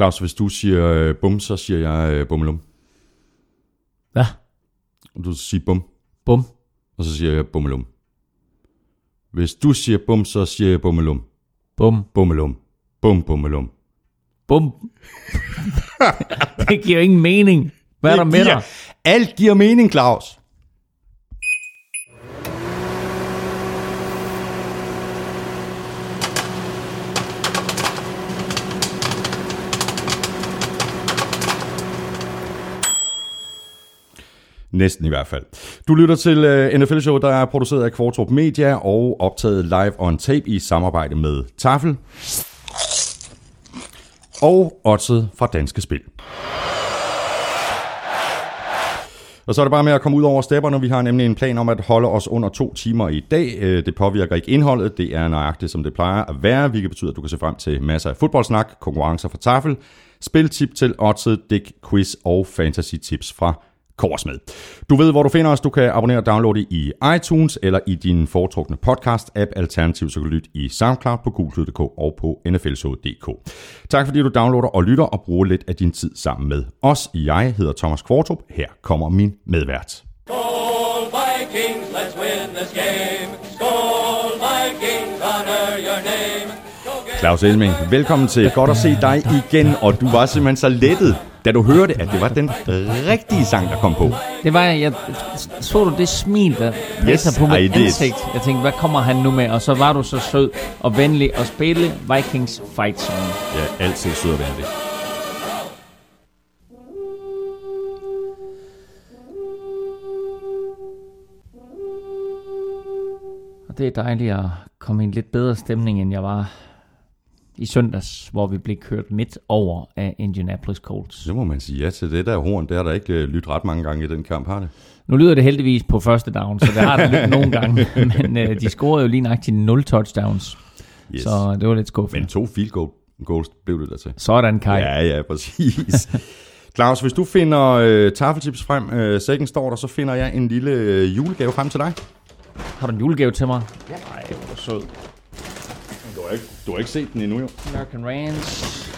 Claus, hvis du siger øh, bum, så siger jeg øh, bummelum. Hvad? Du siger bum, Bum. og så siger jeg bummelum. Hvis du siger bum, så siger jeg bummelum. Bum. Bummelum. Bum, bummelum. Bum. det giver jo ingen mening. Hvad er der med dig? Alt giver mening, Claus. Næsten i hvert fald. Du lytter til øh, NFL Show, der er produceret af Kvartrup Media og optaget live on tape i samarbejde med Tafel og Odset fra Danske Spil. Og så er det bare med at komme ud over stepperne. Vi har nemlig en plan om at holde os under to timer i dag. Øh, det påvirker ikke indholdet. Det er nøjagtigt, som det plejer at være, hvilket betyder, at du kan se frem til masser af fodboldsnak, konkurrencer fra tafel, spiltip til oddset, dick, quiz og fantasy tips fra Korsmed. Du ved, hvor du finder os. Du kan abonnere og downloade i iTunes eller i din foretrukne podcast-app. Alternativt så kan du lytte i SoundCloud på gulklyd.dk og på nflshow.dk. Tak fordi du downloader og lytter og bruger lidt af din tid sammen med os. Jeg hedder Thomas Kvartrup. Her kommer min medvært. Claus Elming, velkommen til. Godt at se dig igen, og du var simpelthen så lettet, da du hørte, at det var den rigtige sang, der kom på. Det var, jeg, så du det smil, der Yes, på I mit did. ansigt? Jeg tænkte, hvad kommer han nu med? Og så var du så sød og venlig at spille Vikings Fight Song. Ja, altid sød og venlig. Og det er dejligt at komme i en lidt bedre stemning, end jeg var i søndags, hvor vi blev kørt midt over af Indianapolis Colts. Så må man sige ja til det der horn. Det har der ikke øh, lyttet ret mange gange i den kamp, har det? Nu lyder det heldigvis på første down, så det har det lidt nogle gange. Men øh, de scorede jo lige nøjagtigt 0 touchdowns, Yes. så det var lidt skuffende. Men to field goal, goals blev det der til. Sådan, Kai. Ja, ja, præcis. Claus, hvis du finder øh, tafeltips frem, øh, sækken står der, så finder jeg en lille øh, julegave frem til dig. Har du en julegave til mig? Ja. Ej, hvor sød. Du har ikke, du har ikke set den endnu, jo. American Ranch,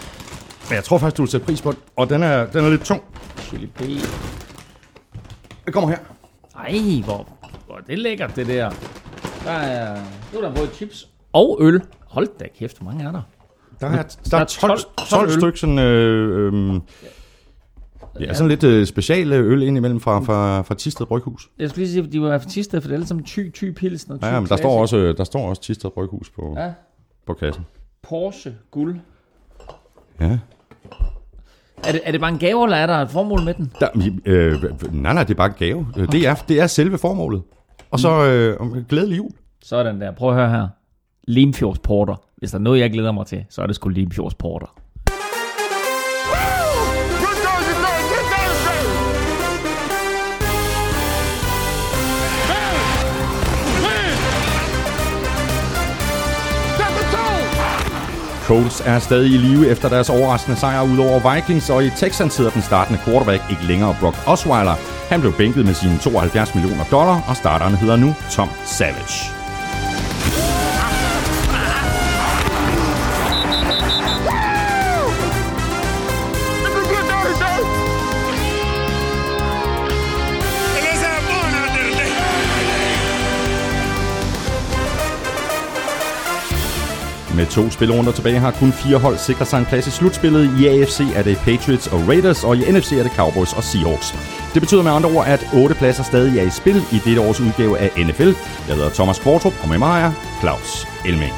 Men jeg tror faktisk, du vil sætte pris på den. Og den er, den er lidt tung. chili B. Det kommer her. Ej, hvor, hvor er det lækkert, det der. Der er, nu er der både chips og øl. Hold da kæft, hvor mange er der? Der er, der er 12, 12, 12 øl. stykker sådan... Øh, øh, ja, sådan lidt øh, special øl indimellem fra, fra, fra Tisted Bryghus. Jeg skulle lige sige, at de var artister, for det er alle sammen ty, ty pilsen og ty Ja, men der står også, øh, der står også Tisted Bryghus på, Ja, på kassen. Porsche guld. Ja. Er det, er det bare en gave, eller er der et formål med den? Der, øh, nej, nej, det er bare en gave. Det er, det er selve formålet. Og så øh, glædelig jul. Sådan der. Prøv at høre her. Limfjords Porter. Hvis der er noget, jeg glæder mig til, så er det sgu Limfjords Porter. Colts er stadig i live efter deres overraskende sejr ud over Vikings, og i Texans sidder den startende quarterback ikke længere Brock Osweiler. Han blev bænket med sine 72 millioner dollar, og starteren hedder nu Tom Savage. Med to spillerunder tilbage har kun fire hold sikret sig en plads i slutspillet. I AFC er det Patriots og Raiders, og i NFC er det Cowboys og Seahawks. Det betyder med andre ord, at otte pladser stadig er i spil i dette års udgave af NFL. Jeg hedder Thomas Kvartrup, og med mig er Claus Elming.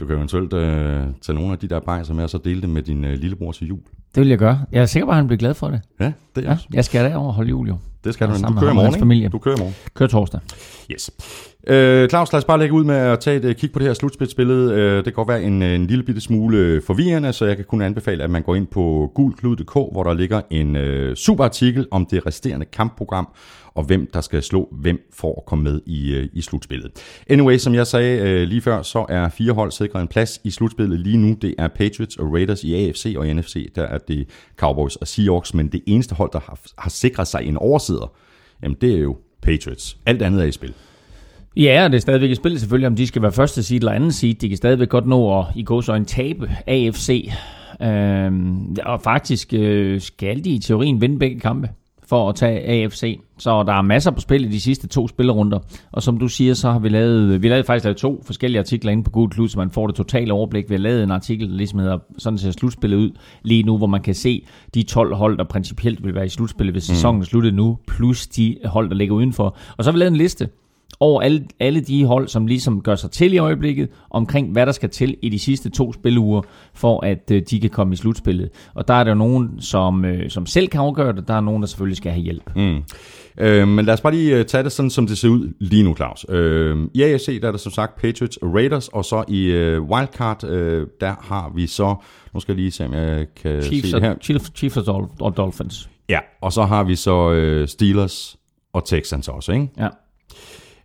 Du kan eventuelt øh, tage nogle af de der bajser med, og så dele dem med din øh, lillebror til jul. Det vil jeg gøre. Jeg er sikker på, at han bliver glad for det. Ja, det er Ja, også. jeg skal derover og holde jul jo. Det skal du. sammen Du med kører i morgen, familie. Du kører i morgen. Kør torsdag. Yes. Øh, Claus, lad os bare lægge ud med at tage et øh, kig på det her slutspilsbillede. Øh, det kan godt være en, øh, en lille bitte smule øh, forvirrende, så jeg kan kun anbefale, at man går ind på gulklud.dk, hvor der ligger en øh, super artikel om det resterende kampprogram, og hvem der skal slå hvem for at komme med i, øh, i slutspillet. Anyway, som jeg sagde øh, lige før, så er fire hold sikret en plads i slutspillet lige nu. Det er Patriots og Raiders i AFC, og i NFC, der er det Cowboys og Seahawks, men det eneste hold, der har, har sikret sig en oversider, jamen det er jo Patriots. Alt andet er i spil. Ja, og det er stadigvæk et spil selvfølgelig, om de skal være første seed eller anden seed. De kan stadigvæk godt nå at i gå så en tabe AFC. Øhm, og faktisk øh, skal de i teorien vinde begge kampe for at tage AFC. Så der er masser på spil i de sidste to spillerunder. Og som du siger, så har vi lavet, vi har lavet faktisk lavet to forskellige artikler inde på Google Klud, så man får det totale overblik. Vi har lavet en artikel, der ligesom hedder, sådan ser slutspillet ud lige nu, hvor man kan se de 12 hold, der principielt vil være i slutspillet, hvis sæsonen er sluttet nu, plus de hold, der ligger udenfor. Og så har vi lavet en liste over alle, alle de hold, som ligesom gør sig til i øjeblikket, omkring hvad der skal til i de sidste to spilleuger, for at øh, de kan komme i slutspillet. Og der er der nogen, som, øh, som selv kan afgøre det, der er nogen, der selvfølgelig skal have hjælp. Mm. Øh, men lad os bare lige øh, tage det sådan, som det ser ud lige nu, Claus. Øh, I AFC, der er der som sagt Patriots og Raiders, og så i øh, Wildcard, øh, der har vi så, nu skal jeg lige se, om jeg kan Chiefs, se det her. Chiefs, Chiefs og Dolphins. Ja, og så har vi så øh, Steelers og Texans også, ikke? Ja.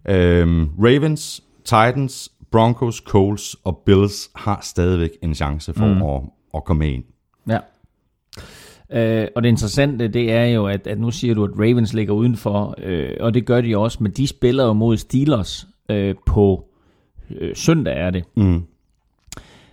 Øhm, Ravens, Titans, Broncos, Colts og Bills har stadigvæk en chance for mm. at, at komme ind. Ja. Øh, og det interessante, det er jo, at, at nu siger du, at Ravens ligger udenfor, øh, og det gør de også, men de spiller jo mod Steelers øh, på øh, søndag er det. Mm.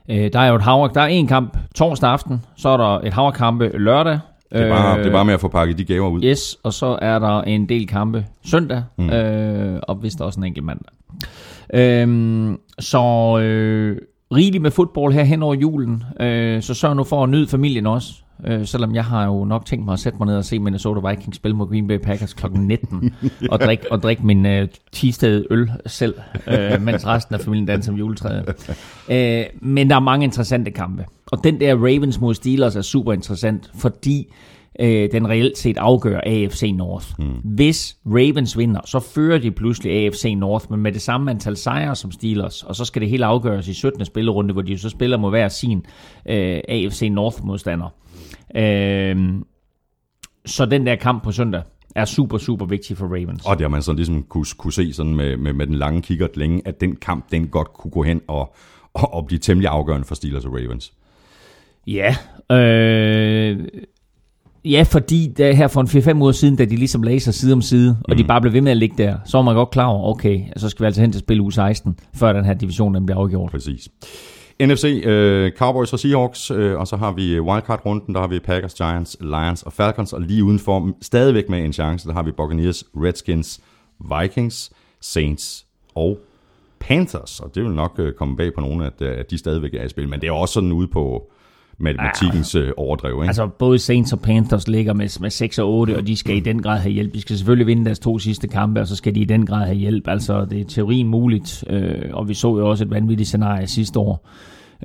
Øh, der er jo et hav, der er en kamp torsdag aften, så er der et havkampe lørdag. Det, er bare, det er bare med at få pakket de gaver ud. Yes, og så er der en del kampe søndag, mm. øh, og vist også en enkelt mandag. Øhm, så øh, rigeligt med fodbold her hen over julen, øh, så sørg nu for at nyde familien også. Øh, selvom jeg har jo nok tænkt mig at sætte mig ned og se Minnesota Vikings spille mod Green Bay Packers kl. 19, og drikke, og drikke min øh, tisted øl selv, øh, mens resten af familien danser om juletræet. Øh, men der er mange interessante kampe. Og den der Ravens mod Steelers er super interessant, fordi øh, den reelt set afgør AFC North. Mm. Hvis Ravens vinder, så fører de pludselig AFC North, men med det samme antal sejre som Steelers, og så skal det hele afgøres i 17. spillerunde, hvor de så spiller mod hver sin øh, AFC North-modstander. Øh, så den der kamp på søndag er super, super vigtig for Ravens. Og det har man sådan ligesom kunne, kunne se sådan med, med, med den lange kikkert længe, at den kamp, den godt kunne gå hen og, og, og blive temmelig afgørende for Steelers og Ravens. Ja, øh, ja, fordi der her for en 4-5 uger siden, da de ligesom lagde sig side om side, og de bare blev ved med at ligge der, så var man godt klar over, okay, så skal vi altså hen til spille uge 16, før den her division den bliver afgjort. Præcis. NFC, øh, Cowboys og Seahawks, øh, og så har vi wildcard-runden, der har vi Packers, Giants, Lions og Falcons, og lige udenfor, stadigvæk med en chance, der har vi Buccaneers, Redskins, Vikings, Saints og Panthers, og det vil nok øh, komme bag på nogle, at, øh, at de stadigvæk er i spil, men det er også sådan ude på matematikkens øh, overdrev, ikke? Altså både Saints og Panthers ligger med, med 6 og 8, og de skal i den grad have hjælp. De skal selvfølgelig vinde deres to sidste kampe, og så skal de i den grad have hjælp. Altså det er teorien muligt, øh, og vi så jo også et vanvittigt scenarie sidste år,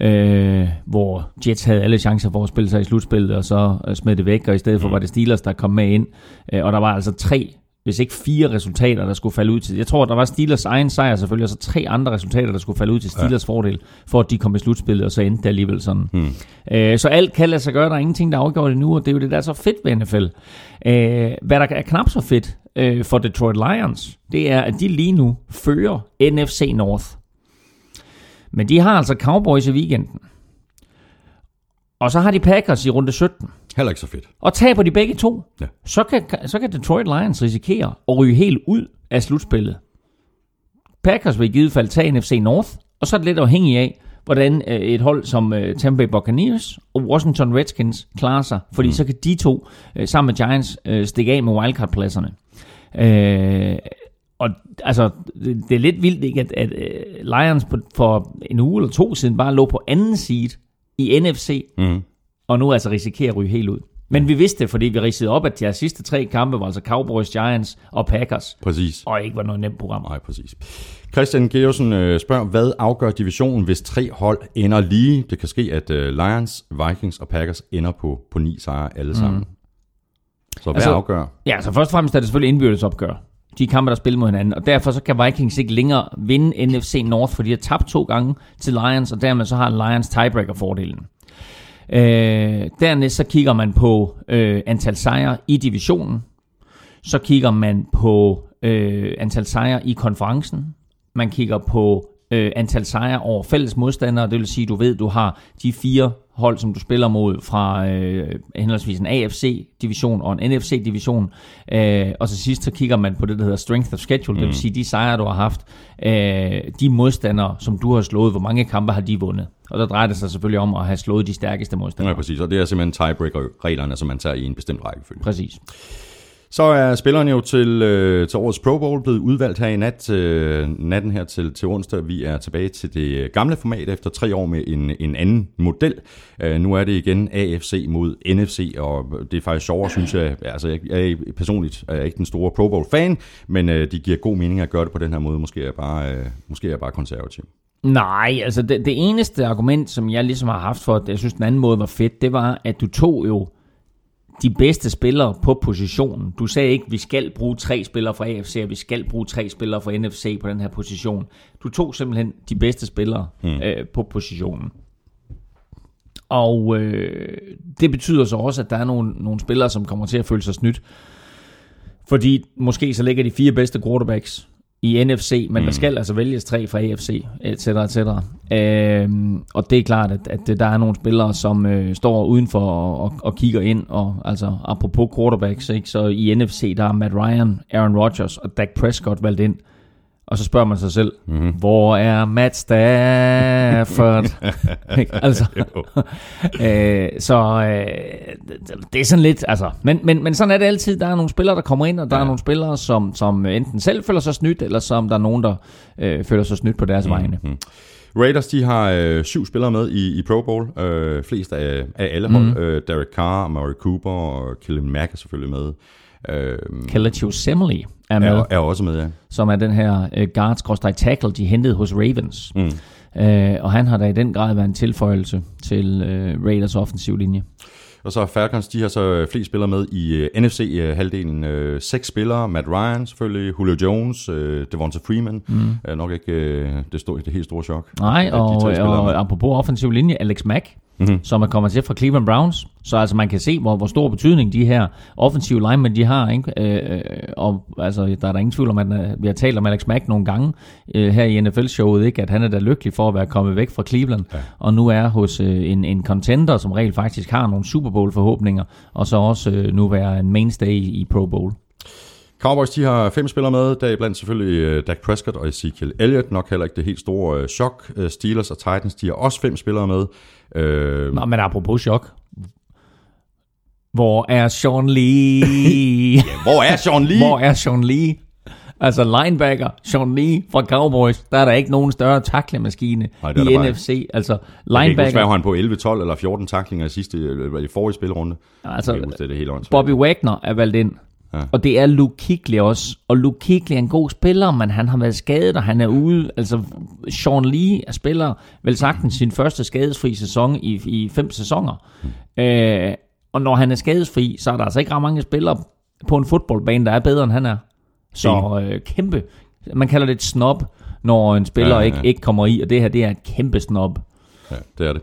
øh, hvor Jets havde alle chancer for at spille sig i slutspillet, og så øh, smed det væk, og i stedet for var det Steelers, der kom med ind. Øh, og der var altså tre hvis ikke fire resultater, der skulle falde ud til. Jeg tror, der var Steelers egen sejr selvfølgelig, og så tre andre resultater, der skulle falde ud til Steelers ja. fordel, for at de kom i slutspillet, og så endte det alligevel sådan. Hmm. Øh, så alt kan lade sig gøre, der er ingenting, der er afgjort endnu, og det er jo det, der er så fedt ved NFL. Øh, hvad der er knap så fedt øh, for Detroit Lions, det er, at de lige nu fører NFC North. Men de har altså Cowboys i weekenden. Og så har de Packers i runde 17. Heller ikke så fedt. Og taber de begge to, Ja. så, kan, så kan Detroit Lions risikere at ryge helt ud af slutspillet. Packers vil i givet fald tage NFC North, og så er det lidt afhængigt af, hvordan øh, et hold som øh, Tampa Bay Buccaneers og Washington Redskins klarer sig, fordi mm. så kan de to øh, sammen med Giants stikke af med wildcard-pladserne. Og altså, det, det er lidt vildt, ikke, at, at øh, Lions på, for en uge eller to siden bare lå på anden seed i NFC, Mm. og nu altså risikerer at ryge helt ud. Men vi vidste det, fordi vi ridsede op, at de her sidste tre kampe var altså Cowboys, Giants og Packers, Præcis. og ikke var noget nemt program. Nej, præcis. Christian Georgsen øh, spørger, hvad afgør divisionen, hvis tre hold ender lige? Det kan ske, at øh, Lions, Vikings og Packers ender på, på ni sejre alle sammen. Så hvad Altså- afgør? Ja, så først og fremmest er det selvfølgelig indbyrdes opgør. De kampe, der spiller mod hinanden, og derfor så kan Vikings ikke længere vinde NFC North, fordi de har tabt to gange til Lions, og dermed så har Lions tiebreaker-fordelen. Øh, dernæst så kigger man på øh, antal sejre i divisionen. Så kigger man på øh, antal sejre i konferencen. Man kigger på øh, antal sejre over fælles modstandere. Det vil sige, du ved, du har de fire hold, som du spiller mod fra øh, henholdsvis en AFC-division og en NFC-division. Øh, og til sidst så kigger man på det, der hedder strength of schedule, mm. det vil sige de sejre, du har haft, øh, de modstandere, som du har slået, hvor mange kampe har de vundet. Og der drejer det sig selvfølgelig om at have slået de stærkeste modstandere. Ja, præcis. Og det er simpelthen tiebreaker-reglerne, som man tager i en bestemt rækkefølge. Præcis. Så er spillerne jo til, øh, til årets Pro Bowl blevet udvalgt her i nat, øh, natten her til, til onsdag. Vi er tilbage til det øh, gamle format efter tre år med en, en anden model. Øh, nu er det igen AFC mod NFC, og det er faktisk sjovere, synes jeg. Altså, jeg, jeg personligt er jeg ikke den store Pro Bowl-fan, men øh, det giver god mening at gøre det på den her måde. Måske er jeg bare, øh, måske er jeg bare konservativ. Nej, altså det, det eneste argument, som jeg ligesom har haft for, at jeg synes, den anden måde var fedt, det var, at du tog jo de bedste spillere på positionen. Du sagde ikke, at vi skal bruge tre spillere fra AFC, og vi skal bruge tre spillere fra NFC på den her position. Du tog simpelthen de bedste spillere mm. øh, på positionen. Og øh, det betyder så også, at der er nogle, nogle spillere, som kommer til at føle sig snydt. Fordi måske så ligger de fire bedste quarterbacks i NFC, men mm. der skal altså vælges tre fra AFC, etc. etc. Øhm, og det er klart, at, at der er nogle spillere, som øh, står udenfor og, og, og kigger ind, og altså apropos quarterbacks, ikke, så i NFC, der er Matt Ryan, Aaron Rodgers og Dak Prescott valgt ind. Og så spørger man sig selv, mm-hmm. hvor er Matt Stafford? altså, øh, så øh, det er sådan lidt, altså, men, men, men sådan er det altid. Der er nogle spillere, der kommer ind, og der ja. er nogle spillere, som, som enten selv føler sig snydt, eller som der er nogen, der øh, føler sig snydt på deres mm-hmm. vegne. Raiders, de har øh, syv spillere med i, i Pro Bowl. Øh, flest af, af alle hold. Mm. Øh, Derek Carr, Murray Cooper og Kellen Mack er selvfølgelig med. Øh, Kelechi Semele er med. Er, er også med, ja. Som er den her uh, guards-tackle, de hentede hos Ravens. Mm. Uh, og han har da i den grad været en tilføjelse til uh, Raiders offensiv linje. Og så Falcons, de har så flest spillere med i uh, NFC-halvdelen. Uh, seks spillere, Matt Ryan selvfølgelig, Julio Jones, uh, Devonta Freeman. Mm. Uh, nok ikke uh, det, store, det helt store chok. Nej, og, og, og apropos offensiv linje, Alex Mack mm-hmm. som er kommet til fra Cleveland Browns. Så altså man kan se, hvor, hvor stor betydning de her offensive linemen de har. Ikke? Øh, og altså, der er der ingen tvivl om, at øh, vi har talt om Alex Mack nogle gange øh, her i NFL-showet, ikke? at han er da lykkelig for at være kommet væk fra Cleveland, ja. og nu er hos øh, en, en contender, som regel faktisk har nogle Super Bowl-forhåbninger, og så også øh, nu være en mainstay i, i Pro Bowl. Cowboys de har fem spillere med, der er blandt selvfølgelig uh, Dak Prescott og Ezekiel Elliott, nok heller ikke det helt store chok. Steelers og Titans de har også fem spillere med. Uh, Nå, men apropos chok, hvor er Sean Lee? ja, hvor er Sean Lee? hvor er Sean Lee? Altså linebacker, Sean Lee fra Cowboys, der er der ikke nogen større taklemaskine i NFC. Altså linebacker... Jeg kan han på 11, 12 eller 14 taklinger i sidste, i forrige spilrunde. Altså, det det helt Bobby Wagner er valgt ind. Ja. Og det er Luke Kigley også. Og Luke Kigley er en god spiller, men han har været skadet, og han er ude. Altså, Sean Lee er spiller vel sagtens sin første skadesfri sæson i, i fem sæsoner. Mm. Øh, og når han er skadesfri, så er der altså ikke ret mange spillere på en fodboldbane, der er bedre, end han er. Så øh, kæmpe. Man kalder det et snob, når en spiller ja, ja, ja. Ikke, ikke kommer i, og det her, det er et kæmpe snob. Ja, det er det.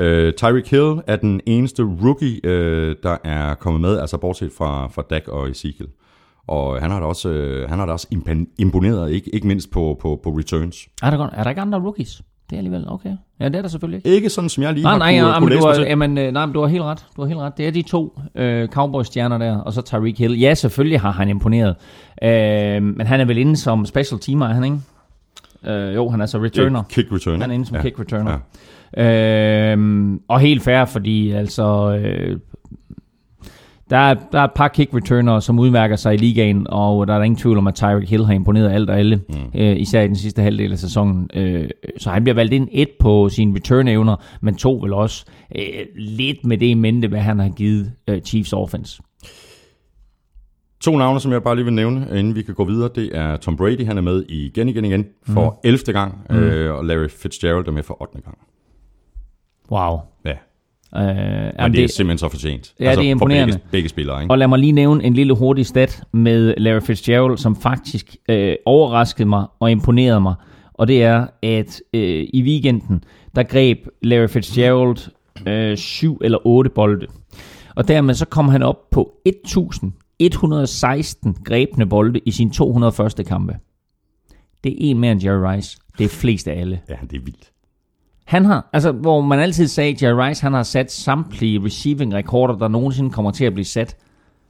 Uh, Tyreek Hill er den eneste rookie, uh, der er kommet med, altså bortset fra, fra Dak og Ezekiel. Og han har da også, uh, han har da også imponeret, ikke, ikke mindst på, på, på returns. Er der, er der ikke andre rookies? Det er alligevel okay. Ja, det er der selvfølgelig ikke. Ikke sådan, som jeg lige nej, har nej, kunne, ja, kunne læse du har, jamen, nej, men du har helt ret. Du har helt ret. Det er de to uh, Cowboys-stjerner der, og så Tyreek Hill. Ja, selvfølgelig har han imponeret. Uh, men han er vel inde som special teamer, er han ikke? Uh, jo, han er så returner. Kick returner. Han er inde som ja. kick returner. Ja. Øhm, og helt fair, fordi altså... Øh, der er, der er et par kick returner, som udmærker sig i ligaen, og der er der ingen tvivl om, at Tyreek Hill har imponeret alt og alle, mm. øh, især i den sidste halvdel af sæsonen. Øh, så han bliver valgt ind et på sine return-evner, men to vel også øh, lidt med det i mente, hvad han har givet øh, Chiefs offense. To navne, som jeg bare lige vil nævne, inden vi kan gå videre, det er Tom Brady, han er med igen, igen, igen for mm. 11. gang, mm. øh, og Larry Fitzgerald er med for 8. gang. Wow. Ja. Øh, Men det er simpelthen så fortjent. Ja, altså, det er imponerende. For begge, begge spillere. Ikke? Og lad mig lige nævne en lille hurtig stat med Larry Fitzgerald, som faktisk øh, overraskede mig og imponerede mig. Og det er, at øh, i weekenden, der greb Larry Fitzgerald øh, syv eller otte bolde. Og dermed så kom han op på 1116 grebne bolde i sine 201. kampe. Det er en mere end Jerry Rice. Det er flest af alle. Ja, det er vildt. Han har, altså hvor man altid sagde, at Jerry Rice, han har sat samtlige receiving rekorder, der nogensinde kommer til at blive sat.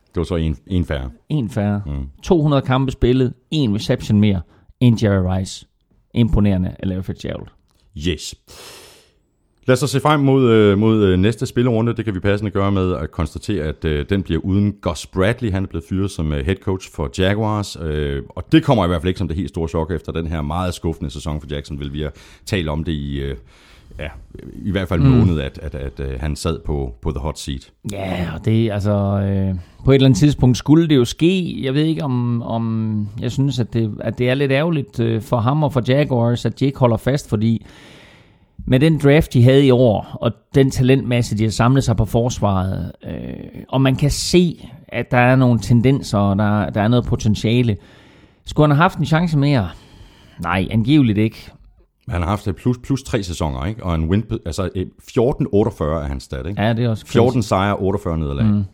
Det var så en, en færre. En færre. Mm. 200 kampe spillet, en reception mere end Jerry Rice. Imponerende af Larry Fitzgerald. Yes. Lad os så se frem mod, øh, mod øh, næste spillerunde. Det kan vi passende gøre med at konstatere, at øh, den bliver uden Gus Bradley. Han er blevet fyret som head coach for Jaguars. Øh, og det kommer i hvert fald ikke som det helt store chok efter den her meget skuffende sæson for Jacksonville. Vi har talt om det i, øh, ja, i hvert fald mm. måned, at, at, at, at han sad på, på the hot seat. Ja, og det altså... Øh, på et eller andet tidspunkt skulle det jo ske. Jeg ved ikke, om, om jeg synes, at det, at det er lidt ærgerligt øh, for ham og for Jaguars, at de ikke holder fast, fordi med den draft, de havde i år, og den talentmasse, de har samlet sig på forsvaret, øh, og man kan se, at der er nogle tendenser, og der, der er noget potentiale. Skulle han have haft en chance mere? Nej, angiveligt ikke. Han har haft plus, plus tre sæsoner, ikke? og en win, altså 14-48 er hans stat. Ikke? Ja, det er også 14 sejre, 48 nederlag. Mm.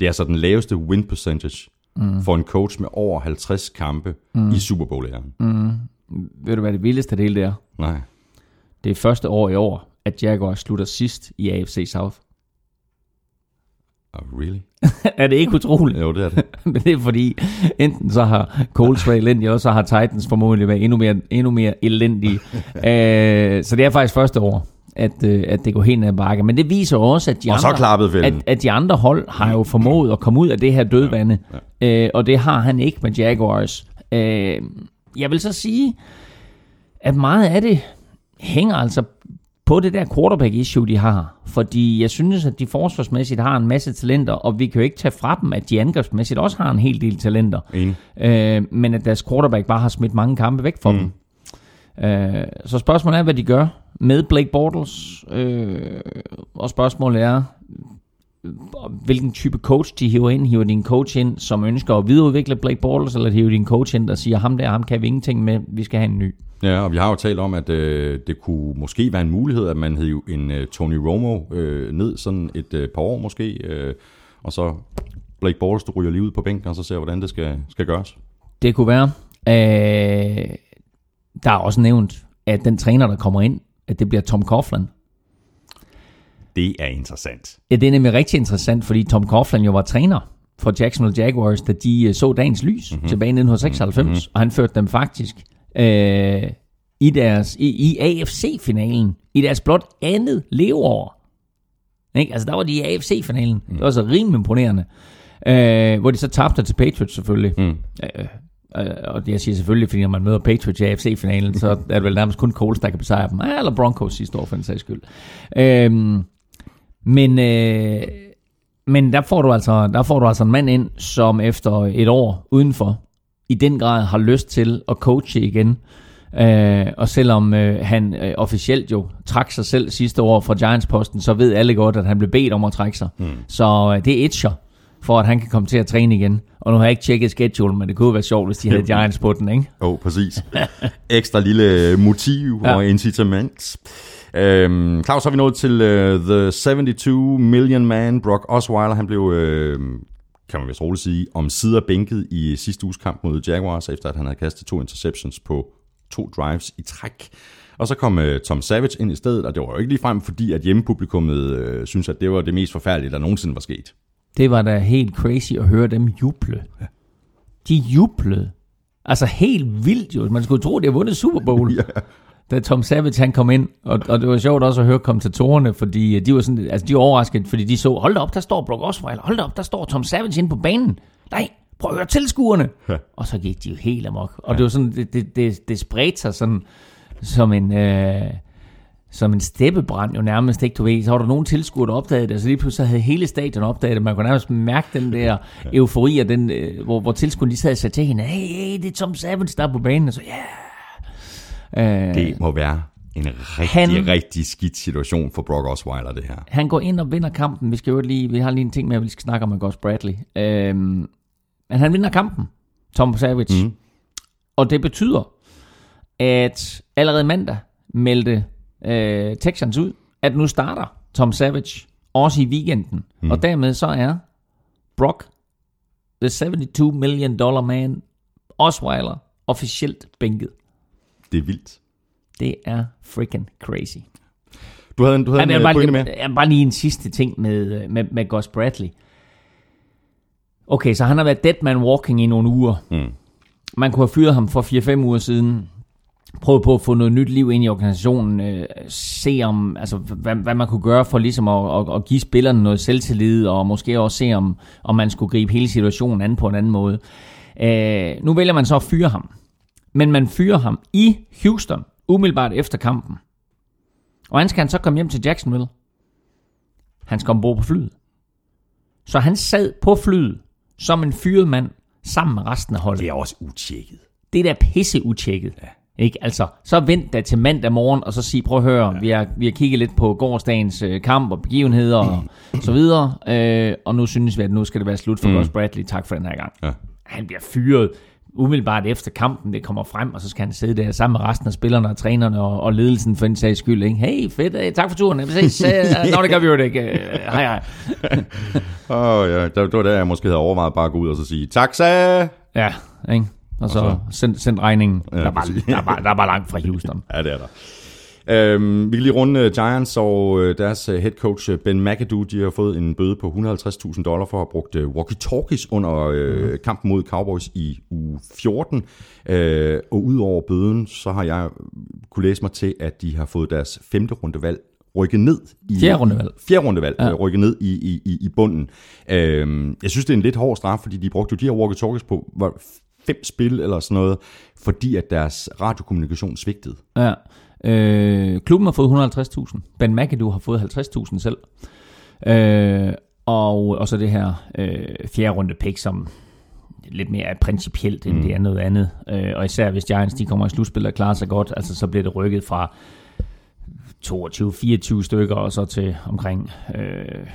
Det er altså den laveste win percentage mm. for en coach med over 50 kampe mm. i Super Bowl-æren. Mm. Ved du, hvad det vildeste del det er? Nej. Det er første år i år, at Jaguars slutter sidst i AFC South. Oh, really? er det ikke utroligt? Jo, det er det. Men det er fordi, enten så har Colts været elendige, og så har Titans formodentlig været endnu mere, endnu mere elendige. uh, så det er faktisk første år, at, uh, at det går helt ned ad bakke. Men det viser også, at de, og andre, at, at de andre hold har jo formået at komme ud af det her dødvande. Ja, ja. Uh, og det har han ikke med Jaguars. Uh, jeg vil så sige, at meget af det hænger altså på det der quarterback-issue, de har. Fordi jeg synes, at de forsvarsmæssigt har en masse talenter, og vi kan jo ikke tage fra dem, at de angrebsmæssigt også har en hel del talenter. Øh, men at deres quarterback bare har smidt mange kampe væk fra mm. dem. Øh, så spørgsmålet er, hvad de gør med Blake Bortles. Øh, og spørgsmålet er, hvilken type coach de hiver ind. Hiver de en coach ind, som ønsker at videreudvikle Blake Bortles, eller hiver de en coach ind, der siger, ham der, ham kan vi ingenting med, vi skal have en ny. Ja, og vi har jo talt om, at øh, det kunne måske være en mulighed, at man hed en øh, Tony Romo øh, ned sådan et øh, par år måske, øh, og så Blake Bortles, du ryger lige ud på bænken, og så ser hvordan det skal, skal gøres. Det kunne være. Øh, der er også nævnt, at den træner, der kommer ind, at det bliver Tom Coughlin. Det er interessant. Ja, det er nemlig rigtig interessant, fordi Tom Coughlin jo var træner for Jacksonville Jaguars, da de øh, så dagens lys mm-hmm. tilbage i 1996, mm-hmm. og han førte dem faktisk øh, i, deres, i, i AFC-finalen, i deres blot andet leveår. Ikke? Altså, der var de i AFC-finalen. Mm. Det var så rimelig imponerende. Øh, hvor de så tabte til Patriots selvfølgelig. Mm. Øh, øh, og det jeg siger selvfølgelig, fordi når man møder Patriots i AFC-finalen, så er det vel nærmest kun Coles, der kan besejre dem. Eller Broncos sidste år, for en sags skyld. Øh, men... Øh, men der får, du altså, der får du altså en mand ind, som efter et år udenfor, i den grad har lyst til at coache igen. Øh, og selvom øh, han øh, officielt jo trak sig selv sidste år fra Giants-posten, så ved alle godt, at han blev bedt om at trække sig. Mm. Så øh, det er itcher for at han kan komme til at træne igen. Og nu har jeg ikke tjekket schedule, men det kunne være sjovt, hvis de havde Giants på den, ikke? Jo, oh, præcis. Ekstra lille motiv ja. og incitament. Øhm, Claus, har vi nået til uh, The 72 Million Man. Brock Osweiler, han blev, uh, kan man vist roligt sige, om sider bænket i sidste uges kamp mod Jaguars, efter at han havde kastet to interceptions på to drives i træk. Og så kom uh, Tom Savage ind i stedet, og det var jo ikke lige frem, fordi at hjemmepublikummet uh, synes, at det var det mest forfærdelige, der nogensinde var sket. Det var da helt crazy at høre dem juble. Ja. De jublede. Altså helt vildt jo. Man skulle tro, at de har vundet Super Bowl. ja da Tom Savage han kom ind, og, og det var sjovt også at høre kommentatorerne, fordi øh, de var sådan, altså de var overrasket, fordi de så, hold da op, der står Brock Osweiler, hold da op, der står Tom Savage inde på banen. Nej, prøv at høre tilskuerne. Ja. Og så gik de jo helt amok. Og ja. det var sådan, det, det, det, det spredte sig sådan, som en, øh, som en steppebrand jo nærmest, ikke du ved. Så var der nogle tilskuere, der opdagede det, så lige pludselig havde hele stadion opdaget det. Man kunne nærmest mærke den der eufori, og den, øh, hvor, hvor tilskuerne de sad og sagde til hende, hey, hey, det er Tom Savage, der er på banen. Og så, ja, yeah Øh, det må være en rigtig, han, rigtig skidt situation for Brock Osweiler, det her. Han går ind og vinder kampen. Vi skal jo lige, vi har lige en ting med, at vi skal snakke om Gus Bradley. Øh, men han vinder kampen, Tom Savage. Mm. Og det betyder, at allerede mandag meldte øh, Texans ud, at nu starter Tom Savage også i weekenden. Mm. Og dermed så er Brock, the 72 million dollar man, Osweiler, officielt bænket. Det er vildt. Det er freaking crazy. Du havde en, du havde Jamen, en jeg øh, bare, pointe lige, med. jeg, bare lige en sidste ting med, øh, med, med Gus Bradley. Okay, så han har været dead man walking i nogle uger. Mm. Man kunne have fyret ham for 4-5 uger siden. Prøve på at få noget nyt liv ind i organisationen. Øh, se om, altså, hvad, hvad man kunne gøre for ligesom at, at, at give spillerne noget selvtillid, og måske også se, om, om man skulle gribe hele situationen an på en anden måde. Øh, nu vælger man så at fyre ham. Men man fyrer ham i Houston, umiddelbart efter kampen. Og han skal han så komme hjem til Jacksonville. Han skal ombord på flyet. Så han sad på flyet som en fyret mand sammen med resten af holdet. Det er også utjekket. Det er da pisse utjekket. Ja. Ikke? Altså, så vent da til mandag morgen, og så sig, prøv at høre, ja. vi, har, vi har kigget lidt på gårdsdagens øh, kamp og begivenheder og så videre, øh, og nu synes vi, at nu skal det være slut for mm. Gus Bradley. Tak for den her gang. Ja. Han bliver fyret umiddelbart efter kampen, det kommer frem, og så skal han sidde der sammen med resten af spillerne og trænerne og, og ledelsen for en sags skyld. Ikke? Hey, fedt, øh, tak for turen. Vi ses. Øh, Nå, det gør vi jo det ikke. Øh, Hej, hej. Åh oh, ja, det var der, jeg måske havde overvejet bare at gå ud og så sige, taxa! Ja, ikke? Og så send, send regningen. Ja, der, er bare, der, er bare, der er bare langt fra Houston. Ja, det er der. Øhm, vi kan lige runde øh, Giants og øh, deres øh, head coach Ben McAdoo. De har fået en bøde på 150.000 dollar for at have brugt walkie-talkies under øh, Mhm. kampen mod Cowboys i uge 14. Øh, og udover bøden, så har jeg kunne læse mig til, at de har fået deres femte rundevalg rykket ned. I, Fjerde rundevalg. Fjerde rundevalg, ja. Rykket ned i, i, i, i bunden. Øhm, jeg synes, det er en lidt hård straf, fordi de brugte jo de her walkie-talkies på var fem spil eller sådan noget, fordi at deres radiokommunikation svigtede. Ja. Øh, klubben har fået 150.000. Ben McAdoo har fået 50.000 selv. Øh, og, og så det her øh, fjerde runde pick, som lidt mere er principielt, end mm. det er noget andet. Øh, og især hvis Giants de kommer i slutspil og klarer sig godt, altså så bliver det rykket fra 22-24 stykker og så til omkring... Øh,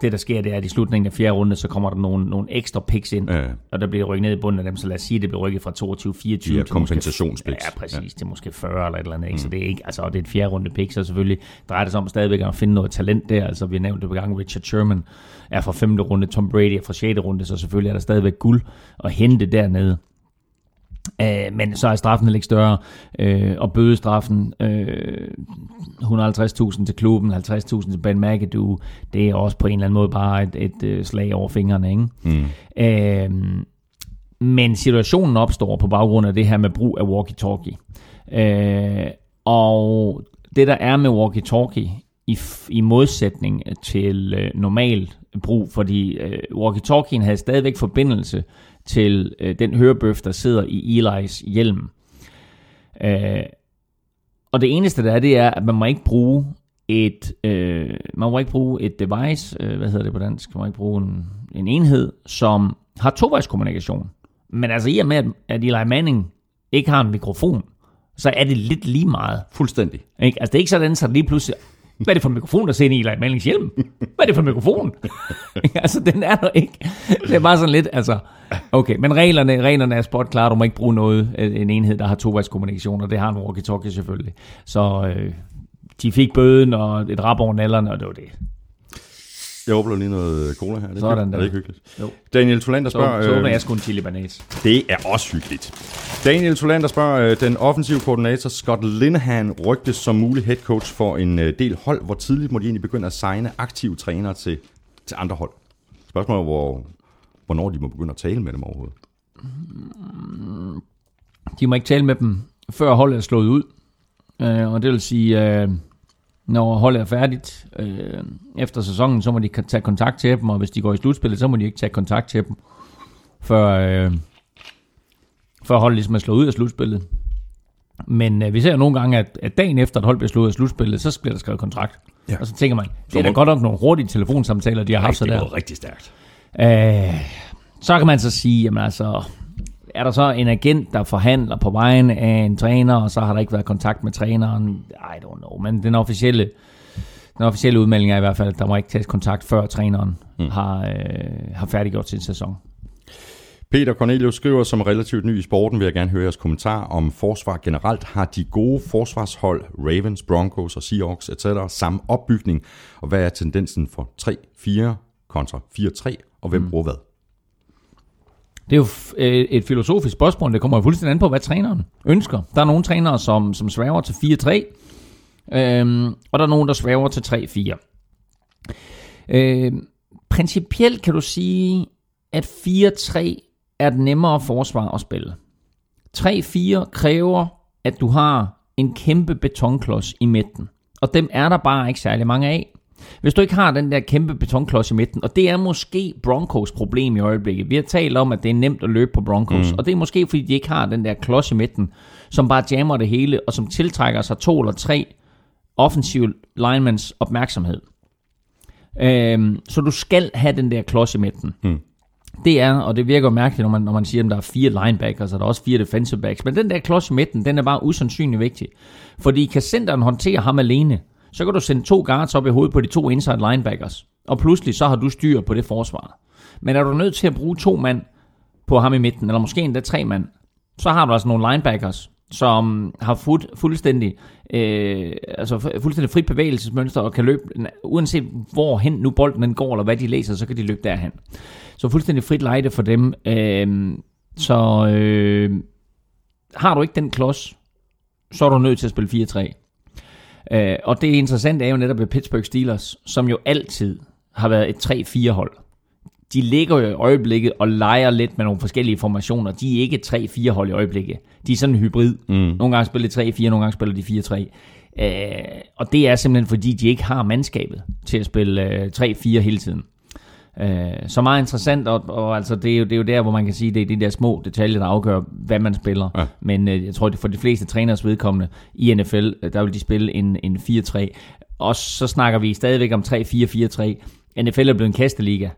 det der sker, det er, at i slutningen af fjerde runde, så kommer der nogle, nogle ekstra picks ind, Ja. og der bliver rykket ned i bunden af dem, så lad os sige, at det bliver rykket fra 22-24 De her til måske kompensationspicks. Ja, præcis. Ja. Til måske 40 eller et eller andet. Ikke? Så det er ikke, altså, og det er et fjerde runde pick, så selvfølgelig drejer det sig om stadigvæk at finde noget talent der. Altså, vi har nævnt det på gang, Richard Sherman er fra femte runde, Tom Brady er fra sjette runde, så selvfølgelig er der stadigvæk guld at hente dernede. Uh, men så er straffen heller ikke større, uh, og bødestraffen uh, 150.000 til klubben, 50.000 til Ben McAdoo, det er også på en eller anden måde bare et, et uh, slag over fingrene. Ikke? Mm. Øh, men situationen opstår på baggrund af det her med brug af walkie-talkie. Øh, og det der er med walkie-talkie, i, i modsætning til øh, normal brug, fordi øh, walkie-talkien havde stadigvæk forbindelse til øh, den hørebøf, der sidder i Eli's hjelm. Øh, og det eneste der er, det er, at man må ikke bruge et, øh, man må ikke bruge et device, øh, hvad hedder det på dansk, man må ikke bruge en, en enhed, som har tovejskommunikation. Men altså i og med, at, at Eli Manning ikke har en mikrofon, så er det lidt lige meget. Fuldstændig. Ikke? Altså det er ikke sådan, så lige pludselig, hvad er det for en mikrofon, der sidder i Eli Mannings hjelm? Hvad er det for en mikrofon? altså den er der ikke. Det er bare sådan lidt, altså, okay. Men reglerne, reglerne er spot klar, du må ikke bruge noget, øh, en enhed, der har tovejskommunikation, og det har en walkie-talkie selvfølgelig. Så øh, de fik bøden og et rap over nallerne, og det var det. Jeg åbner lige noget cola her. Er det Sådan hyggeligt? der. Er det ikke hyggeligt? Jo. Daniel Tolander Så, spørger... så åbner øh, jeg sgu en chili banase. Det er også hyggeligt. Daniel Tolander spørger, øh, den offensive koordinator Scott Linehan rygtes som mulig head coach for en øh, del hold. Hvor tidligt må de egentlig begynde at signe aktive trænere til, til andre hold? Spørgsmålet er, hvor, hvornår de må begynde at tale med dem overhovedet. De må ikke tale med dem, før holdet er slået ud. Og det vil sige, når holdet er færdigt øh, efter sæsonen, så må de tage kontakt til dem, og hvis de går i slutspillet, så må de ikke tage kontakt til dem, før, øh, før holdet ligesom er slået ud af slutspillet. Men øh, vi ser jo nogle gange, at, at dagen efter, at holdet bliver slået ud af slutspillet, så bliver der skrevet kontrakt. Ja. Og så tænker man, det er da godt nok nogle hurtige telefonsamtaler, de har haft så der. rigtig stærkt. Øh, så kan man så sige, jamen altså, er der så en agent, der forhandler på vegne af en træner, og så har der ikke været kontakt med træneren? I don't know, men den officielle, den officielle udmelding er i hvert fald, at der må ikke tages kontakt, før træneren mm. har, øh, har færdiggjort sin sæson. Peter Cornelius skriver, som relativt ny i sporten, vil jeg gerne høre jeres kommentar om forsvar generelt. Har de gode forsvarshold, Ravens, Broncos og Seahawks etc. samme opbygning? Og hvad er tendensen for 3-4 kontra 4-3? Og hvem mm. bruger hvad? Det er jo øh, et filosofisk spørgsmål. Det kommer jo fuldstændig an på, hvad træneren ønsker. Der er nogle trænere, som, som svæver til 4-3, øhm, og der er nogen, der svæver til 3-4. Øhm, principielt kan du sige, at 4-3 er et nemmere forsvar at spille. 3-4 kræver, at du har en kæmpe betonklods i midten. Og dem er der bare ikke særlig mange af. Hvis du ikke har den der kæmpe betonklods i midten, og det er måske Broncos problem i øjeblikket. Vi har talt om, at det er nemt at løbe på Broncos, mm. og det er måske fordi, de ikke har den der klods i midten, som bare jammer det hele, og som tiltrækker sig to eller tre offensive linemans opmærksomhed. Øhm, så du skal have den der klods i midten. Mm. Det er, og det virker jo mærkeligt, når man, når man siger, at der er fire linebackers, og der er også fire defensive backs. Men den der klods i midten, den er bare usandsynlig vigtig. Fordi kan centeren håndtere ham alene, så kan du sende to guards op i hovedet på de to inside linebackers. Og pludselig så har du styr på det forsvar. Men er du nødt til at bruge to mand på ham i midten, eller måske endda tre mand, så har du altså nogle linebackers, som har fuld, fuldstændig, øh, altså fuldstændig frit bevægelsesmønster og kan løbe, uanset hvor hen nu bolden den går, eller hvad de læser, så kan de løbe derhen. Så fuldstændig frit lejde for dem. Øh, så øh, har du ikke den klods, så er du nødt til at spille 4-3. Øh, og det interessante er jo netop ved Pittsburgh Steelers, som jo altid har været et 3-4 hold. De ligger jo i øjeblikket og leger lidt med nogle forskellige formationer. De er ikke et 3-4 hold i øjeblikket. De er sådan en hybrid. Mm. Nogle gange spiller de 3-4, nogle gange spiller de 4-3. Øh, og det er simpelthen fordi, de ikke har mandskabet til at spille øh, 3-4 hele tiden. Øh, så meget interessant, og, og altså, det, er jo, det er jo der, hvor man kan sige, det er de der små detaljer, der afgør, hvad man spiller. Ja. Men øh, jeg tror, at for de fleste træners vedkommende i NFL, øh, der vil de spille en, en 4-3. Og så snakker vi stadigvæk om 3-4-4-3. NFL er blevet en kasteliga,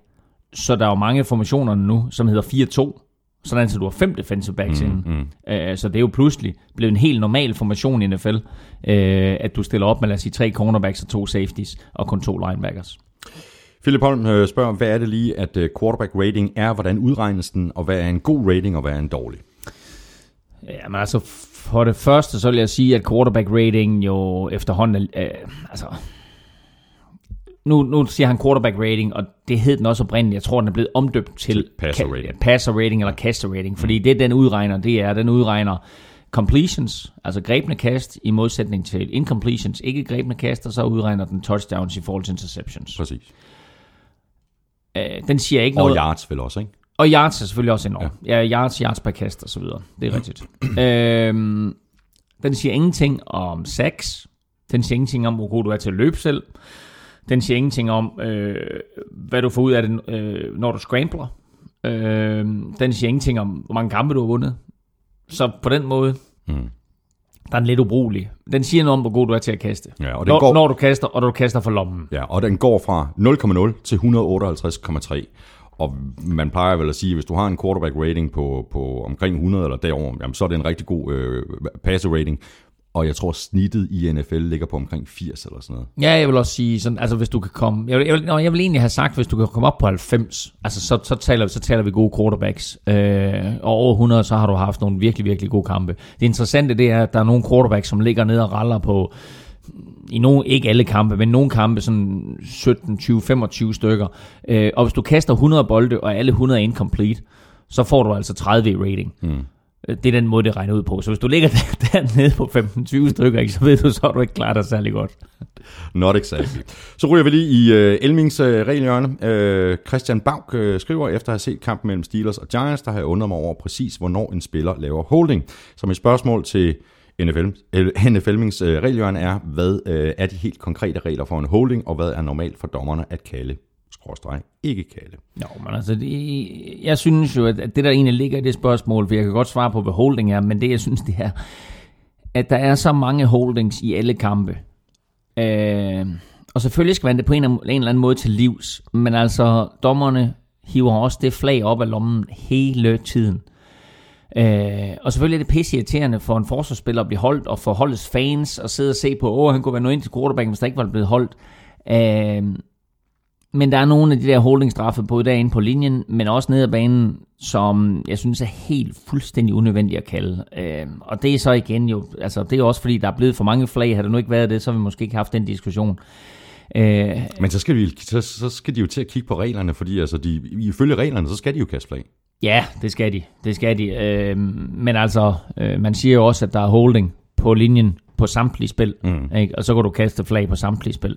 så der er jo mange formationer nu, som hedder 4-2. Sådan så du har fem defensive backs mm, inden. Mm. så det er jo pludselig blevet en helt normal formation i NFL, øh, at du stiller op med, lad os sige, tre cornerbacks og to safeties, og kun to linebackers. Philip Holm øh, spørger, hvad er det lige, at øh, quarterback rating er, hvordan udregnes den, og hvad er en god rating, og hvad er en dårlig? Jamen altså, for det første, så vil jeg sige, at quarterback rating jo efterhånden er, øh, altså, nu, nu siger han quarterback rating, og det hed den også oprindeligt. Jeg tror, den er blevet omdøbt til, passer rating. passer rating eller caster rating, fordi det den udregner, det er, den udregner completions, altså grebne kast, i modsætning til incompletions, ikke grebne kast, og så udregner den touchdowns i forhold til interceptions. Præcis. Øh, den siger ikke Og noget... yards vel også, ikke? Og yards er selvfølgelig også enormt. Ja. ja, yards, yards per kast og så videre. Det er rigtigt. øhm, den siger ingenting om sacks. Den siger ingenting om, hvor god du er til at løbe selv. Den siger ingenting om, øh, hvad du får ud af det, øh, når du scrambler. Øh, den siger ingenting om, hvor mange kampe du har vundet. Så på den måde, Mm. Der er den lidt ubrugelig. Den siger noget om, hvor god du er til at kaste. Ja, og den når, går- når du kaster, og når du kaster for lommen. Ja, og den går fra 0,0 til 158,3. Og man plejer vel at sige, at hvis du har en quarterback rating på, på omkring 100 eller derover, jamen, så er det en rigtig god øh, passer rating. Og jeg tror, snittet i NFL ligger på omkring 80 eller sådan noget. Ja, jeg vil også sige, sådan, altså hvis du kan komme, jeg vil, jeg, vil, jeg vil egentlig have sagt, hvis du kan komme op på 90, altså så, så, taler, så taler vi gode quarterbacks, øh, og over 100, så har du haft nogle virkelig, virkelig gode kampe. Det interessante, det er, at der er nogle quarterbacks, som ligger ned og raller på, i nogle, ikke alle kampe, men nogle kampe, sådan 17, 20, 25 stykker. Øh, og hvis du kaster 100 bolde, og alle 100 er incomplete, så får du altså 30 i rating. Mm. Øh, det er den måde, det regner ud på. Så hvis du ligger der, dernede på 15-20 stykker, ikke, så ved du, så har du ikke klaret dig særlig godt. Not exactly. Så ryger vi lige i uh, Elmings øh, uh, regelhjørne. Uh, Christian Bauk uh, skriver, efter at have set kampen mellem Steelers og Giants, der har jeg undret mig over præcis, hvornår en spiller laver holding. Så mit spørgsmål til NFL, øh, NFLmings uh, regelhjørne er, hvad uh, er de helt konkrete regler for en holding, og hvad er normalt for dommerne at kalde, skråstreg, ikke kalde? Jo, men altså, det, jeg synes jo, at det der egentlig ligger i det spørgsmål, for jeg kan godt svare på, hvad holding er, men det jeg synes, det er, at der er så mange holdings i alle kampe. Øh, og selvfølgelig skal man det på en, en eller anden måde til livs, men altså, dommerne hiver også det flag op af lommen hele tiden. Øh, og selvfølgelig er det pisse irriterende for en forsvarsspiller at blive holdt, og for holdets fans at sidde og se på, åh, han kunne være nået ind til quarterbacken, hvis der ikke var blevet holdt. Øh, men der er nogle af de der holdingstraffe, både derinde på linjen, men også nede ad banen, som jeg synes er helt fuldstændig unødvendigt at kalde. Øh, og det er så igen jo, altså det er også fordi, der er blevet for mange flag. Har der nu ikke været det, så har vi måske ikke haft den diskussion. Øh, Men så skal, vi, så, så skal de jo til at kigge på reglerne, fordi altså de, ifølge reglerne, så skal de jo kaste flag. Ja, det skal de. Det skal de. Øh, men altså, øh, man siger jo også, at der er holding på linjen på samtlige spil. Mm. Ikke? Og så kan du kaste flag på samtlige spil.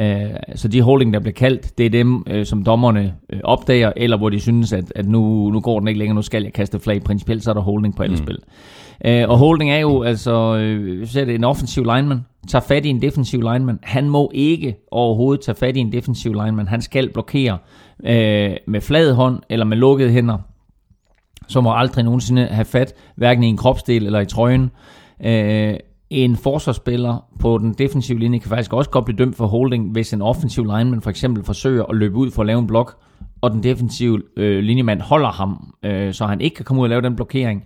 Øh, så de holding, der bliver kaldt, det er dem, øh, som dommerne øh, opdager, eller hvor de synes, at, at nu, nu går den ikke længere, nu skal jeg kaste flag. Principielt så er der holding på alle mm. spil. Øh, og holding er jo, altså, øh, så er det en offensiv lineman, tager fat i en defensiv lineman. Han må ikke overhovedet tage fat i en defensiv lineman. Han skal blokere øh, med flad hånd eller med lukkede hænder. Så må aldrig nogensinde have fat, hverken i en kropsdel eller i trøjen. Øh, en forsvarsspiller på den defensive linje kan faktisk også godt blive dømt for holding, hvis en offensiv lineman for eksempel forsøger at løbe ud for at lave en blok, og den defensive øh, linjemand holder ham, øh, så han ikke kan komme ud og lave den blokering,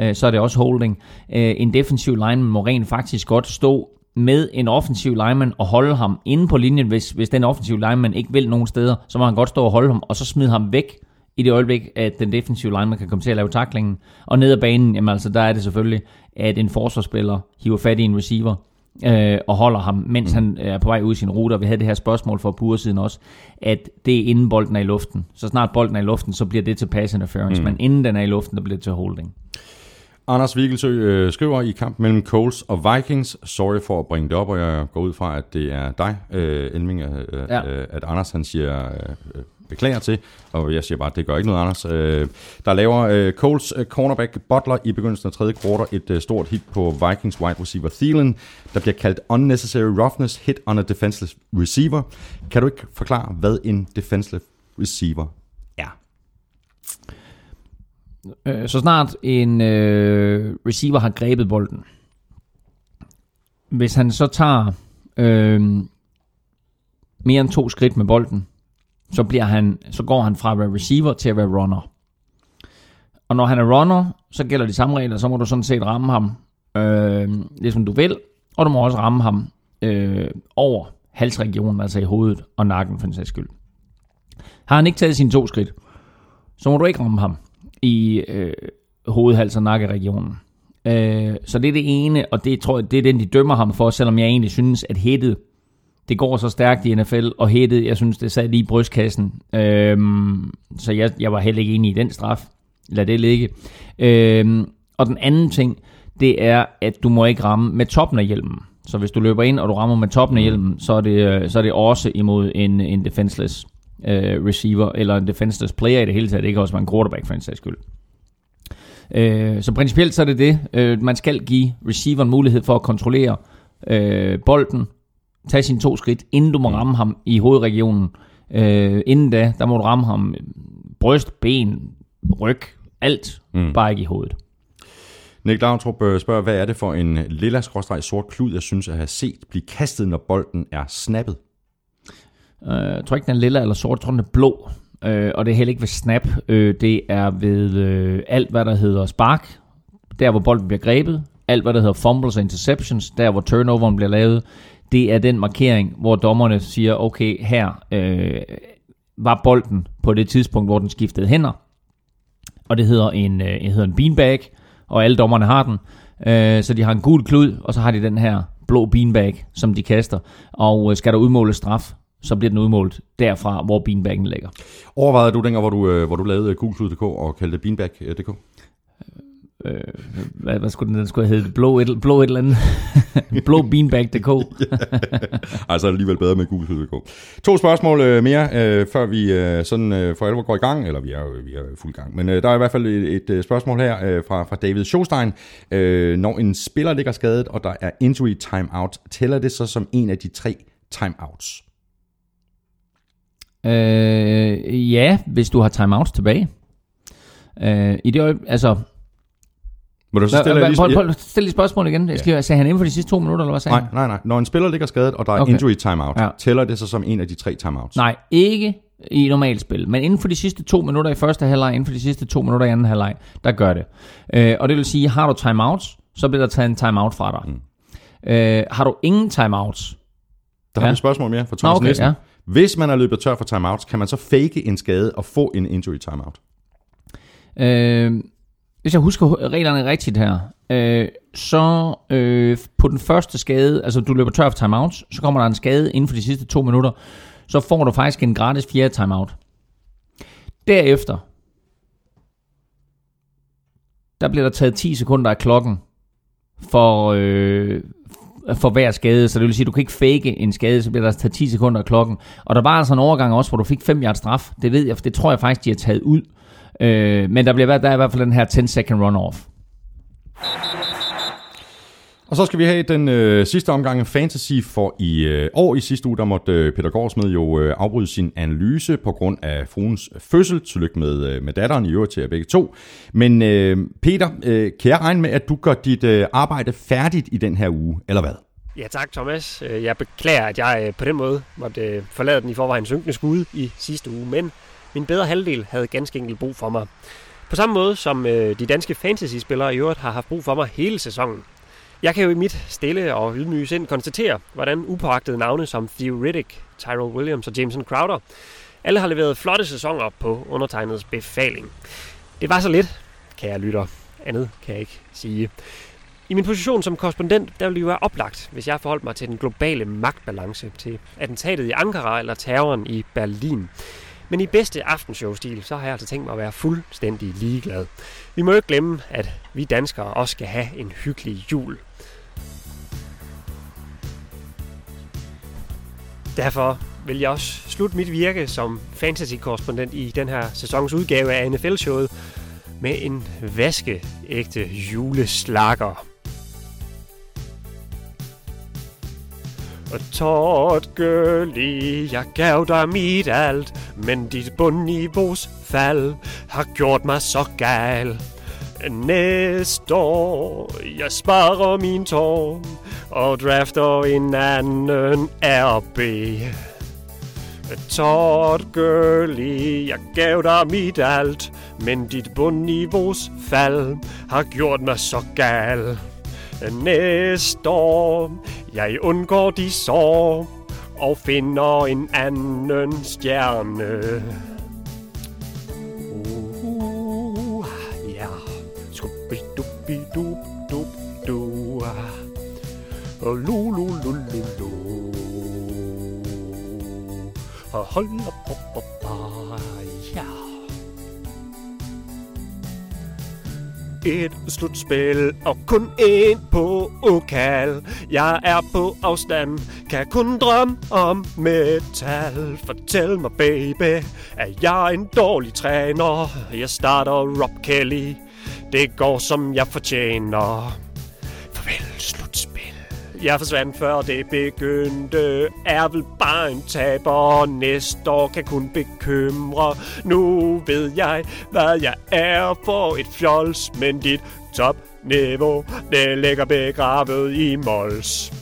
øh, så er det også holding. Øh, en defensiv lineman må rent faktisk godt stå med en offensiv lineman og holde ham inde på linjen, hvis, hvis den offensive lineman ikke vil nogen steder, så må han godt stå og holde ham, og så smide ham væk i det øjeblik, at den defensive lineman kan komme til at lave taklingen. Og ned ad banen, jamen altså, der er det selvfølgelig, at en forsvarsspiller hiver fat i en receiver, øh, og holder ham, mens mm. han er på vej ud i sin rute. Og vi havde det her spørgsmål for uger siden også, at det er inden bolden er i luften. Så snart bolden er i luften, så bliver det til pass interference, mm. men inden den er i luften, der bliver det til holding. Anders Vigelsø øh, skriver i kamp mellem Coles og Vikings. Sorry for at bringe det op, og jeg går ud fra, at det er dig, øh, Elming, øh, ja. øh, at Anders han siger øh, beklager til, og jeg siger bare, at det gør ikke noget, Anders. Øh, der laver øh, Coles øh, cornerback Butler i begyndelsen af tredje kvartal et øh, stort hit på Vikings wide receiver Thielen, der bliver kaldt unnecessary roughness hit on a defenseless receiver. Kan du ikke forklare, hvad en defenseless receiver er? Øh, så snart en øh, receiver har grebet bolden, hvis han så tager øh, mere end to skridt med bolden, så, bliver han, så går han fra at være receiver til at være runner. Og når han er runner, så gælder de samme regler, så må du sådan set ramme ham, øh, ligesom du vil, og du må også ramme ham øh, over halsregionen, altså i hovedet og nakken for den sags skyld. Har han ikke taget sine to skridt, så må du ikke ramme ham i øh, hoved, hals og nakkeregionen. Øh, så det er det ene, og det tror jeg, det er den, de dømmer ham for, selvom jeg egentlig synes, at hættet, det går så stærkt i NFL, og hættet, jeg synes, det sad lige i brystkassen. Øhm, så jeg, jeg var heller ikke enig i den straf. Lad det ligge. Øhm, og den anden ting, det er, at du må ikke ramme med toppen af hjelmen. Så hvis du løber ind, og du rammer med toppen af hjelmen, så er det, øh, så er det også imod en, en defenseless øh, receiver, eller en defenseless player i det hele taget. Det kan også være en quarterback for en sags skyld. Øh, så principielt så er det det. Øh, man skal give receiveren mulighed for at kontrollere øh, bolden, tage sine to skridt, inden du må mm. ramme ham i hovedregionen. Øh, inden da, der må du ramme ham bryst, ben, ryg, alt, mm. bare ikke i hovedet. Nick Lautrup øh, spørger, hvad er det for en lilla sort klud, jeg synes at have set blive kastet, når bolden er snappet? Uh, jeg tror ikke, den er lilla eller sort, jeg tror, den er blå. Uh, og det er heller ikke ved snap. Uh, det er ved uh, alt, hvad der hedder spark. Der, hvor bolden bliver grebet. Alt, hvad der hedder fumbles og interceptions. Der, hvor turnoveren bliver lavet. Det er den markering, hvor dommerne siger, okay, her øh, var bolden på det tidspunkt, hvor den skiftede hænder. Og det hedder en, øh, det hedder en beanbag, og alle dommerne har den. øh, så de har en gul klud, og så har de den her blå beanbag, som de kaster. Og øh, skal der udmåles straf, så bliver den udmålt derfra, hvor beanbaggen ligger. Overvejede du dengang, hvor du, øh, hvor du lavede gulklud.dk og kaldte det beanbag.dk? Øh, hvad, hvad skulle den, den skulle hedde? Blå et, blå et eller andet. blå beanbag.dk. altså alligevel bedre med gulklud.dk. To spørgsmål øh, mere, øh, før vi øh, sådan øh, for alvor går i gang. Eller vi er, vi er fuld gang. Men øh, der er i hvert fald et, et øh, spørgsmål her øh, fra, fra David Schostein. Øh, når en spiller ligger skadet, og der er injury timeout, tæller det så som en af de tre timeouts? Øh, ja, hvis du har timeouts tilbage. Øh, I det øjeblik, altså... Må du så stille, lige, prøv, prøv, stille spørgsmål igen. Jeg skal ja. sige han inden for de sidste to minutter, eller hvad sagde Nej, nej, nej. Når en spiller ligger skadet, og der er okay. injury timeout, ja. tæller det så som en af de tre timeouts? Nej, ikke i normalt spil. Men inden for de sidste to minutter i første halvleg, inden for de sidste to minutter i anden halvleg, der gør det. Øh, og det vil sige, har du timeouts, så bliver der taget en timeout fra dig. Mm. Øh, har du ingen timeouts? Der ja. har vi et spørgsmål mere fra Thomas okay, Nielsen. Ja. Hvis man er løbet tør for timeouts, kan man så fake en skade og få en injury timeout? Øh, hvis jeg husker reglerne rigtigt her, øh, så øh, på den første skade, altså du løber tør for timeouts, så kommer der en skade inden for de sidste to minutter, så får du faktisk en gratis fjerde timeout. Derefter, der bliver der taget 10 sekunder af klokken for, øh, for hver skade. Så det vil sige, at du kan ikke fake en skade, så bliver der taget 10 sekunder af klokken. Og der var altså en overgang også, hvor du fik 5 yards straf. Det ved jeg, for det tror jeg faktisk, de har taget ud. Øh, men der, bliver, der er i hvert fald den her 10 second run-off. Og så skal vi have den øh, sidste omgang af Fantasy for i øh, år. I sidste uge, der måtte øh, Peter Gårdsmed jo øh, afbryde sin analyse på grund af fruens fødsel. Tillykke med, øh, med datteren i øvrigt til jer begge to. Men øh, Peter, øh, kan jeg regne med, at du gør dit øh, arbejde færdigt i den her uge, eller hvad? Ja tak Thomas. Øh, Jeg beklager, at jeg øh, på den måde måtte øh, forlade den i forvejen synkende skud i sidste uge, men min bedre halvdel havde ganske enkelt brug for mig. På samme måde som øh, de danske fantasy-spillere i øvrigt har haft brug for mig hele sæsonen. Jeg kan jo i mit stille og ydmyge sind konstatere, hvordan upåagtede navne som Theo Riddick, Tyrell Williams og Jameson Crowder alle har leveret flotte sæsoner på undertegnets befaling. Det var så lidt, kan jeg lytter. Andet kan jeg ikke sige. I min position som korrespondent, der ville det jo være oplagt, hvis jeg forholdt mig til den globale magtbalance, til attentatet i Ankara eller terroren i Berlin. Men i bedste aftenshow-stil, så har jeg altså tænkt mig at være fuldstændig ligeglad. Vi må ikke glemme, at vi danskere også skal have en hyggelig jul. Derfor vil jeg også slutte mit virke som fantasy-korrespondent i den her sæsons udgave af NFL-showet med en vaskeægte juleslakker. Og Todd Gurley, jeg gav dig mit alt, men dit bundniveaus fald har gjort mig så gal. Næste år, jeg sparer min tår og drafter en anden RB. Todd Gurley, jeg gav dig mit alt, men dit bundniveaus fald har gjort mig så gal. Næste år, jeg undgår de sår og finder en anden stjerne. Uh, ja. Skubbi-dubbi-dub-dub-du. Og lu lu lu lu lu. Og hold op, op, op, op, Et slutspil og kun en på okal. Jeg er på afstand, kan kun drømme om metal. Fortæl mig, baby, er jeg en dårlig træner? Jeg starter Rob Kelly, det går som jeg fortjener. Farvel, slutspil. Jeg forsvandt før det begyndte. Er vel bare en taber. Næste år kan kun bekymre. Nu ved jeg, hvad jeg er for et fjols Men dit topniveau Det ligger begravet i mols.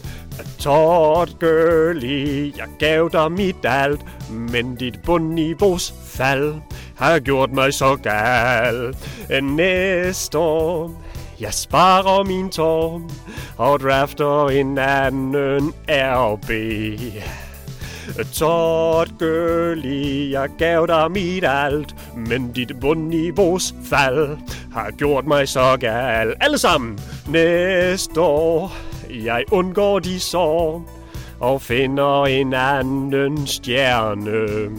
Tort Gurley, jeg gav dig mit alt Men dit bundniveaus fald Har gjort mig så gal. Næste år jeg sparer min tår og drafter en anden RB. Todd Gurley, jeg gav dig mit alt, men dit bundniveaus fald har gjort mig så gal. Alle sammen næste år, jeg undgår de sår og finder en anden stjerne.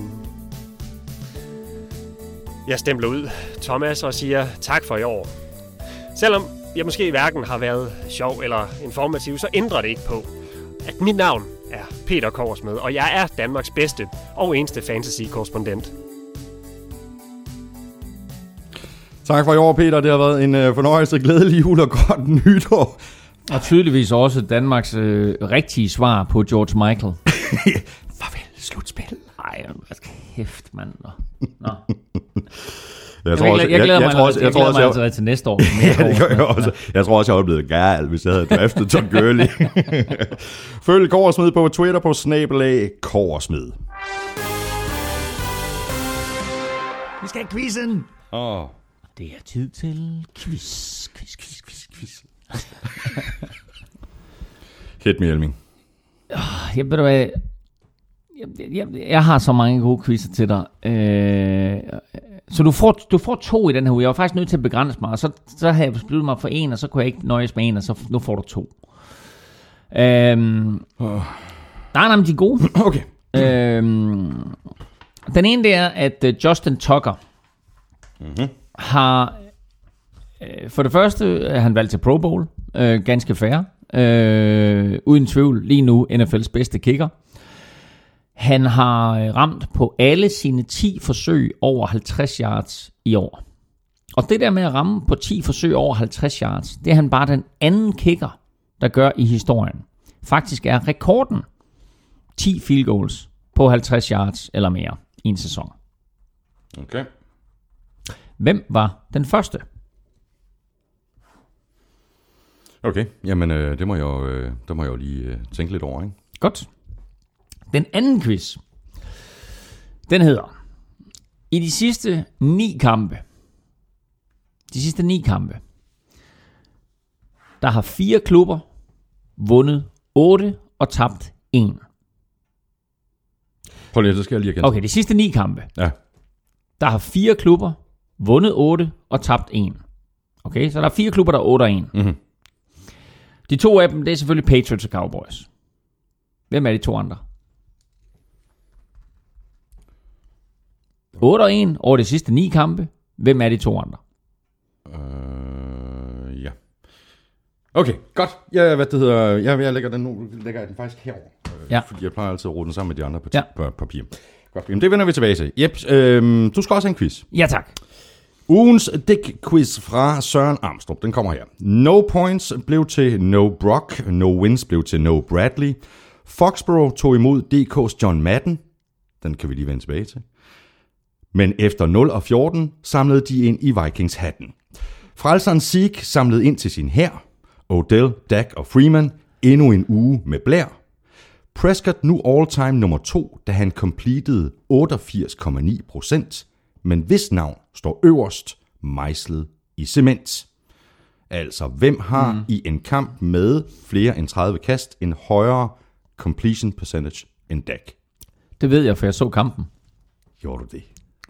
Jeg stempler ud Thomas og siger tak for i år. Selvom jeg måske hverken har været sjov eller informativ, så ændrer det ikke på, at mit navn er Peter Korsmed, og jeg er Danmarks bedste og eneste fantasy-korrespondent. Tak for i år, Peter. Det har været en øh, fornøjelse, glædelig jul og godt nytår. Og tydeligvis også Danmarks øh, rigtige svar på George Michael. Farvel, slutspil. Ej, hvad kæft, mand. Nå. Jeg Jeg, jeg, jeg glæder mig, jeg, tror også, jeg, jeg, tror også, mig jeg, altså til næste år. Ja, det gør jeg også. Jeg tror også, jeg var blevet gal, hvis jeg havde draftet Tom Gurley. Følg Korsmed på Twitter på snabelag Korsmed. Vi skal have quizzen. Åh, Det er tid til quiz, quiz, quiz, quiz, quiz. hit me, Elming. Jeg ved du hvad, jeg, jeg, jeg har så mange gode quizzer til dig. Øh, så du får, du får to i den her uge. Jeg var faktisk nødt til at begrænse mig, og så, så havde jeg besluttet mig for en, og så kunne jeg ikke nøjes med en, og så nu får du to. Øhm, nej, nej, men de er gode. Okay. Øhm, den ene det er, at øh, Justin Tucker mm-hmm. har Øh, For det første er han valgt til Pro Bowl. Øh, ganske fair. Øh, uden tvivl lige nu NFL's bedste kicker. Han har øh, ramt på alle sine 10 forsøg over 50 yards i år. Og det der med at ramme på 10 forsøg over 50 yards, det er han bare den anden kicker, der gør i historien. Faktisk er rekorden 10 field goals på 50 yards eller mere i en sæson. Okay. Hvem var den første? Okay, jamen øh, det, må jeg, øh, det må jeg jo lige øh, tænke lidt over, ikke? Godt. Den anden quiz, den hedder, i de sidste ni kampe, de sidste ni kampe, der har fire klubber vundet 8 og tabt 1. Prøv lige, så skal jeg lige igen. Okay, de sidste ni kampe, Ja, der har fire klubber vundet 8 og tabt 1. Okay, så der er fire klubber, der er 8 og 1. Mhm. De to af dem, det er selvfølgelig Patriots og Cowboys. Hvem er de to andre? 8 og 1 over de sidste ni kampe. Hvem er de to andre? øh, ja. Okay, godt. Ja, hvad det hedder, jeg, jeg lægger den nu, lægger jeg den faktisk herover. Øh, Ja. Fordi jeg plejer altid at rode den sammen med de andre på, Ja. på papir. Godt, jamen det vender vi tilbage til. Yep, øh, du skal også have en quiz. Ja tak. Ugens Dick-quiz fra Søren Armstrong, den kommer her. No points blev til no Brock, no wins blev til no Bradley. Foxborough tog imod DK's John Madden, den kan vi lige vende tilbage til. Men efter 0 og 14 samlede de ind i Vikings hatten. Frelseren Zeke samlede ind til sin hær. Odell, Dak og Freeman endnu en uge med blær. Prescott nu all-time nummer 2, da han completed 88,9%, men hvis navn står øverst, mejslet i cement. Altså, hvem har mm. i en kamp med flere end 30 kast en højere completion percentage end Dak? Det ved jeg, for jeg så kampen. Gjorde du det?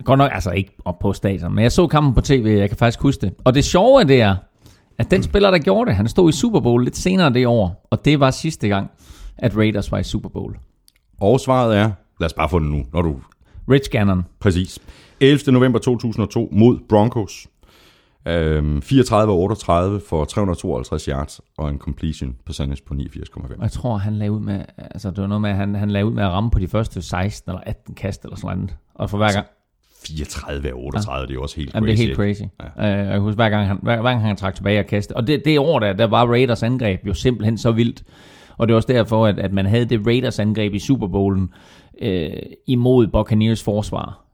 Godt nok, altså ikke op på stadion, men jeg så kampen på tv, jeg kan faktisk huske det. Og det sjove det er, at den spiller, der gjorde det, han stod i Super Bowl lidt senere det år, og det var sidste gang, at Raiders var i Super Bowl. Og svaret er, lad os bare få det nu, når du Rich Gannon. Præcis. 11. november 2002 mod Broncos. Øhm, 34-38 for 352 yards og en completion percentage på 89,5. Og jeg tror, han lagde ud med, altså det var noget med, at han, han lagde ud med at ramme på de første 16 eller 18 kast eller sådan noget. Og for hver gang, 34 af 38, det er jo også helt Jamen, crazy. det er helt crazy. Ja. Uh, jeg kan huske, hver gang han, hver, hver gang han trak tilbage og kastede. Og det, det år der, der var Raiders angreb jo simpelthen så vildt. Og det er også derfor, at, at man havde det Raiders angreb i Super Bowlen øh, imod Buccaneers forsvar.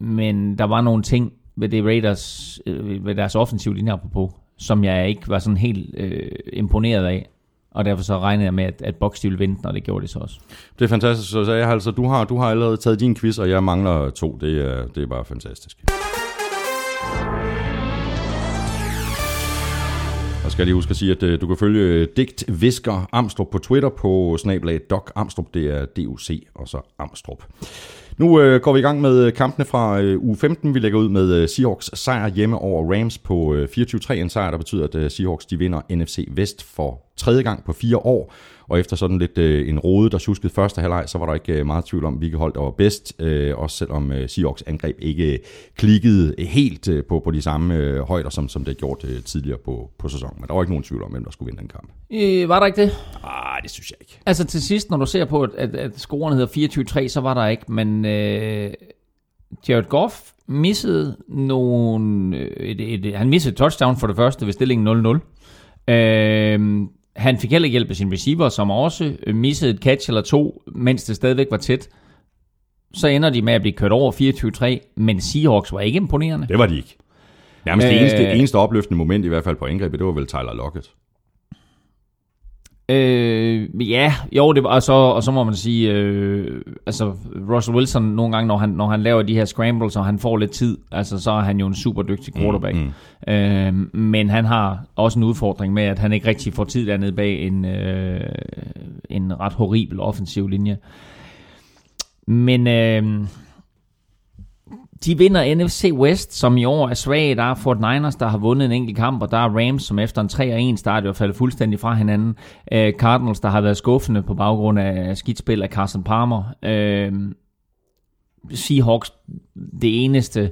Men der var nogle ting ved det Raiders, øh, ved deres offensiv linje apropos, som jeg ikke var sådan helt øh, imponeret af. Og derfor så regnede jeg med, at, at Box ville vinde, og det gjorde de så også. Det er fantastisk. Så jeg altså, du har, du har allerede taget din quiz, og jeg mangler to. Det er, det er bare fantastisk. Og skal jeg lige huske at sige, at øh, du kan følge øh, Digt Visker Amstrup på Twitter på snablag Doc Amstrup. Det er DUC og så Amstrup. Nu øh, går vi i gang med kampene fra øh, uge 15. Vi lægger ud med øh, Seahawks sejr hjemme over Rams på øh, 24-3. En sejr, der betyder, at øh, Seahawks de vinder NFC Vest for tredje gang på fire år. Og efter sådan lidt øh, en rode, der tjuskede første halvleg, så var der ikke øh, meget tvivl om, hvilket hold der var bedst. Øh, også selvom øh, Seahawks angreb ikke øh, klikkede helt øh, på, på de samme øh, højder, som, som det gjort øh, tidligere på, på sæsonen. Men der var ikke nogen tvivl om, hvem der skulle vinde den kamp. Øh, var der ikke det? Ah, det synes jeg ikke. Altså til sidst, når du ser på, at, at, at scoren hedder 24-3, så var der ikke, men øh, Jared Goff missede nogle... øh, Et, et, han missede et touchdown for det første ved stillingen 0-0. Øh, han fik heller ikke hjælp af sin receiver, som også missede et catch eller to, mens det stadigvæk var tæt. Så ender de med at blive kørt over 24-3, men Seahawks var ikke imponerende. Det var de ikke. Nærmest øh... det eneste, eneste opløftende moment, i hvert fald på angrebet, det var vel Tyler Lockett. Øh, ja, jo, det var, og, så, og så må man sige, øh, altså Russell Wilson nogle gange, når han, når han laver de her scrambles, og han får lidt tid, altså så er han jo en super dygtig quarterback. Mm, mm. Øh, men han har også en udfordring med, at han ikke rigtig får tid dernede bag en, øh, en ret horribel offensiv linje. Men øh, de vinder NFC West, som i år er svag. Der er Fort Niners, der har vundet en enkelt kamp, og der er Rams, som efter en 3-1 start jo faldet fuldstændig fra hinanden. Øh, Cardinals, der har været skuffende på baggrund af skidspil af Carson Palmer. Øh, Seahawks, det eneste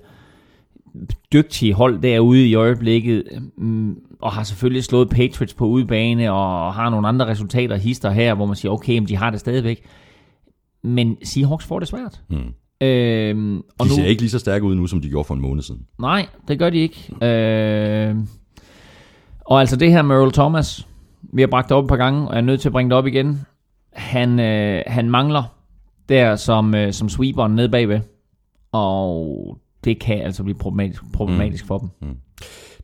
dygtige hold derude i øjeblikket, mm, og har selvfølgelig slået Patriots på udebane, og har nogle andre resultater, hister her, hvor man siger, okay, men de har det stadigvæk. Men Seahawks får det svært. Mm. Øhm, og De nu, ser ikke lige så stærke ud nu, som de gjorde for en måned siden. Nej, det gør de ikke. Øh, og altså det her med Earl Thomas, vi har bragt det op et par gange, og jeg er nødt til at bringe det op igen. Han, øh, han mangler der som, øh, som sweeperen nede bagved. Og det kan altså blive problematisk, problematisk mm. for dem.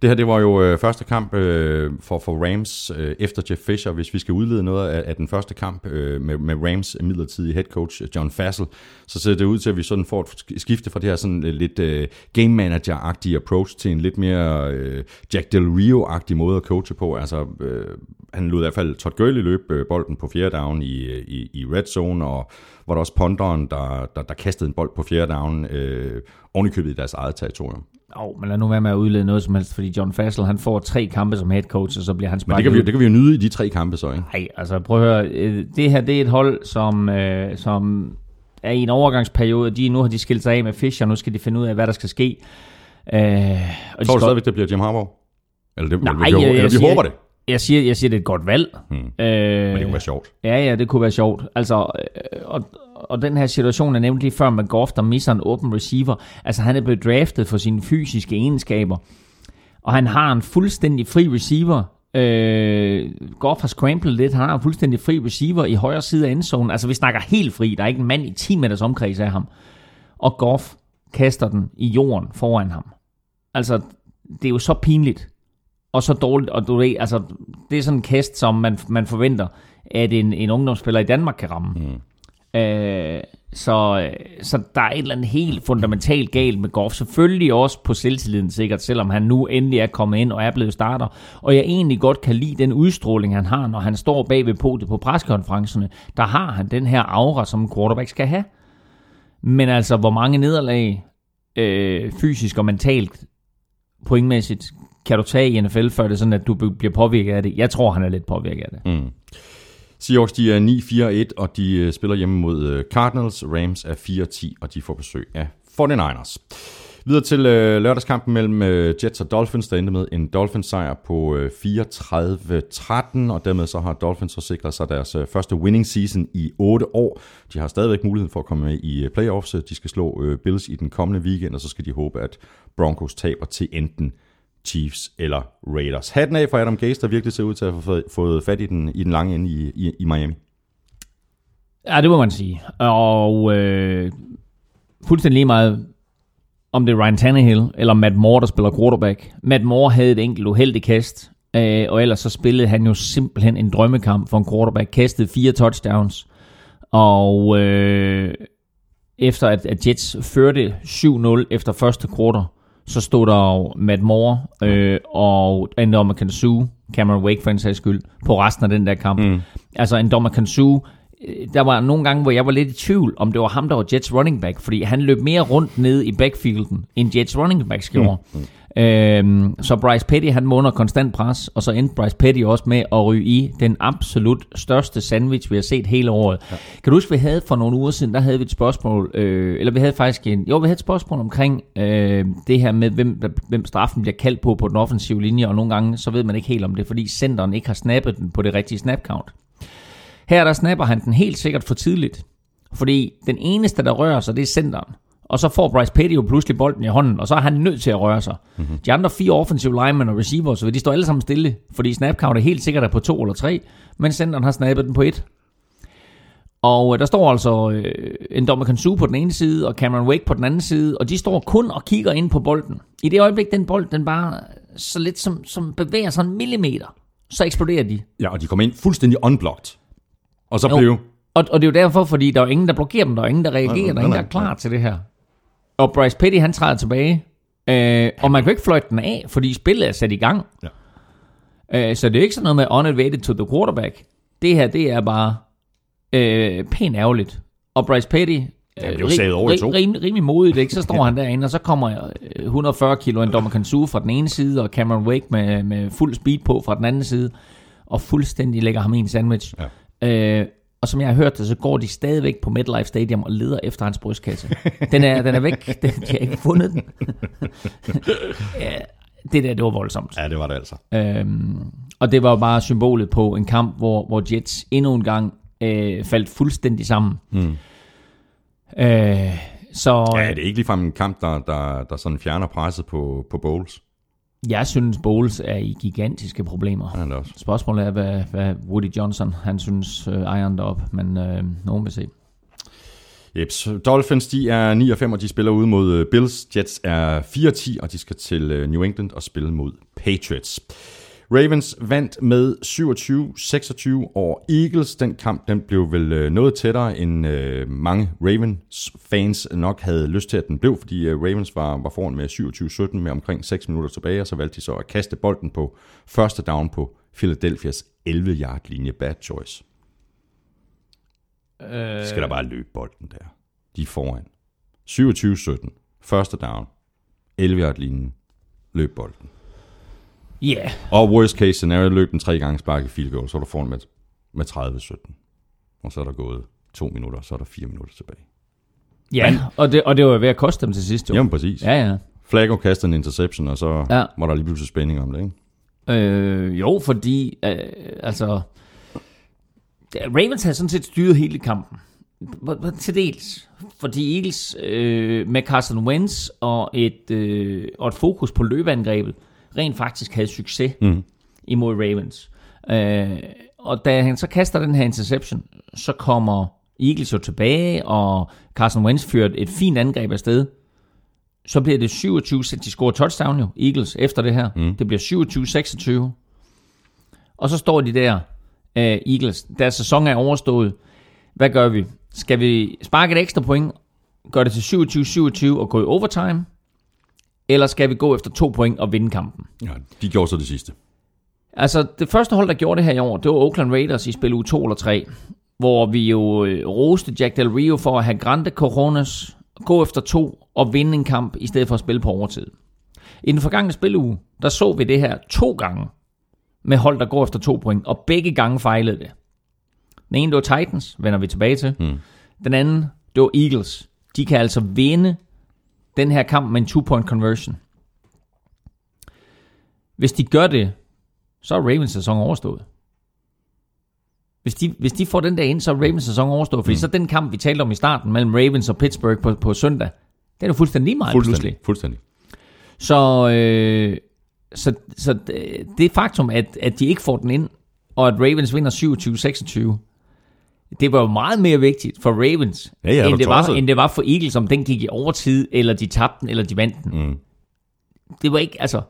Det her, det var jo øh, første kamp øh, for, for Rams øh, efter Jeff Fisher. Hvis vi skal udlede noget af, af den første kamp øh, med, med Rams midlertidige head coach John Fassel, så ser det ud til, at vi sådan får et skifte fra det her sådan lidt øh, game manager-agtige approach til en lidt mere øh, Jack Del Rio-agtig måde at coache på. Altså, øh, han lod i hvert fald Todd Gurley løbe øh, bolden på fjerde down i, øh, i, i red zone, og var der også ponderen, der, der, der kastede en bold på fjerde down, øh, ovenikøbet i deres eget territorium. Oh, men lad nu være med at udlede noget som helst, fordi John Fassel, han får tre kampe som head coach, og så bliver han Men sparket det kan, vi, det kan vi jo nyde i de tre kampe så, ikke? Nej, altså prøv at høre. øh, Det her, det er et hold, som, øh, som er i en overgangsperiode. De, nu har de skilt sig af med Fischer, nu skal de finde ud af, hvad der skal ske. Øh, og de Tror du skal- stadigvæk, det bliver Jim Harbaugh? Eller, det, Nej, eller, vi, jeg eller vi siger- håber det, Jeg siger, jeg siger, det er et godt valg. Hmm. Øh, men det kunne være sjovt. Ja, ja, det kunne være sjovt. Altså, øh, og, og den her situation, jeg nævnte lige før med Goff, der misser en åben receiver. Altså, han er blevet draftet for sine fysiske egenskaber. Og han har en fuldstændig fri receiver. Øh, Goff har scrambled lidt. Han har en fuldstændig fri receiver i højre side af endzonen. Altså, vi snakker helt fri. Der er ikke en mand i 10 meters omkreds af ham. Og Goff kaster den i jorden foran ham. Altså, det er jo så pinligt og så dårligt, og du ved, altså, det er sådan en kast, som man, man forventer, at en, en ungdomsspiller i Danmark kan ramme. Mm. Øh, så, så der er et eller andet helt fundamentalt galt med Goff. Selvfølgelig også på selvtilliden sikkert, selvom han nu endelig er kommet ind og er blevet starter. Og jeg egentlig godt kan lide den udstråling, han har, når han står bag ved podiet på preskonferencerne. Der har han den her aura, som en quarterback skal have. Men altså, hvor mange nederlag, øh, fysisk og mentalt, pointmæssigt, kan du tage i NFL, før det er sådan, at du bliver påvirket af det? Jeg tror, han er lidt påvirket af det. Mm. Seahawks de er 9-4-1, og de øh, spiller hjemme mod øh, Cardinals. Rams er 4-10, og de får besøg af 49ers. Videre til øh, lørdagskampen mellem øh, Jets og Dolphins, der endte med en Dolphins sejr på øh, 34-13, og dermed så har Dolphins så sikret sig deres øh, første winning season i 8 år. De har stadigvæk muligheden for at komme med i øh, playoffs. De skal slå øh, Bills i den kommende weekend, og så skal de håbe, at Broncos taber til enten Chiefs eller Raiders. Hatten af for Adam Gase, der virkelig ser ud til at have fået- fat i den, i den lange ende i, i, i Miami. Ja, det må man sige. Og øh, fuldstændig lige meget, om det er Ryan Tannehill eller Matt Moore, der spiller quarterback. Matt Moore havde et enkelt uheldigt kast, øh, og ellers så spillede han jo simpelthen en drømmekamp for en quarterback. Kastede fire touchdowns, og øh, efter at, at Jets førte 7-0 efter første quarter, så stod der jo Matt Moore øh, og en dommer Kansu, Cameron Wake for en sags skyld, på resten af den der kamp. Mm. Altså en dommer Kansu, der var nogle gange, hvor jeg var lidt i tvivl, om det var ham, der var Jets running back, fordi han løb mere rundt ned i backfielden, end Jets running backs gjorde. Mm. Øhm, så Bryce Petty, han må under konstant pres, og så endte Bryce Petty også med at ryge i den absolut største sandwich, vi har set hele året. Ja. Kan du huske, vi havde for nogle uger siden, der havde vi et spørgsmål, øh, eller vi havde faktisk en, jo, vi havde et spørgsmål omkring øh, det her med, hvem, hvem straffen bliver kaldt på på den offensive linje, og nogle gange, så ved man ikke helt om det, fordi centeren ikke har snappet den på det rigtige snap count. Her der snapper han den helt sikkert for tidligt. Fordi den eneste, der rører sig, det er centeren. Og så får Bryce Petty jo pludselig bolden i hånden, og så er han nødt til at røre sig. Mm-hmm. De andre fire offensive linemen og receivers, så de står alle sammen stille, fordi snap count er helt sikkert er på to eller tre, men centeren har snappet den på et. Og øh, der står altså øh, en dommer Kansu på den ene side, og Cameron Wake på den anden side, og de står kun og kigger ind på bolden. I det øjeblik, den bold, den bare så lidt som, som bevæger sig en millimeter, så eksploderer de. Ja, og de kom ind fuldstændig unblocked. Og så Jo. blev... Og, og det er jo derfor, fordi der er ingen, der blokerer dem, der er ingen, der reagerer, Nej, der er nej, ingen, der nej, er klar til det her. Og Bryce Petty, han træder tilbage, øh, og man kan ikke fløjte den af, fordi spillet er sat i gang. Ja. Øh, så det er ikke sådan noget med unadvated to the quarterback. Det her, det er bare øh, pænt ærgerligt. Og Bryce Petty, Han blev savet over rim, rimelig modigt, ikke? så står han derinde, og så kommer øh, 140 kilo en dommer Kansu fra den ene side, og Cameron Wake med, med fuld speed på fra den anden side, og fuldstændig lægger ham i en sandwich. Ja. Øh, og som jeg har hørt det, så går de stadigvæk på MetLife Stadium og leder efter hans brystkasse. Den er, den er væk. Den, de har ikke fundet den. ja, det der, det var voldsomt. Ja, det var det altså. Øhm, og det var bare symbolet på en kamp, hvor, hvor Jets endnu en gang øh, faldt fuldstændig sammen. Mm. Øh, så Ja, det er ikke ligefrem en kamp, der, der, der sådan fjerner presset på, på Bowles. Jeg synes, Bowles er i gigantiske problemer. Han er også. Spørgsmålet er, hvad, hvad Woody Johnson, han synes, øh, ejer den op, men øh, nogen vil se. Jeps. Dolphins, de er 9 og 5, og de spiller ude mod øh, Bills. Jets er 4 og 10, og de skal til øh, New England og spille mod Patriots. Ravens vandt med 27-26 over Eagles. Den kamp den blev vel øh, noget tættere, end øh, mange Ravens-fans nok havde lyst til, at den blev, fordi øh, Ravens var, var foran med 27-17 med omkring 6 minutter tilbage, og så valgte de så at kaste bolden på første down på Philadelphias 11-yard-linje. Bad choice. Øh, skal der bare løbe bolden der. De er foran. 27-17. Første down. 11 yard linjen. Løb bolden. Ja, yeah. Og worst case scenario, løb den tre gange spark i field goal, så er du foran med, med 30-17. Og så er der gået to minutter, så er der fire minutter tilbage. ja. Og, det, og det var ved at koste dem til sidst. Jo. Jamen præcis. Ja, ja. Flacco kaster en interception, og så Ja. var der lige pludselig spænding om det, ikke? Øh, jo, fordi, øh, altså, Ravens havde sådan set styret hele kampen. Til dels. Fordi Eagles øh, med Carson Wentz og et, øh, og et fokus på løbeangrebet rent faktisk havde succes Mm. imod Ravens. Øh, og da han så kaster den her interception, så kommer Eagles jo tilbage, og Carson Wentz fører et fint angreb afsted. Så bliver det 27, så de scorer touchdown jo, Eagles, efter det her. Mm. Det bliver 27-26. Og så står de der, uh, Eagles, deres sæson er overstået. Hvad gør vi? Skal vi sparke et ekstra point, gøre det til 27-27 og gå i overtime? Eller skal vi gå efter to point og vinde kampen? Ja, de gjorde så det sidste. Altså, det første hold, der gjorde det her i år, det var Oakland Raiders i spil uge 2 eller 3, hvor vi jo øh, roste Jack Del Rio for at have grande coronas, gå efter to og vinde en kamp, i stedet for at spille på overtid. I den forgangne spiluge, der så vi det her to gange med hold, der går efter to point, og begge gange fejlede det. Den ene, det var Titans, vender vi tilbage til. Mm. Den anden, det var Eagles. De kan altså vinde den her kamp med en two-point conversion. Hvis de gør det, så er Ravens sæson overstået. Hvis de, hvis de får den der ind, så er Ravens sæson overstået. Fordi mm. så den kamp, vi talte om i starten, mellem Ravens og Pittsburgh på, på søndag, den er jo fuldstændig lige meget pludselig. Fuldstændig. Fuldstændig. Så, øh, så, så det- det faktum, at, at de ikke får den ind, og at Ravens vinder 27-26, det var jo meget mere vigtigt for Ravens, Ja, ja, end, det var, end det var for Eagles, om den gik i overtid, eller de tabte den, eller de vandt den. Mm. Det var ikke, altså,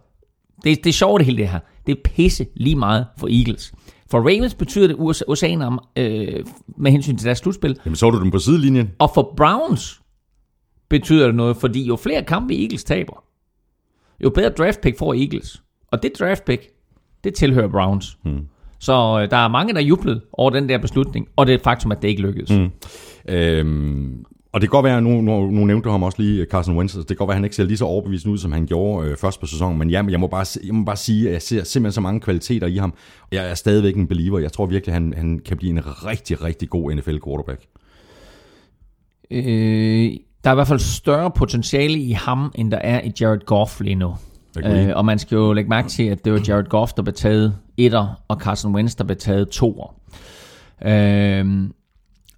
det, det er sjovt det hele det her. Det er pisse lige meget for Eagles. For Ravens betyder det USA, oceaner øh, med hensyn til deres slutspil, Jamen, så du dem på sidelinjen? og for Browns betyder det noget, fordi jo flere kampe Eagles taber, jo bedre draft pick får Eagles. Og det draft pick, det tilhører Browns. Hmm. Så øh, der er mange, der jublede over den der beslutning, og det er et faktum, at det ikke lykkedes. Hmm. Øhm, og det kan godt være, nu, nu, nu nævnte du ham også lige, Carson Wentz, det kan godt være, at han ikke ser lige så overbevisende ud, som han gjorde øh, først på sæsonen, men jeg, jeg, må bare, jeg må bare sige, at jeg ser simpelthen så mange kvaliteter i ham. Jeg er stadigvæk en believer. Jeg tror virkelig, han, han kan blive en rigtig, rigtig god NFL-quarterback. Øh, der er i hvert fald større potentiale i ham, end der er i Jared Goff lige nu. Øh, og man skal jo lægge mærke til, at det var Jared Goff, der blev taget etter, og Carson Wentz, der blev taget toer. Øh,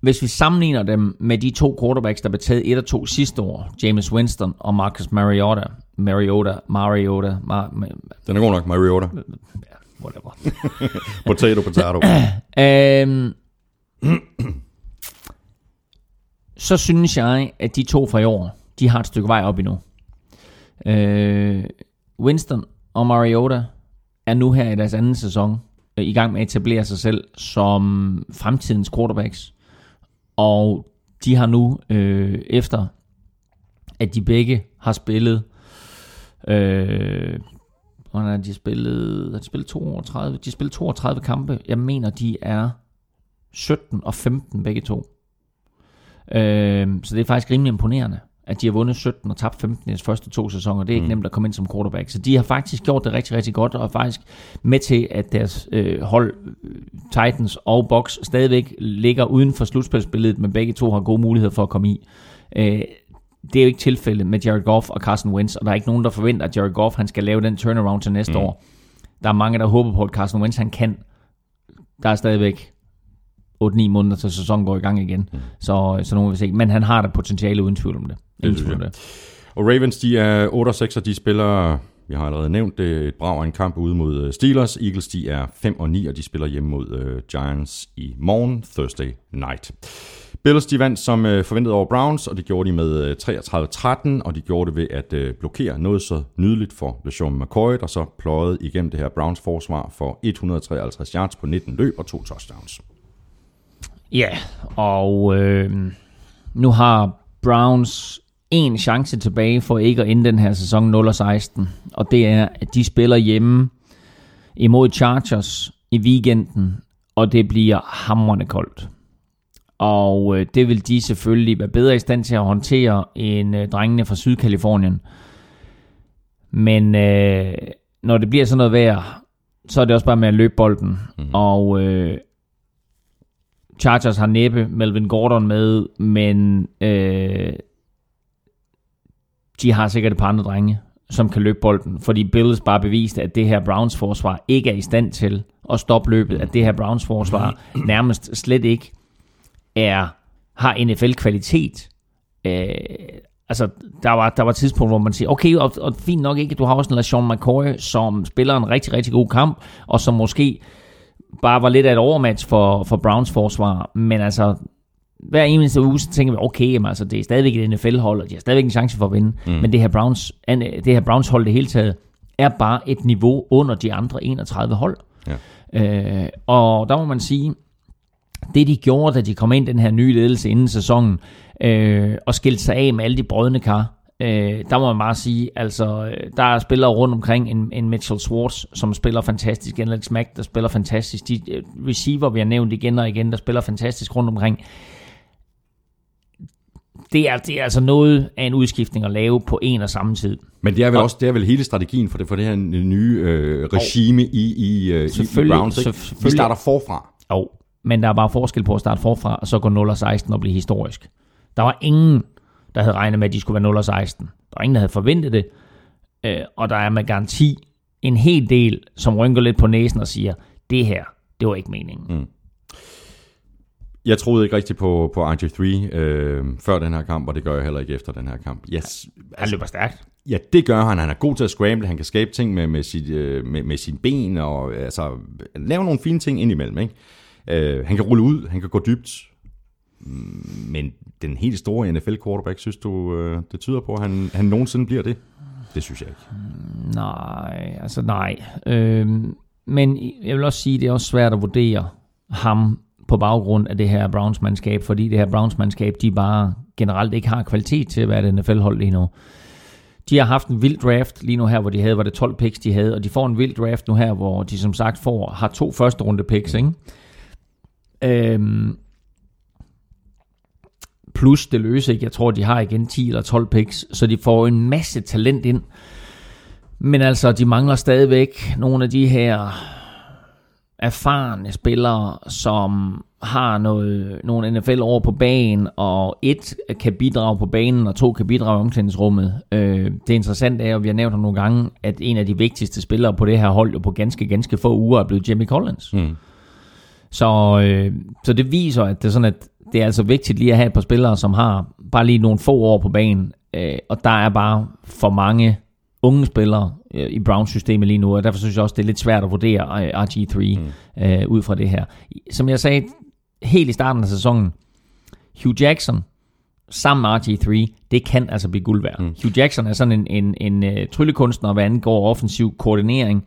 hvis vi sammenligner dem med de to quarterbacks, der blev taget et og to sidste år, James Winston og Marcus Mariota, Mariota, Mariota, Mar- Ma- Den er god nok, Mariota. whatever. Potato, potato. Øhm, så synes jeg, at de to fra i år, de har et stykke vej op endnu. Øh, Winston og Mariota er nu her i deres anden sæson øh, i gang med at etablere sig selv som fremtidens quarterbacks. Og de har nu, øh, efter at de begge har spillet, øh, hvordan har de spillet, har de spillet 32, de har spillet 32 kampe. Jeg mener, de er 17 og 15 begge to. Øh, så det er faktisk rimelig imponerende at de har vundet 17 og tabt 15 i deres første to sæsoner. Det er ikke mm. nemt at komme ind som quarterback. Så de har faktisk gjort det rigtig, rigtig godt, og er faktisk med til, at deres øh, hold, øh, Titans og Bucks, stadigvæk ligger uden for slutspilsbilledet, men begge to har gode muligheder for at komme i. Øh, det er jo ikke tilfældet med Jared Goff og Carson Wentz, og der er ikke nogen, der forventer, at Jared Goff han skal lave den turnaround til næste mm. år. Der er mange, der håber på, at Carson Wentz han kan. Der er stadigvæk 8-9 måneder til sæsonen går i gang igen. Mm. Så, så nu vil vi se. Men han har da potentiale uden tvivl om det. Uden tvivl om det. Og Ravens, de er 8 og 6, og de spiller, vi har allerede nævnt det, et brag af en kamp ude mod øh, Steelers. Eagles, de er 5 og 9, og de spiller hjemme mod uh, Giants i morgen, Thursday night. Bills, de vandt som uh, forventet over Browns, og det gjorde de med uh, 33-13, og de gjorde det ved at uh, blokere noget så nydeligt for LeSean McCoy, der så pløjede igennem det her Browns forsvar for 153 yards på 19 løb og to touchdowns. Ja, og øh, nu har Browns en chance tilbage for ikke at ende den her sæson 0-16, og det er, at de spiller hjemme imod Chargers i weekenden, og det bliver hamrende koldt. Og øh, det vil de selvfølgelig være bedre i stand til at håndtere end øh, drengene fra Sydkalifornien. Men øh, når det bliver sådan noget vejr, så er det også bare med at løbe bolden. Mm. Og øh, Chargers har næppe Melvin Gordon med, men øh, de har sikkert et par andre drenge, som kan løbe bolden, fordi Bills bare beviste, at det her Browns forsvar ikke er i stand til at stoppe løbet, at det her Browns forsvar nærmest slet ikke er har NFL-kvalitet. Øh, altså, der var, der var et tidspunkt, hvor man siger, okay, og, og fint nok ikke, du har også en LaShawn McCoy, som spiller en rigtig, rigtig god kamp, og som måske bare var lidt af et overmatch for, for Browns forsvar, men altså, hver eneste uge, så tænker vi, okay, jamen, altså, det er stadigvæk et NFL-hold, og de har stadigvæk en chance for at vinde, mm. men det her, Browns, det her Browns-hold det hele taget, er bare et niveau under de andre 31 hold. Ja. Øh, og der må man sige, det de gjorde, da de kom ind den her nye ledelse inden sæsonen, øh, og skilte sig af med alle de brødne kar, Øh, der må man bare sige, altså, øh, der er spillere rundt omkring en, en Mitchell Schwartz, som spiller fantastisk, en Alex Mack, der spiller fantastisk, de uh, receiver, vi har nævnt igen og igen, der spiller fantastisk rundt omkring. Det er, det er altså noget af en udskiftning at lave på en og samme tid. Men det er vel og, også det er vel hele strategien for det, for det her nye øh, regime og, i, i, øh, i Browns. Ikke? Vi starter forfra. Jo, men der er bare forskel på at starte forfra, og så gå 0-16 og blive historisk. Der var ingen der havde regnet med, at de skulle være 0 og 16. Der var ingen, der havde forventet det. Øh, og der er med garanti en hel del, som rynker lidt på næsen og siger, det her, det var ikke meningen. Mm. Jeg troede ikke rigtigt på, på RG3 øh, før den her kamp, og det gør jeg heller ikke efter den her kamp. Yes, han altså, løber stærkt. Ja, det gør han. Han er god til at scramble. Han kan skabe ting med, med, sit, øh, med, med sine ben, og altså, lave nogle fine ting indimellem. Ikke? Øh, han kan rulle ud, han kan gå dybt, men den helt store NFL-quarterback, synes du, øh, det tyder på, at han, han nogensinde bliver det? Det synes jeg ikke. Nej, altså nej. Øh, men jeg vil også sige, at det er også svært at vurdere ham på baggrund af det her Browns-mandskab, fordi det her Browns-mandskab, de bare generelt ikke har kvalitet til at være et NFL-hold lige nu. De har haft en vild draft lige nu her, hvor de havde, var det 12 picks, de havde, og de får en vild draft nu her, hvor de som sagt får, har to første runde picks, ikke? Øhm, plus det løse. Ikke? Jeg tror, de har igen 10 eller 12 picks, så de får en masse talent ind. Men altså, de mangler stadigvæk nogle af de her erfarne spillere, som har noget, nogle NFL over på banen, og et kan bidrage på banen, og to kan bidrage i omklædningsrummet. Øh, det interessante er, og vi har nævnt ham nogle gange, at en af de vigtigste spillere på det her hold, jo på ganske, ganske få uger, er blevet Jimmy Collins. Mm. Så, øh, så det viser, at det er sådan, at det er altså vigtigt lige at have et par spillere, som har bare lige nogle få år på banen, øh, og der er bare for mange unge spillere øh, i Browns-systemet lige nu, og derfor synes jeg også, det er lidt svært at vurdere øh, RG3 mm. øh, ud fra det her. Som jeg sagde helt i starten af sæsonen, Hugh Jackson sammen med RG3, det kan altså blive guld værd. Mm. Hugh Jackson er sådan en, en, en uh, tryllekunstner, hvad angår offensiv koordinering,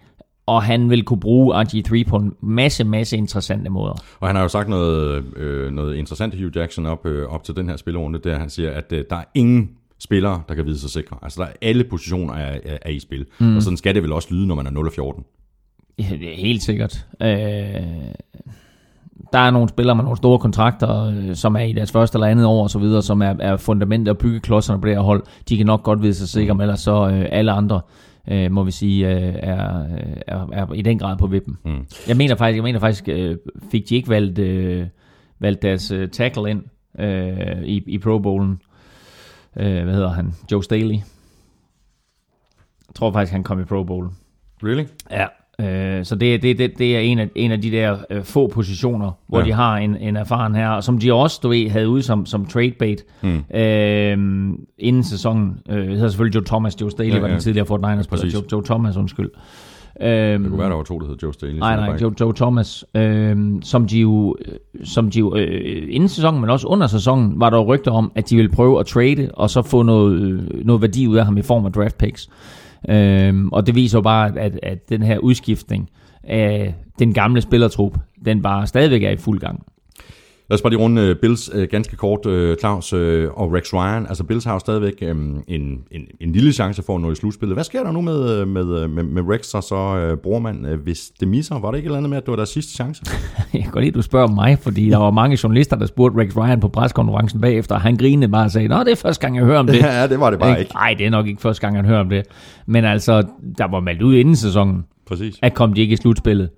og han vil kunne bruge RG3 på en masse, masse interessante måder. Og han har jo sagt noget, øh, noget interessant Hugh Jackson op, øh, op til den her spillerunde, der han siger, at øh, der er ingen spillere, der kan vide sig sikre. Altså der er alle positioner er, er, er i spil. Mm. Og sådan skal det vel også lyde, når man er 0 14. Ja, helt sikkert. Øh, der er nogle spillere med nogle store kontrakter, øh, som er i deres første eller andet år og så videre, som er, er fundamentet og byggeklodserne på det her hold. De kan nok godt vide sig sikre, men ellers så øh, alle andre, øh, må vi sige, øh, er, er, er i den grad på vippen. Mm. Jeg mener faktisk, jeg mener faktisk øh, fik de ikke valgt, øh, valgt deres øh, tackle ind øh, i, i Pro Bowlen. Øh, hvad hedder han? Joe Staley. Jeg tror faktisk, han kom i Pro Bowl. Really? Ja, øh, så det, det, det, det er en af, en af de der øh, få positioner, hvor Ja. ja. de har en, en erfaren her, og som de også, du ved, havde ude som, som trade bait mm. øh, inden sæsonen. Øh, det hedder selvfølgelig Joe Thomas, Joe Staley Ja, ja, var ja. den tidligere Fort Niners spiller. Præcis. Joe, Joe Thomas, undskyld. Øh, Det kunne være, der var to, der hed Joe Staley. Nej, nej, Joe, Joe Thomas, øh, som de jo, øh, som de jo øh, inden sæsonen, men også under sæsonen, var der jo rygter om, at de ville prøve at trade, og så få noget, øh, noget værdi ud af ham i form af draft picks. Øh, og det viser jo bare, at, at den her udskiftning af den gamle spillertrup, den bare stadigvæk er i fuld gang. Lad os bare lige runde øh, Bills øh, ganske kort, øh, Claus og Rex Ryan. Altså Bills har jo stadigvæk en, en, en lille chance for at nå i slutspillet. Hvad sker der nu med, med, med, med Rex og så brormand, hvis det misser? Var det ikke et eller andet med, at det var deres sidste chance? Jeg kan godt lide, at du spørger mig, fordi der var mange journalister, der spurgte Rex Ryan på preskonferencen bagefter, og han grinede bare og sagde, Nå, det er første gang, jeg hører om det. ja, det var det bare ikke. Nej, det er nok ikke første gang, han hører om det. Men altså, der var meldt ud inden sæsonen, Præcis. at kom de ikke i slutspillet,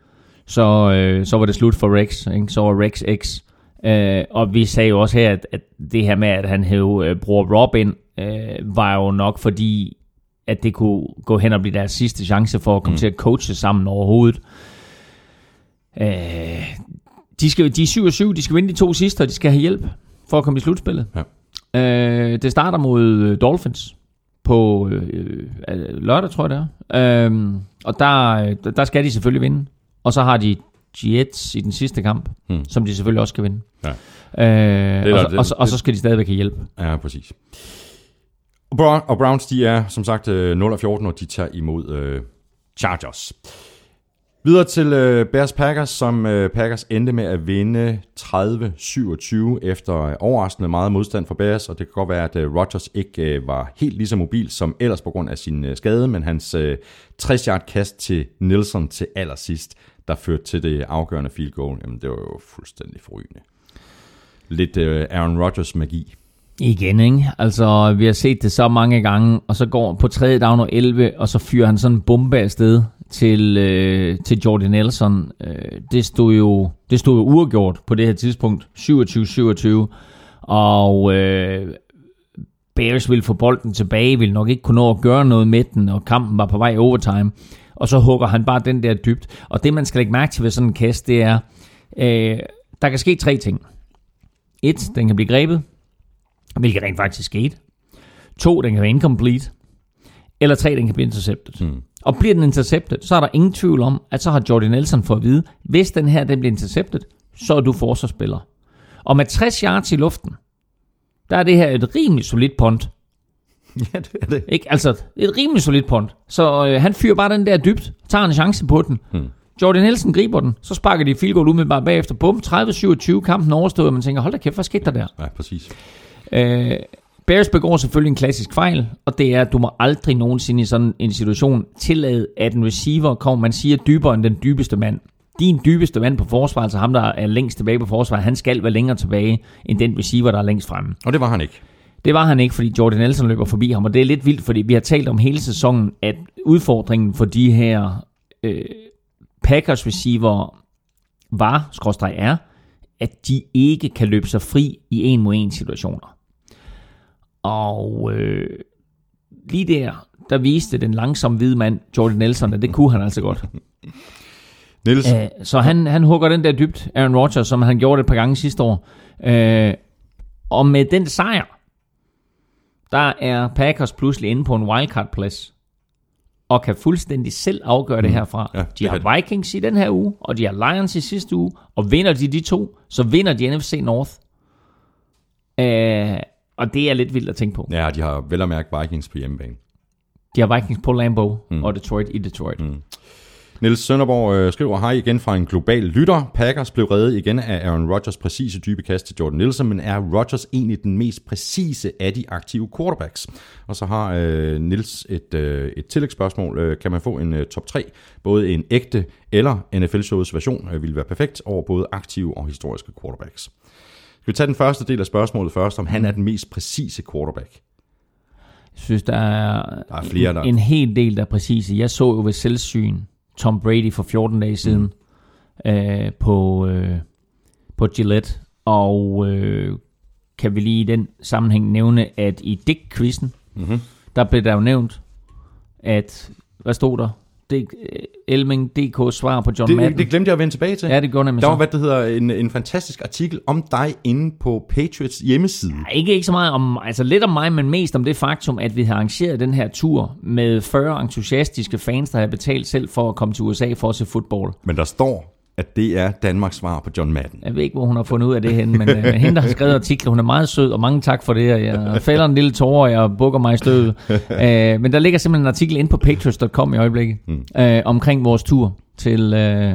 så, øh, så var det slut for Rex. Ikke? Så var Rex X. Øh, og vi sagde jo også her, at, at det her med, at han hævde øh, bror Robin, øh, var jo nok fordi, at det kunne gå hen og blive deres sidste chance for at komme mm. til at coache sammen overhovedet. Øh, de, skal, de er 7 og 7, de skal vinde de to sidste, og de skal have hjælp for at komme i slutspillet. Ja. Øh, det starter mod øh, Dolphins på øh, øh, lørdag, tror jeg det er. Øh, og der, øh, der skal de selvfølgelig vinde. Og så har de Jets i den sidste kamp, Hmm. som de selvfølgelig også skal vinde. Ja. Øh, er og, det- og, så, og så skal de stadigvæk have hjælp. Ja, præcis. Og, Brown, og Browns, de er som sagt øh, 0 af 14, og de tager imod øh, Chargers. Videre til øh, Bears Packers, som øh, Packers endte med at vinde 30-27 efter øh, overraskende meget modstand fra Bears, og det kan godt være, at øh, Rodgers ikke øh, var helt lige så mobil som ellers på grund af sin øh, skade, men hans øh, 60-yard kast til Nielsen til allersidst, der førte til det afgørende field goal, jamen det var jo fuldstændig forrygende. Lidt øh, Aaron Rodgers magi. Igen, ikke? Altså, vi har set det så mange gange, og så går på tredje down og 11, og så fyrer han sådan en bombe afsted til, øh, til Jordan Nelson. Øh, det, stod jo, det stod jo uafgjort på det her tidspunkt, 27-27, og øh, Bears ville få bolden tilbage, ville nok ikke kunne nå at gøre noget med den, og kampen var på vej i overtime. Og så hugger han bare den der dybt. Og det, man skal lægge mærke til ved sådan en kast, det er, øh, der kan ske tre ting. Et, den kan blive grebet, hvilket rent faktisk skete. To, den kan være incomplete. Eller tre, den kan blive intercepted. Mm. Og bliver den intercepted, så er der ingen tvivl om, at så har Jordan Nelson fået at vide, hvis den her den bliver intercepted, så er du forsvarsspiller. Og med 60 yards i luften, der er det her et rimelig solidt punt. Ja, det er det. Ikke? Altså, et rimelig solidt punt. Så øh, han fyrer bare den der dybt, tager en chance på den. Hmm. Jordan Nielsen griber den, så sparker de field goal umiddelbart bagefter. Bum, 30-27, kampen overstået, og man tænker, hold da kæft, hvad skete der der? Ja, præcis. Øh, Bears begår selvfølgelig en klassisk fejl, og det er, at du må aldrig nogensinde i sådan en situation tillade, at en receiver kommer, man siger, dybere end den dybeste mand. Din dybeste mand på forsvaret, altså ham, der er længst tilbage på forsvaret, han skal være længere tilbage, end den receiver, der er længst fremme. Og det var han ikke. Det var han ikke, fordi Jordan Nelson løber forbi ham, og det er lidt vildt, fordi vi har talt om hele sæsonen, at udfordringen for de her øh, Packers receiver var, skråstreg er, at de ikke kan løbe sig fri i en mod en situationer. Og øh, lige der, der viste den langsomme hvide mand, Jordan Nelson, at det kunne han altså godt. Niels, Øh, så han, han hugger den der dybt, Aaron Rodgers, som han gjorde det et par gange sidste år. Øh, og med den sejr, der er Packers pludselig inde på en wildcard-plads, og kan fuldstændig selv afgøre det herfra. Ja, de har Vikings i den her uge, og de har Lions i sidste uge, og vinder de de to, så vinder de NFC North. Øh, og det er lidt vildt at tænke på. ja, de har vel at mærke Vikings på hjemmebane. De har Vikings på Lambeau mm. og Detroit i Detroit. Mm. Niels Sønderborg øh, skriver, hej igen fra en global lytter. Packers blev reddet igen af Aaron Rodgers præcise dybe kast til Jordan Nielsen, men er Rodgers egentlig den mest præcise af de aktive quarterbacks? Og så har øh, Niels et, øh, et tillægsspørgsmål. Øh, kan man få en øh, top 3, både en ægte eller NFL-showets version, øh, vil være perfekt over både aktive og historiske quarterbacks. Skal vi tage den første del af spørgsmålet først, om han er den mest præcise quarterback? Jeg synes, der er, Der er flere, der- en hel del, der er præcise. Jeg så jo ved selvsyn Tom Brady for 14 dage siden mm. øh, på, øh, på Gillette, og øh, kan vi lige i den sammenhæng nævne, at i Dick-quizzen, mm-hmm. der blev der jo nævnt, at, hvad stod der? Øh, Elming DK svar på John Madden. Det, det glemte jeg at vende tilbage til. ja, det gjorde nemlig Der var, så. hvad det hedder, en, en fantastisk artikel om dig inde på Patriots hjemmeside. Nej, Ikke, ikke så meget om, altså lidt om mig, men mest om det faktum, at vi har arrangeret den her tur med 40 entusiastiske fans, der har betalt selv for at komme til USA for at se fodbold. Men der står, at det er Danmarks svar på John Madden. Jeg ved ikke, hvor hun har fundet ud af det henne, men, øh, men hende, der har skrevet artiklen, hun er meget sød, og mange tak for det. og Jeg falder en lille tårer, og jeg bukker mig i støvet. øh, men der ligger simpelthen en artikel inde på patriots.com i øjeblikket, mm. øh, omkring vores tur til, øh,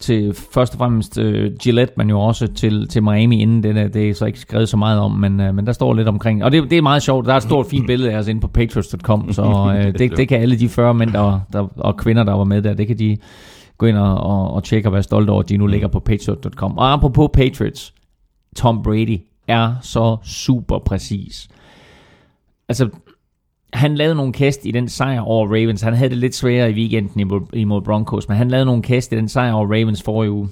til først og fremmest øh, Gillette, men jo også til, til Miami inden. Det, er- det er så ikke skrevet så meget om, men, øh, men der står lidt omkring. Og det, det er meget sjovt. Der er et stort fint billede af os inde på patriots.com, så øh, det, det kan alle de 40 mænd der, der, og kvinder, der var med der, det kan de gå ind og, og, og tjekke og være stolte over, at de nu ligger på patriots.com. Og apropos Patriots, Tom Brady er så super præcis. Altså, han lavede nogle kast i den sejr over Ravens. Han havde det lidt sværere i weekenden imod, imod Broncos, men han lavede nogle kast i den sejr over Ravens forrige uge,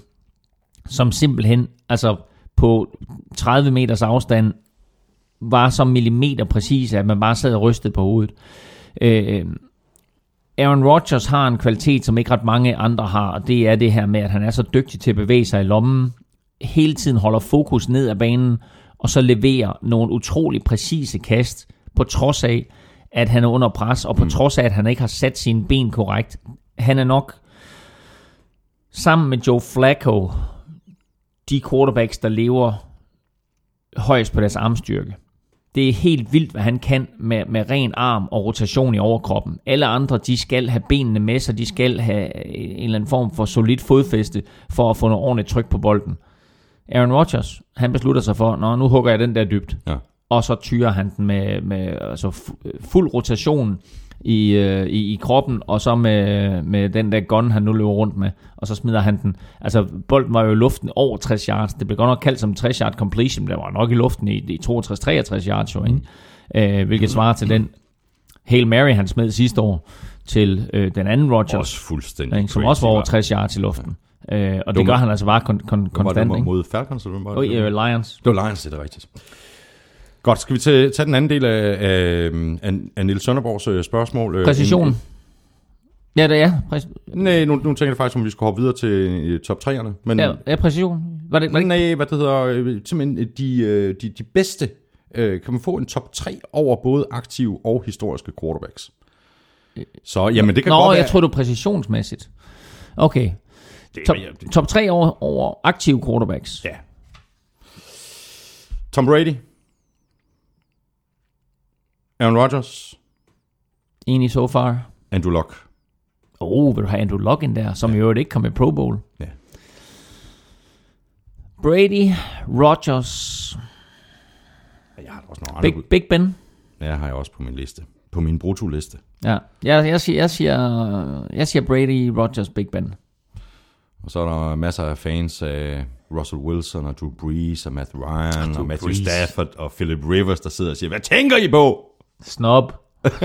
som simpelthen, altså på 30 meters afstand, var så millimeter præcise, at man bare sad og rystede på hovedet. Øh, Aaron Rodgers har en kvalitet, som ikke ret mange andre har, og det er det her med, at han er så dygtig til at bevæge sig i lommen, hele tiden holder fokus ned ad banen, og så leverer nogle utrolig præcise kast, på trods af, at han er under pres, og på mm. trods af, at han ikke har sat sine ben korrekt. Han er nok, sammen med Joe Flacco, de quarterbacks, der lever højst på deres armstyrke. Det er helt vildt, hvad han kan med, med ren arm og rotation i overkroppen. Alle andre, de skal have benene med sig, de skal have en eller anden form for solidt fodfæste, for at få noget ordentligt tryk på bolden. Aaron Rodgers, han beslutter sig for, Nå, nu hugger jeg den der dybt. Ja. Og så tyrer han den med, med altså fu- fuld rotation i, øh, i, i kroppen, og så med, med den der gun, han nu løber rundt med, og så smider han den. Altså, bolden var jo i luften over 60 yards. Det blev godt nok kaldt som 60 yard completion, men det var nok i luften i, i 62-63 yards, jo, ikke? Øh, hvilket svarer til den Hail Mary, han smed sidste år, til øh, den anden Rodgers, Også fuldstændig ikke? som også var over hva'? 60 yards i luften. Øh, og det gør han altså bare kon- kon- Var det konstant, mod Falcons, eller var det? øh, Lions. Det var Lions, det er rigtigt. Godt, skal vi tage, tage den anden del af, af, af, af Niels Sønderborgs øh, spørgsmål? Øh, Præcision. Ja, det er. Præ- Nej, nu, nu tænker jeg faktisk, om vi skal hoppe videre til øh, top 3'erne. Men, ja, ja, præcision. Var det, var det nej, hvad det hedder, simpelthen de, de, de bedste. Øh, kan man få en top 3 over både aktive og historiske quarterbacks? Så, jamen det kan Nå, godt jeg være... tror du præcisionsmæssigt. Okay. det, Top, ja, det- top 3 over, over aktive quarterbacks. Ja. Tom Brady. Aaron Rodgers. Enig so far. Andrew Luck. Oh, vil du have Andrew Luck ind der, som ja. jo ikke kom i Pro Bowl. Ja. Brady, Rodgers, Jeg har også nogle andre Big, bud. Big Ben. Ja, har jeg også på min liste. På min brutoliste. Ja, jeg, jeg, siger, jeg, siger, jeg siger Brady, Rodgers, Big Ben. Og så er der masser af fans af Russell Wilson og Drew Brees og Matt Ryan og Matthew Brees. Stafford og Philip Rivers, der sidder og siger, hvad tænker I på? Snob.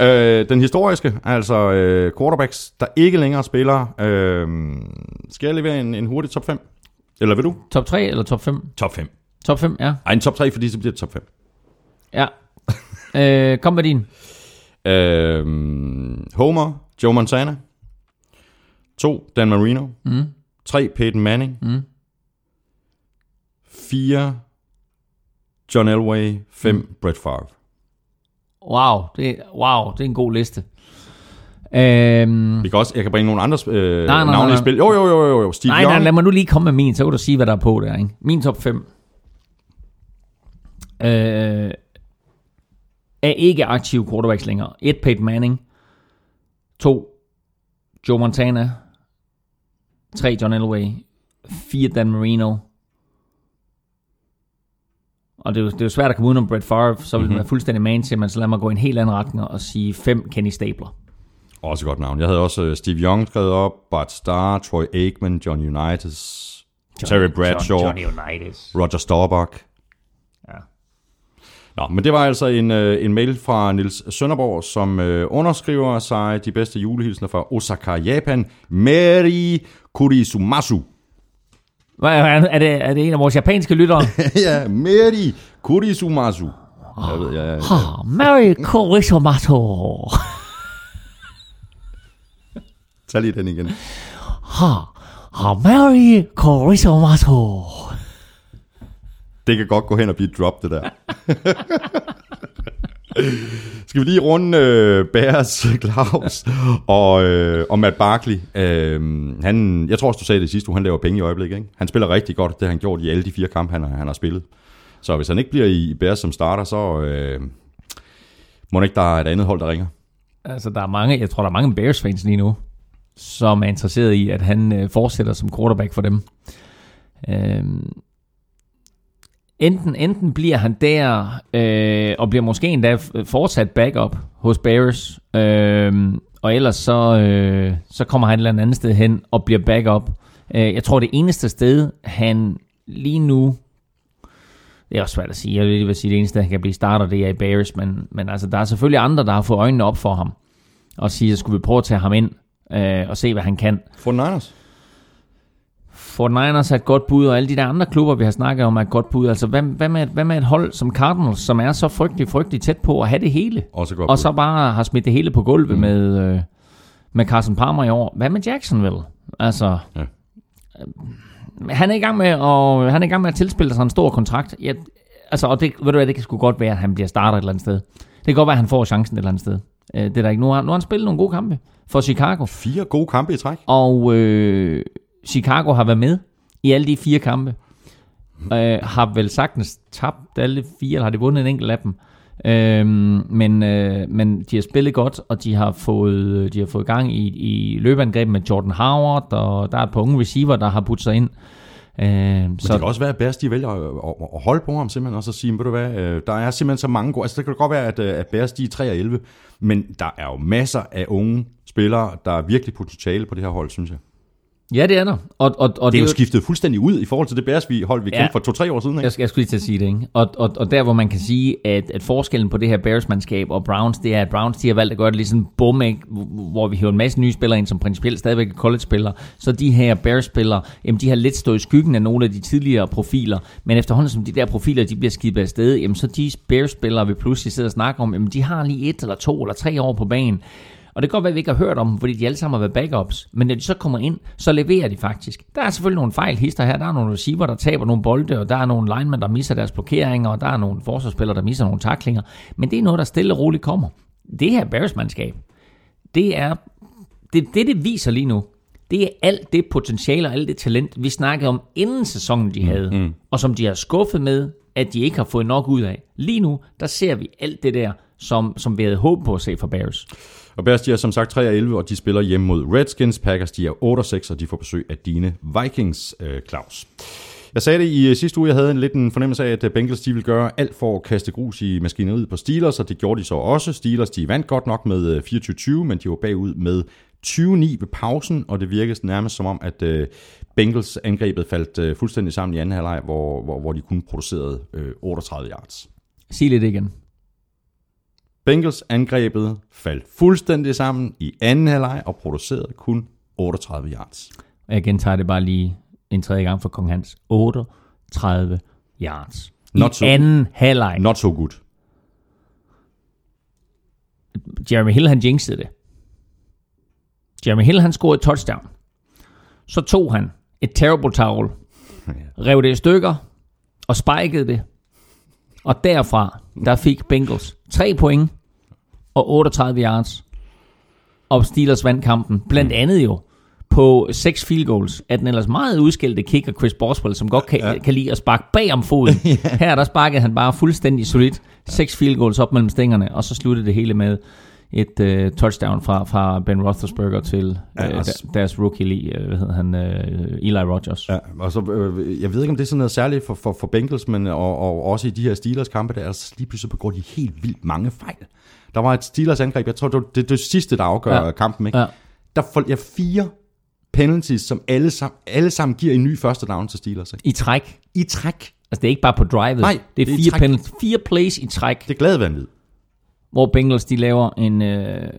Øh, den historiske, altså øh, quarterbacks, der ikke længere spiller. Øh, skal jeg levere en, en hurtig top 5? Eller vil du? Top 3 eller top 5? Top 5. Top 5, ja. Ej, en top 3, fordi så bliver det top 5. Ja. øh, kom med din. Øh, Homer, Joe Montana. 2. Dan Marino. Mm. 3. Peyton Manning. Mm. 4. John Elway. 5. Mm. Brett Favre. Wow, det, wow, det er en god liste. Øhm, Vi kan også, jeg kan bringe nogle andre øh, nej, nej, navne i spil. Jo, jo, jo, jo, jo. Steve nej, Young. nej, lad mig nu lige komme med min, så kan du sige, hvad der er på der. Ikke? Min top 5 øh, er ikke aktive quarterbacks længere. Et Peyton Manning. 2. Joe Montana. 3. John Elway. 4. Dan Marino. Og det er, jo, det er jo svært at komme udenom Brett Favre, så vil mm-hmm. være fuldstændig man til, men så lad mig gå i en helt anden retning og sige 5 Kenny Stabler. Også godt navn. Jeg havde også øh, Steve Young skrevet op, Bart Starr, Troy Aikman, John Unitas, Terry Bradshaw, John, Johnny Unitas. Roger Staubach. Ja. Nå, men det var altså en, øh, en mail fra Nils Sønderborg, som øh, underskriver sig de bedste julehilsner fra Osaka, Japan. Meri Kurisumasu. Hvad, er, det, er det en af vores japanske lyttere? ja, Meri Kurisumasu. Jeg ved, jeg, jeg, Ah, Mary Korisomato. tag lige den igen. Ah, Mary Korisomato. Det kan godt gå hen og blive drop, det der. Skal vi lige runde øh, Bears, Claus og, øh, og Matt Barkley. Øh, han, jeg tror også, du sagde det sidste uge, han laver penge i øjeblikket. Ikke? Han spiller rigtig godt, det har han gjort i alle de fire kampe, han har, han har spillet. Så hvis han ikke bliver i Bears som starter, så øh, må det ikke, der er et andet hold, der ringer. Altså, der er mange, jeg tror, der er mange Bears-fans lige nu, som er interesseret i, at han øh, fortsætter som quarterback for dem. Øh, enten, enten bliver han der, øh, og bliver måske endda øh, fortsat backup hos Bears, øh, og ellers så, øh, så kommer han et eller andet sted hen og bliver backup. Øh, jeg tror, det eneste sted, han lige nu det er også svært at sige. Jeg vil lige vil sige, det eneste, han kan blive starter, det er i Bears. Men, men altså, der er selvfølgelig andre, der har fået øjnene op for ham. Og siger, skulle vi prøve at tage ham ind øh, og se, hvad han kan. For Niners. Fort Niners er et godt bud, og alle de der andre klubber, vi har snakket om, er et godt bud. Altså, hvad, hvad, med, hvad med et hold som Cardinals, som er så frygtelig, frygtelig tæt på at have det hele? Også godt Og bud. så bare har smidt det hele på gulvet mm. med, øh, med Carson Palmer i år. Hvad med Jacksonville? Altså, Ja. øh, han er i gang med at, han er i gang med at tilspille sig en stor kontrakt. Jeg, altså, og det, ved du hvad, det kan sgu godt være, at han bliver starter et eller andet sted. Det kan godt være, at han får chancen et eller andet sted. Øh, det er der ikke. Nu har, nu har han spillet nogle gode kampe for Chicago. Fire gode kampe i træk. Og øh, Chicago har været med i alle de fire kampe. Øh, har vel sagtens tabt alle fire, eller har de vundet en enkelt af dem. Øh, men, øh, men de har spillet godt, og de har fået, de har fået gang i, i løbeangrebet med Jordan Howard, og der er et par unge receiver, der har puttet sig ind. Øh, Men så, det kan også være, at Bears de vælger at, at, at holde på ham simpelthen, og så sige, ved du hvad, øh, der er simpelthen så mange gode, altså det kan godt være, at, øh, at Bears de er 3 og 11, men der er jo masser af unge spillere, der er virkelig potentiale på det her hold, synes jeg. Ja, det er der. Og, og, og Det er jo skiftet fuldstændig ud i forhold til det Bears, vi holdt vi Ja. for to-tre år siden. Ikke? Jeg skal, jeg skulle lige til at sige det, ikke? Og, og, og der, hvor man kan sige, at, at forskellen på det her Bears-mandskab og Browns, det er, at Browns de har valgt at gøre det sådan bum, ikke? hvor vi hiver en masse nye spillere ind, som principielt stadigvæk er college-spillere. Så de her Bears-spillere, jamen de har lidt stået i skyggen af nogle af de tidligere profiler, men efterhånden som de der profiler, de bliver skibet afsted, jamen så de Bears-spillere, vi pludselig sidder og snakker om, jamen de har lige et eller to eller tre år på banen. Og det kan godt være, at vi ikke har hørt om dem, fordi de alle sammen har været backups. Men når de så kommer ind, så leverer de faktisk. Der er selvfølgelig nogle fejl hister her. Der er nogle receiver, der taber nogle bolde, og der er nogle linemen, der misser deres blokeringer, og der er nogle forsvarsspillere, der misser nogle taklinger. Men det er noget, der stille og roligt kommer. Det her Bears-mandskab, det er det, det, det viser lige nu, det er alt det potentiale og alt det talent, vi snakkede om inden sæsonen, de havde, mm. og som de har skuffet med, at de ikke har fået nok ud af. Lige nu, der ser vi alt det der, som, som vi havde håbet på at se fra Bears. Og Bears, de er som sagt 3 og 11, og de spiller hjemme mod Redskins. Packers, de er 8 og 6, og de får besøg af dine Vikings, øh, Claus. Jeg sagde det i øh, sidste uge, jeg havde en lidt en fornemmelse af, at øh, Bengals de ville gøre alt for at kaste grus i maskineriet på Steelers, og det gjorde de så også. Steelers de vandt godt nok med øh, 24-20, men de var bagud med 29 ved pausen, og det virkede nærmest som om, at øh, Bengals angrebet faldt øh, fuldstændig sammen i anden halvleg, hvor, hvor, hvor de kun producerede øh, 38 yards. Sig lidt igen. Bengals angrebet faldt fuldstændig sammen i anden halvleg og producerede kun 38 yards. Og jeg gentager det bare lige en tredje gang for Kong Hans. 38 yards. Not I so- anden halvleg. Not so good. Jeremy Hill, han jinxede det. Jeremy Hill, han scorede et touchdown. Så tog han et terrible towel, rev det i stykker og spikede det. Og derfra, der fik Bengals 3 point og 38 yards. Og Steelers vandt kampen. Blandt andet jo på 6 field goals af den ellers meget udskældte kicker Chris Boswell, som godt kan, ja. kan lide at sparke bag om foden. Her der sparkede han bare fuldstændig solidt 6 field goals op mellem stængerne, og så sluttede det hele med et øh, touchdown fra, fra Ben Roethlisberger til Ja, altså- der- deres rookie, lige, øh, hvad hedder han, øh, Eli Rogers. Ja, og så, øh, jeg ved ikke, om det er sådan noget særligt for, for, for Bengals, men og, og også i de her Steelers kampe, der er altså lige pludselig begår de helt vildt mange fejl. Der var et Steelers angreb, jeg tror, det var det, det sidste, der afgør Ja. kampen, ikke? Ja. Der får jeg fire penalties, som alle, sammen, alle sammen giver en ny første down til Steelers. Ikke? I træk. I træk. Altså, det er ikke bare på drivet. Nej, det er det er fire, penalty, fire plays i træk, Det er glad vanvid. Hvor Bengals de laver en, øh,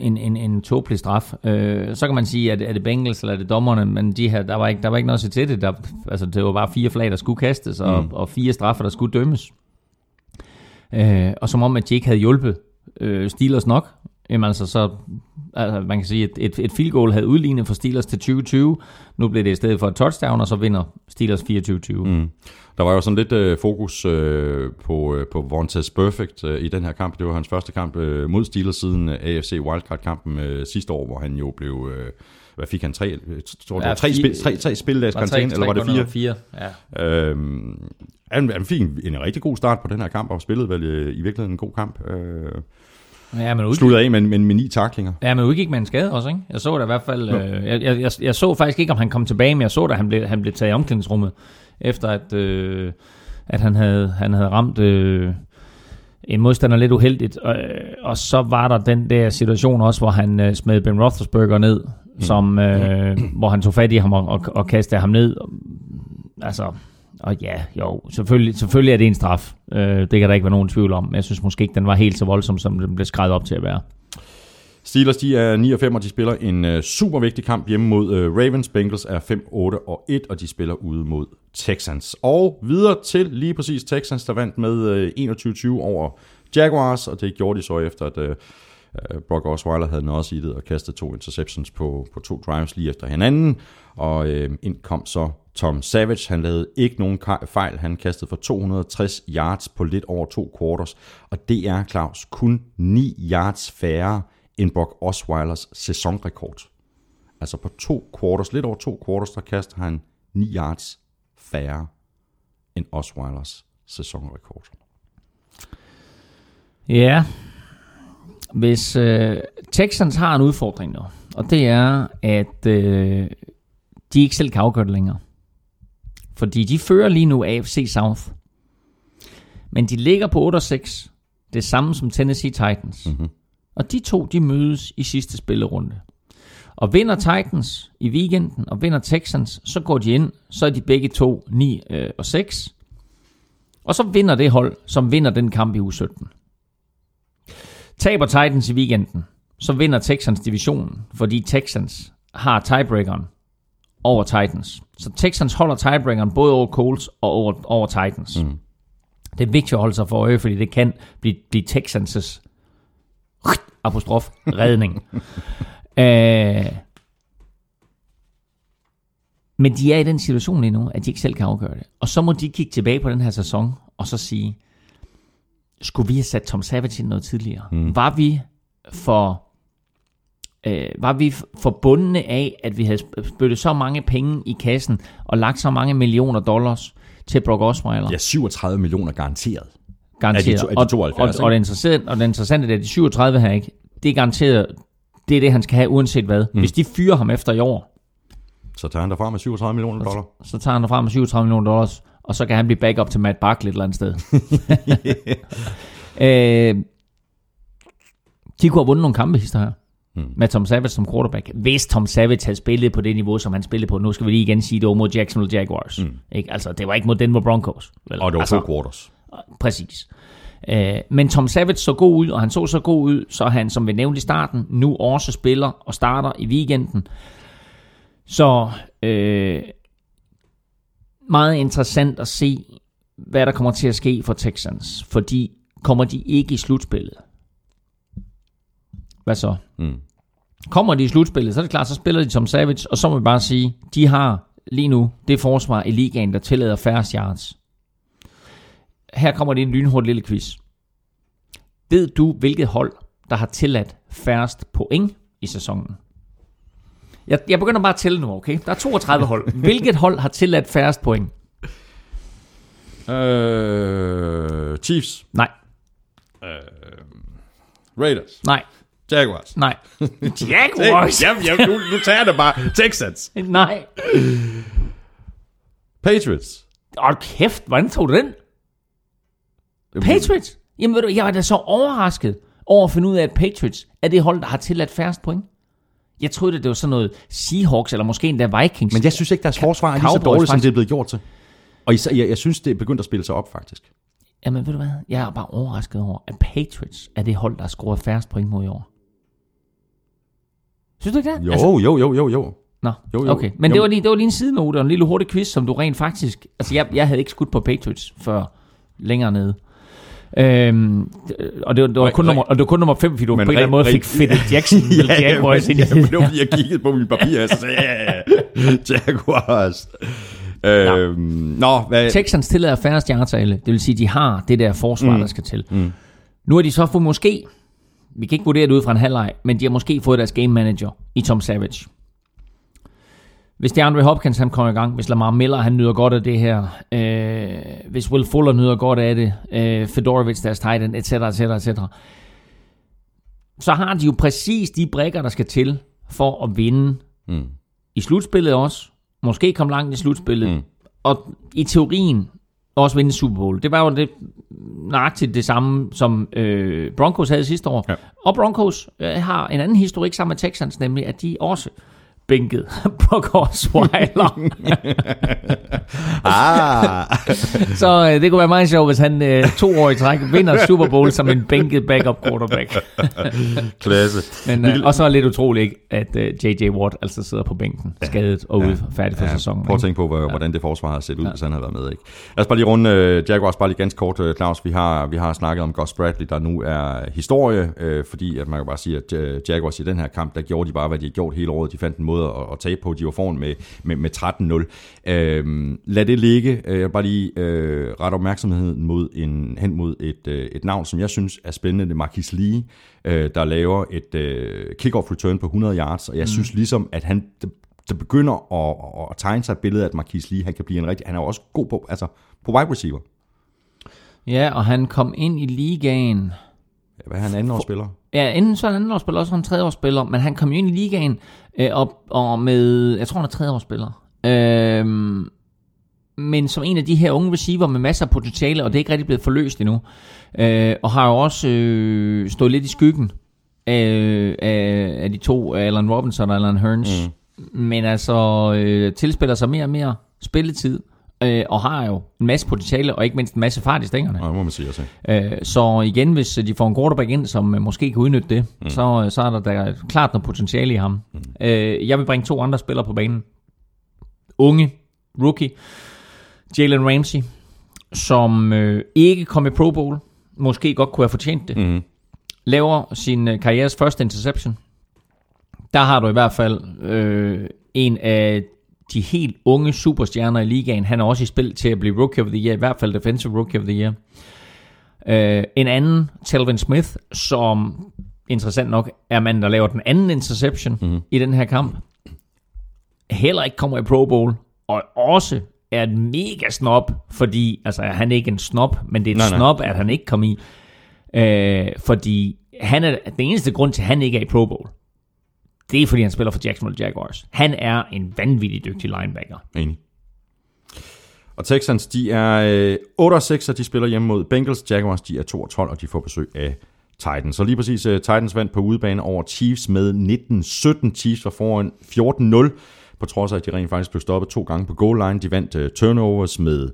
en, en, en tåbelig straf. Øh, så kan man sige, at er det Bengals eller er det dommerne, men de her, der, var ikke, der var ikke noget at se til det. Der, altså, det var bare fire flag, der skulle kastes, og, mm. og fire straffer, der skulle dømmes. Øh, og som om, at de ikke havde hjulpet øh, Steelers nok, jamen altså så, altså man kan sige, at et, et field goal havde udlignet for Steelers til 2020. Nu blev det i stedet for et touchdown, og så vinder Steelers 24-20. Mm. Der var jo sådan lidt øh, fokus øh, på, øh, på Vontaze Perfect øh, i den her kamp. Det var hans første kamp øh, mod Steelers siden øh, AFC Wildcard-kampen øh, sidste år, hvor han jo blev... Øh, hvad fik han? Tre, øh, tror, Ja, var tre, spil, tre, tre spildags karantæne, eller var det fire? fire? Ja. Øhm, han, han fik en, en rigtig god start på den her kamp, og spillede vel øh, i virkeligheden en god kamp. Øh, Ja, men udgik, sluttede af med, med, med ni taklinger. ja, men udgik med en skade også, ikke? Jeg så da i hvert fald... Øh, jeg, jeg, jeg, jeg så faktisk ikke, om han kom tilbage, men jeg så da, han blev, han blev taget i omklædningsrummet, efter at, øh, at han, havde, han havde ramt øh, en modstander lidt uheldigt. Og, og så var der den der situation også, hvor han øh, smed Ben Roethlisberger ned, mm. som, øh, hvor han tog fat i ham og, og, og kastede ham ned. Altså, og ja, jo, selvfølgelig, selvfølgelig er det en straf. Øh, det kan der ikke være nogen tvivl om. Jeg synes måske ikke, den var helt så voldsom, som den blev skrevet op til at være. Steelers de er 9 og 5, og de spiller en øh, super vigtig kamp hjemme mod øh, Ravens. Bengals er 5, 8 og 1, og de spiller ude mod Texans. Og videre til lige præcis Texans, der vandt med øh, 21-20 over Jaguars, og det gjorde de så efter, at øh, øh Brock Osweiler havde noget i det og kastede to interceptions på, på to drives lige efter hinanden. Og øh, ind kom så Tom Savage. Han lavede ikke nogen fejl. Han kastede for 260 yards på lidt over to quarters. Og det er, Claus, kun 9 yards færre end Brock Osweilers sæsonrekord. Altså på to quarters, lidt over to quarters, der kaster han 9 yards færre end Osweilers sæsonrekord. Ja, hvis øh, Texans har en udfordring nu, og det er, at øh, de ikke selv kan afgøre det længere. Fordi de fører lige nu AFC South. Men de ligger på 8 og 6. Det samme som Tennessee Titans. Mm-hmm. Og de to, de mødes i sidste spillerunde. Og vinder Titans i weekenden, og vinder Texans, så går de ind, så er de begge to 9 øh, og 6. Og så vinder det hold, som vinder den kamp i uge 17. Taber Titans i weekenden, så vinder Texans divisionen, fordi Texans har tiebreakeren over Titans. Så Texans holder tiebreakeren både over Colts og over, over Titans. Mm. Det er vigtigt at holde sig for øje, fordi det kan blive, blive Texans' apostrof redning. øh, men de er i den situation lige nu, at de ikke selv kan afgøre det. Og så må de kigge tilbage på den her sæson, og så sige, skulle vi have sat Tom Savage ind noget tidligere? Mm. Var vi for øh, var vi forbundne af, at vi havde spyttet så mange penge i kassen og lagt så mange millioner dollars til Brock Osweiler? Ja, 37 millioner garanteret. garanteret. Af de to- af de 72, og, og, og, det interessante, og det interessante er, at de 37 her ikke, det er garanteret, det er det, han skal have, uanset hvad. Mm. Hvis de fyrer ham efter i år, Så tager han derfra med 37 millioner dollar. så tager han derfra med 37 millioner dollars, og så kan han blive backup til Matt Barkley et eller andet sted. øh, de kunne have vundet nogle kampe hister her. Mm. Med Tom Savage som quarterback. Hvis Tom Savage havde spillet på det niveau, som han spillede på, nu skal vi lige igen sige, det var mod Jacksonville Jaguars. Mm. Ikke? Altså, det var ikke mod Denver Broncos. Vel? Og det var altså, to quarters. Præcis. Øh, men Tom Savage så god ud, og han så så god ud, så han, som vi nævnte i starten, nu også spiller og starter i weekenden. Så øh, meget interessant at se, hvad der kommer til at ske for Texans. Fordi kommer de ikke i slutspillet, hvad så? Mm. Kommer de i slutspillet, så er det klart, så spiller de som Savage, og så må vi bare sige, de har lige nu det forsvar i ligaen, der tillader færre yards. Her kommer det en lynhurtig lille quiz. Ved du, hvilket hold, der har tilladt færrest point i sæsonen? Jeg, jeg begynder bare at tælle nu, okay? Der er 32 hold. Hvilket hold har tilladt færrest point? Øh, Chiefs. Nej, Raiders. nej. Jaguars. Nej. Jaguars? Jamen, jamen, nu, nu tager jeg det bare. Texans. Nej. Patriots. Åh, kæft, hvordan tog du den? Patriots? Jamen ved du, jeg var da så overrasket over at finde ud af, at Patriots er det hold, der har tilladt færrest point. Jeg troede, at det var sådan noget Seahawks, eller måske endda Vikings. Men jeg synes ikke, deres forsvar er lige så dårligt, som det er blevet gjort til. Og især, jeg, jeg synes, det er begyndt at spille sig op, faktisk. Jamen ved du hvad, jeg er bare overrasket over, at Patriots er det hold, der har scoret færrest point mod i år. Synes du ikke det? Jo, jo, jo, jo, jo. Nå, Jo, jo. okay. Men Jo. det var, lige, det var lige en sidenote og en lille hurtig quiz, som du rent faktisk... Altså, jeg, jeg havde ikke skudt på Patriots før længere nede. Øhm, og, det var, det var kun nummer, og det var kun nummer 5, fordi du på en Men eller anden måde fik fedtet Jackson ja, Jaguars ind i ja, men det. var, fordi jeg kiggede på mine papirer, og så sagde jeg, ja, Jaguars. Øhm, nå, hvad... Texans tillader af alle. Det vil sige, de har det der forsvar, mm. der skal til. Mm. Nu har de så fået måske, vi kan ikke vurdere det ud fra en halvleg, men de har måske fået deres game manager i Tom Savage. Hvis det er Andre Hopkins, han kommer i gang, hvis Lamar Miller, han nyder godt af det her, øh, hvis Will Fuller nyder godt af det, øh, Fedorovic, deres tight end, etc., etc., etc., så har de jo præcis de brækker, der skal til for at vinde Mm. i slutspillet også. Måske komme langt i slutspillet. Mm. Og i teorien også vinde Super Bowl. Det var jo det, nøjagtigt det samme, som øh, Broncos havde sidste år. Ja. Og Broncos øh, har en anden historik sammen med Texans, nemlig at de også bænkede Brock Osweiler. Ah, så øh, det kunne være meget sjovt, hvis han øh, to år i træk vinder Super Bowl som en bænket backup quarterback. klasse. Men, øh, og så er det lidt utroligt, ikke, at øh, J.J. Watt altså sidder på bænken, skadet og ude, færdig for sæsonen. Prøv at tænke på, hvor- hvordan det forsvar har set ud, hvis han havde været med. Ikke? Lad os bare lige runde uh, Jaguars, bare lige ganske kort, uh, Claus. Vi har, vi har snakket om Gus Bradley, der nu er historie, uh, fordi at man kan bare sige, at uh, Jaguars i den her kamp, der gjorde de bare, hvad de har gjort hele året. De fandt en måde at, at tabe på. De var foran med, med, med 13-0. Uh, lad det ligge. Uh, jeg vil bare lige uh, rette opmærksomheden mod en, hen mod et, uh, et navn, som jeg synes er spændende. Det er Marquis Lee, uh, der laver et uh, kickoff return på 100 yards, og jeg mm. synes ligesom, at han der begynder at, at tegne sig et billede af, at Marquis Lee, han kan blive en rigtig, han er også god på, altså på wide receiver. Ja, og han kom ind i ligaen. Hvad er han anden årsspiller? Ja, enten så er han anden årsspiller, også en tredje årsspiller, men han kom jo ind i ligaen øh, og, og med, jeg tror han er tredje årsspiller. Øhm, men som en af de her unge receiver med masser af potentiale, og det er ikke rigtig blevet forløst endnu. Øh, og har jo også øh, stået lidt i skyggen af, af, af de to, Alan Robinson og Alan Hearns. Mm. Men altså øh, tilspiller sig mere og mere spilletid, øh, og har jo en masse potentiale, og ikke mindst en masse fart i stængerne. Det må man sige også. Øh, så igen, hvis de får en quarterback ind, som øh, måske kan udnytte det, mm. så, øh, så er der, der klart noget potentiale i ham. Mm. Øh, jeg vil bringe to andre spillere på banen. Unge, rookie, Jalen Ramsey, som øh, ikke kom i Pro Bowl, måske godt kunne have fortjent det, Mm-hmm. laver sin øh, karrieres første interception. Der har du i hvert fald øh, en af de helt unge superstjerner i ligaen. Han er også i spil til at blive Rookie of the Year, i hvert fald Defensive Rookie of the Year. Øh, en anden, Telvin Smith, som interessant nok er manden, der laver den anden interception mm-hmm. i den her kamp. Heller ikke kommer i Pro Bowl, og også er et mega snob, fordi, altså han er ikke en snob, men det er et Nej, at han ikke kom i. Øh, fordi han er den eneste grund til, at han ikke er i Pro Bowl. Det er, fordi han spiller for Jacksonville Jaguars. Han er en vanvittig dygtig linebacker. Enig. Og Texans, de er øh, 8 og 6, og de spiller hjemme mod Bengals. Jaguars, de er 2 og 12, og de får besøg af Titans. Så lige præcis, øh, Titans vandt på udebane over Chiefs med 19-17. Chiefs var foran 14-0, på trods af, at de rent faktisk blev stoppet to gange på goal line. De vandt øh, turnovers med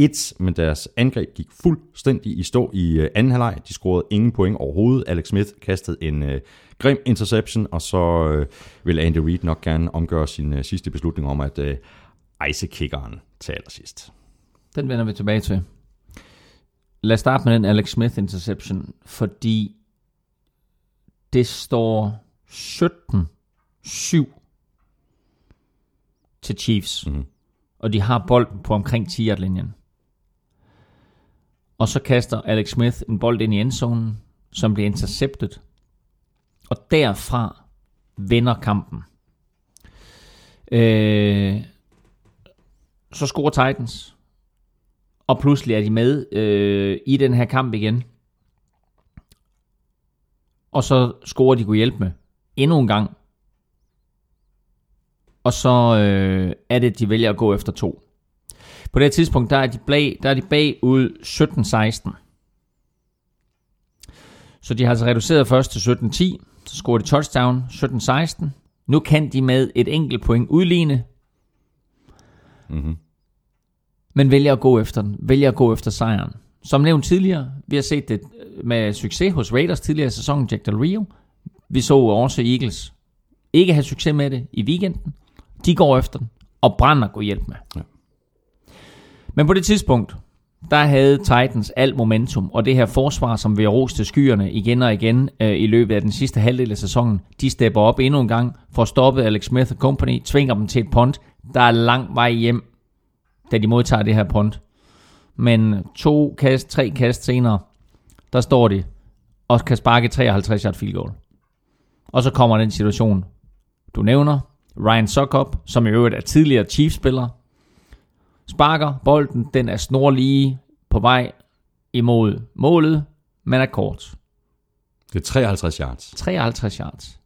3-1, men deres angreb gik fuldstændig i stå i uh, anden halvleg. De scorede ingen point overhovedet. Alex Smith kastede en uh, grim interception, og så uh, vil Andy Reid nok gerne omgøre sin uh, sidste beslutning om at uh, ice kickeren til allersidst. Den vender vi tilbage til. Lad os starte med den Alex Smith interception, fordi det står 17-7 til Chiefs. Mhm. Og de har bolden på omkring 10 linjen og så kaster Alex Smith en bold ind i endzonen, som bliver intercepted. Og derfra vender kampen. Øh, så scorer Titans. Og pludselig er de med øh, i den her kamp igen. og så scorer de kunne hjælpe med endnu en gang. Og så øh, er det, at de vælger at gå efter to. På det her tidspunkt, der er de, bag, der er de bagud 17-16. Så de har altså reduceret først til 17-10, så scorer de touchdown 17-16. Nu kan de med et enkelt point udligne, Mm-hmm. men vælger at gå efter den, vælger at gå efter sejren. Som nævnt tidligere, vi har set det med succes hos Raiders tidligere i sæsonen, Jack Del Rio. Vi så også Eagles ikke have succes med det i weekenden. De går efter den, og brænder går hjælp med. Ja. Men på det tidspunkt, der havde Titans alt momentum, og det her forsvar, som vi har rost til skyerne igen og igen øh, i løbet af den sidste halvdel af sæsonen, de stepper op endnu en gang for at stoppe Alex Smith og Company, tvinger dem til et punt. Der er lang vej hjem, da de modtager det her punt. Men to kast, tre kast senere, der står de og kan sparke 53 yard field goal. Og så kommer den situation, du nævner. Ryan Sokop, som i øvrigt er tidligere Chiefs-spiller, sparker bolden. Den er snorlige på vej imod målet, men er kort. Det er 53 yards. 53 yards.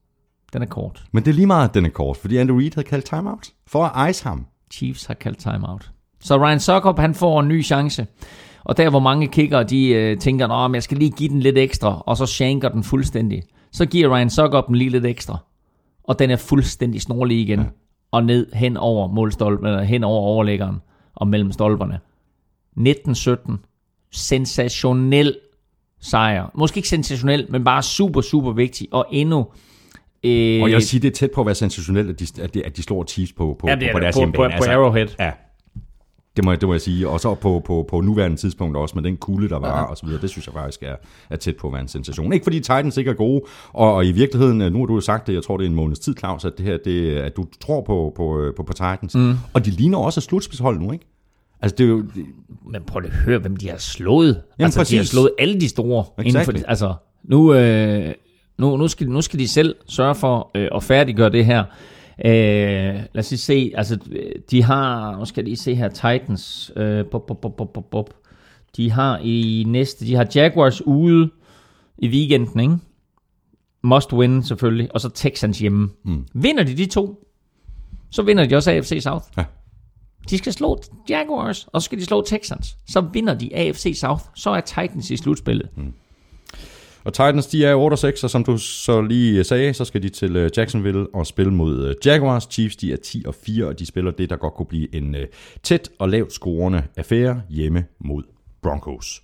Den er kort. Men det er lige meget, at den er kort, fordi Andrew Reid havde kaldt timeout for at ice ham. Chiefs har kaldt timeout. Så Ryan Suckup, han får en ny chance. Og der, hvor mange kicker, de øh, tænker, at jeg skal lige give den lidt ekstra, og så shanker den fuldstændig. Så giver Ryan Suckup den lige lidt ekstra. Og den er fuldstændig snorlig igen. Ja. Og ned hen over målstolpen, eller hen over overlæggeren, og mellem stolperne. 19-17. Sensationel sejr. Måske ikke sensationel, men bare super, super vigtig. Og endnu... Øh, Og jeg vil sige, det er tæt på at være sensationelt, at de, at de, at de slår Chiefs på, på, Ja, det på det. deres På- hjemmebane. på- på Arrowhead. Ja, det må, jeg- det må jeg sige. Og så på, på, på nuværende tidspunkt også med den kulde, der var, og så videre. Det synes jeg faktisk er, er tæt på at være en sensation. Ikke fordi Titans ikke er gode, og, og i virkeligheden, nu har du jo sagt det, jeg tror det er en måneds tid, Claus, at, det her, det, at du tror på, på, på, på Titans. Mm. Og de ligner også et slutspidshold nu, ikke? Altså, det er jo... Det, Men prøv at høre, hvem de har slået. Jamen, altså, de har præcis. slået alle de store. Inden for, Exactly. altså, nu, øh, nu, nu, skal, nu skal de selv sørge for øh, at færdiggøre det her. Øh, lad os lige se, altså de har, nu skal jeg lige se her, Titans, øh, bop, bop, bop, bop, bop, bop. de har i næste, de har Jaguars ude i weekenden, ikke? Must win selvfølgelig, og så Texans hjemme. Mm. Vinder de de to, så vinder de også AFC South. Ja. De skal slå Jaguars, og så skal de slå Texans. Så vinder de AFC South. Så er Titans i slutspillet. Mm. Og Titans, de er 8 og 6, og som du så lige sagde, så skal de til øh, Jacksonville og spille mod øh, Jaguars. Chiefs, de er 10 og 4, og de spiller det, der godt kunne blive en øh, tæt og lavt scorende affære hjemme mod Broncos.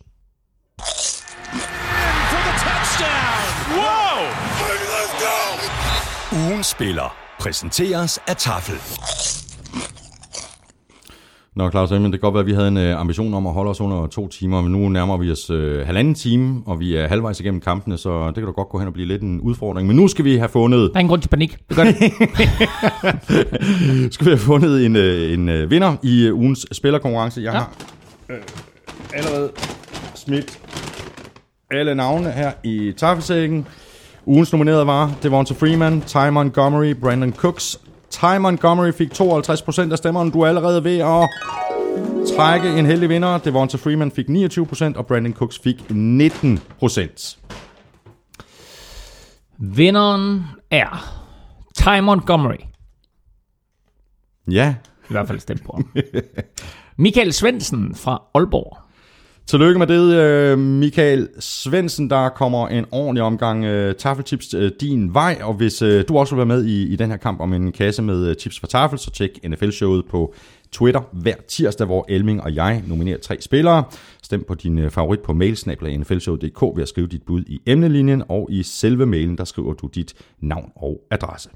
go! Ugen spiller præsenteres af Tafel. Nå, Claus Emil, det kan godt være, at vi havde en øh, ambition om at holde os under to timer, men nu nærmer vi os øh, halvanden time, og vi er halvvejs igennem kampene, så det kan da godt gå hen og blive lidt en udfordring. Men nu skal vi have fundet, Der er ingen grund til panik. Det gør det. skal vi have fundet en, øh, en øh, vinder i ugens spillerkonkurrence. Jeg Ja. har øh, allerede smidt alle navne her i taffelsækken. Ugens nominerede var Devonta Freeman, Ty Montgomery, Brandon Cooks. Ty Montgomery fik 52% af stemmerne. Du er allerede ved at trække en heldig vinder. Devonta Freeman fik 29%, og Brandon Cooks fik 19%. Vinderen er Ty Montgomery. Ja, I hvert fald stemt på ham. Michael Svendsen fra Aalborg. Tillykke med det, øh, Michael Svendsen. Der kommer en ordentlig omgang øh, taffeltips øh, din vej, og hvis du også vil være med i, i den her kamp om en kasse med tips for tafel, så tjek NFL-showet på Twitter hver tirsdag, hvor Elming og jeg nominerer tre spillere. Stem på din favorit på mailsnabla.nflshow.dk ved at skrive dit bud i emnelinjen, og i selve mailen, der skriver du dit navn og adresse.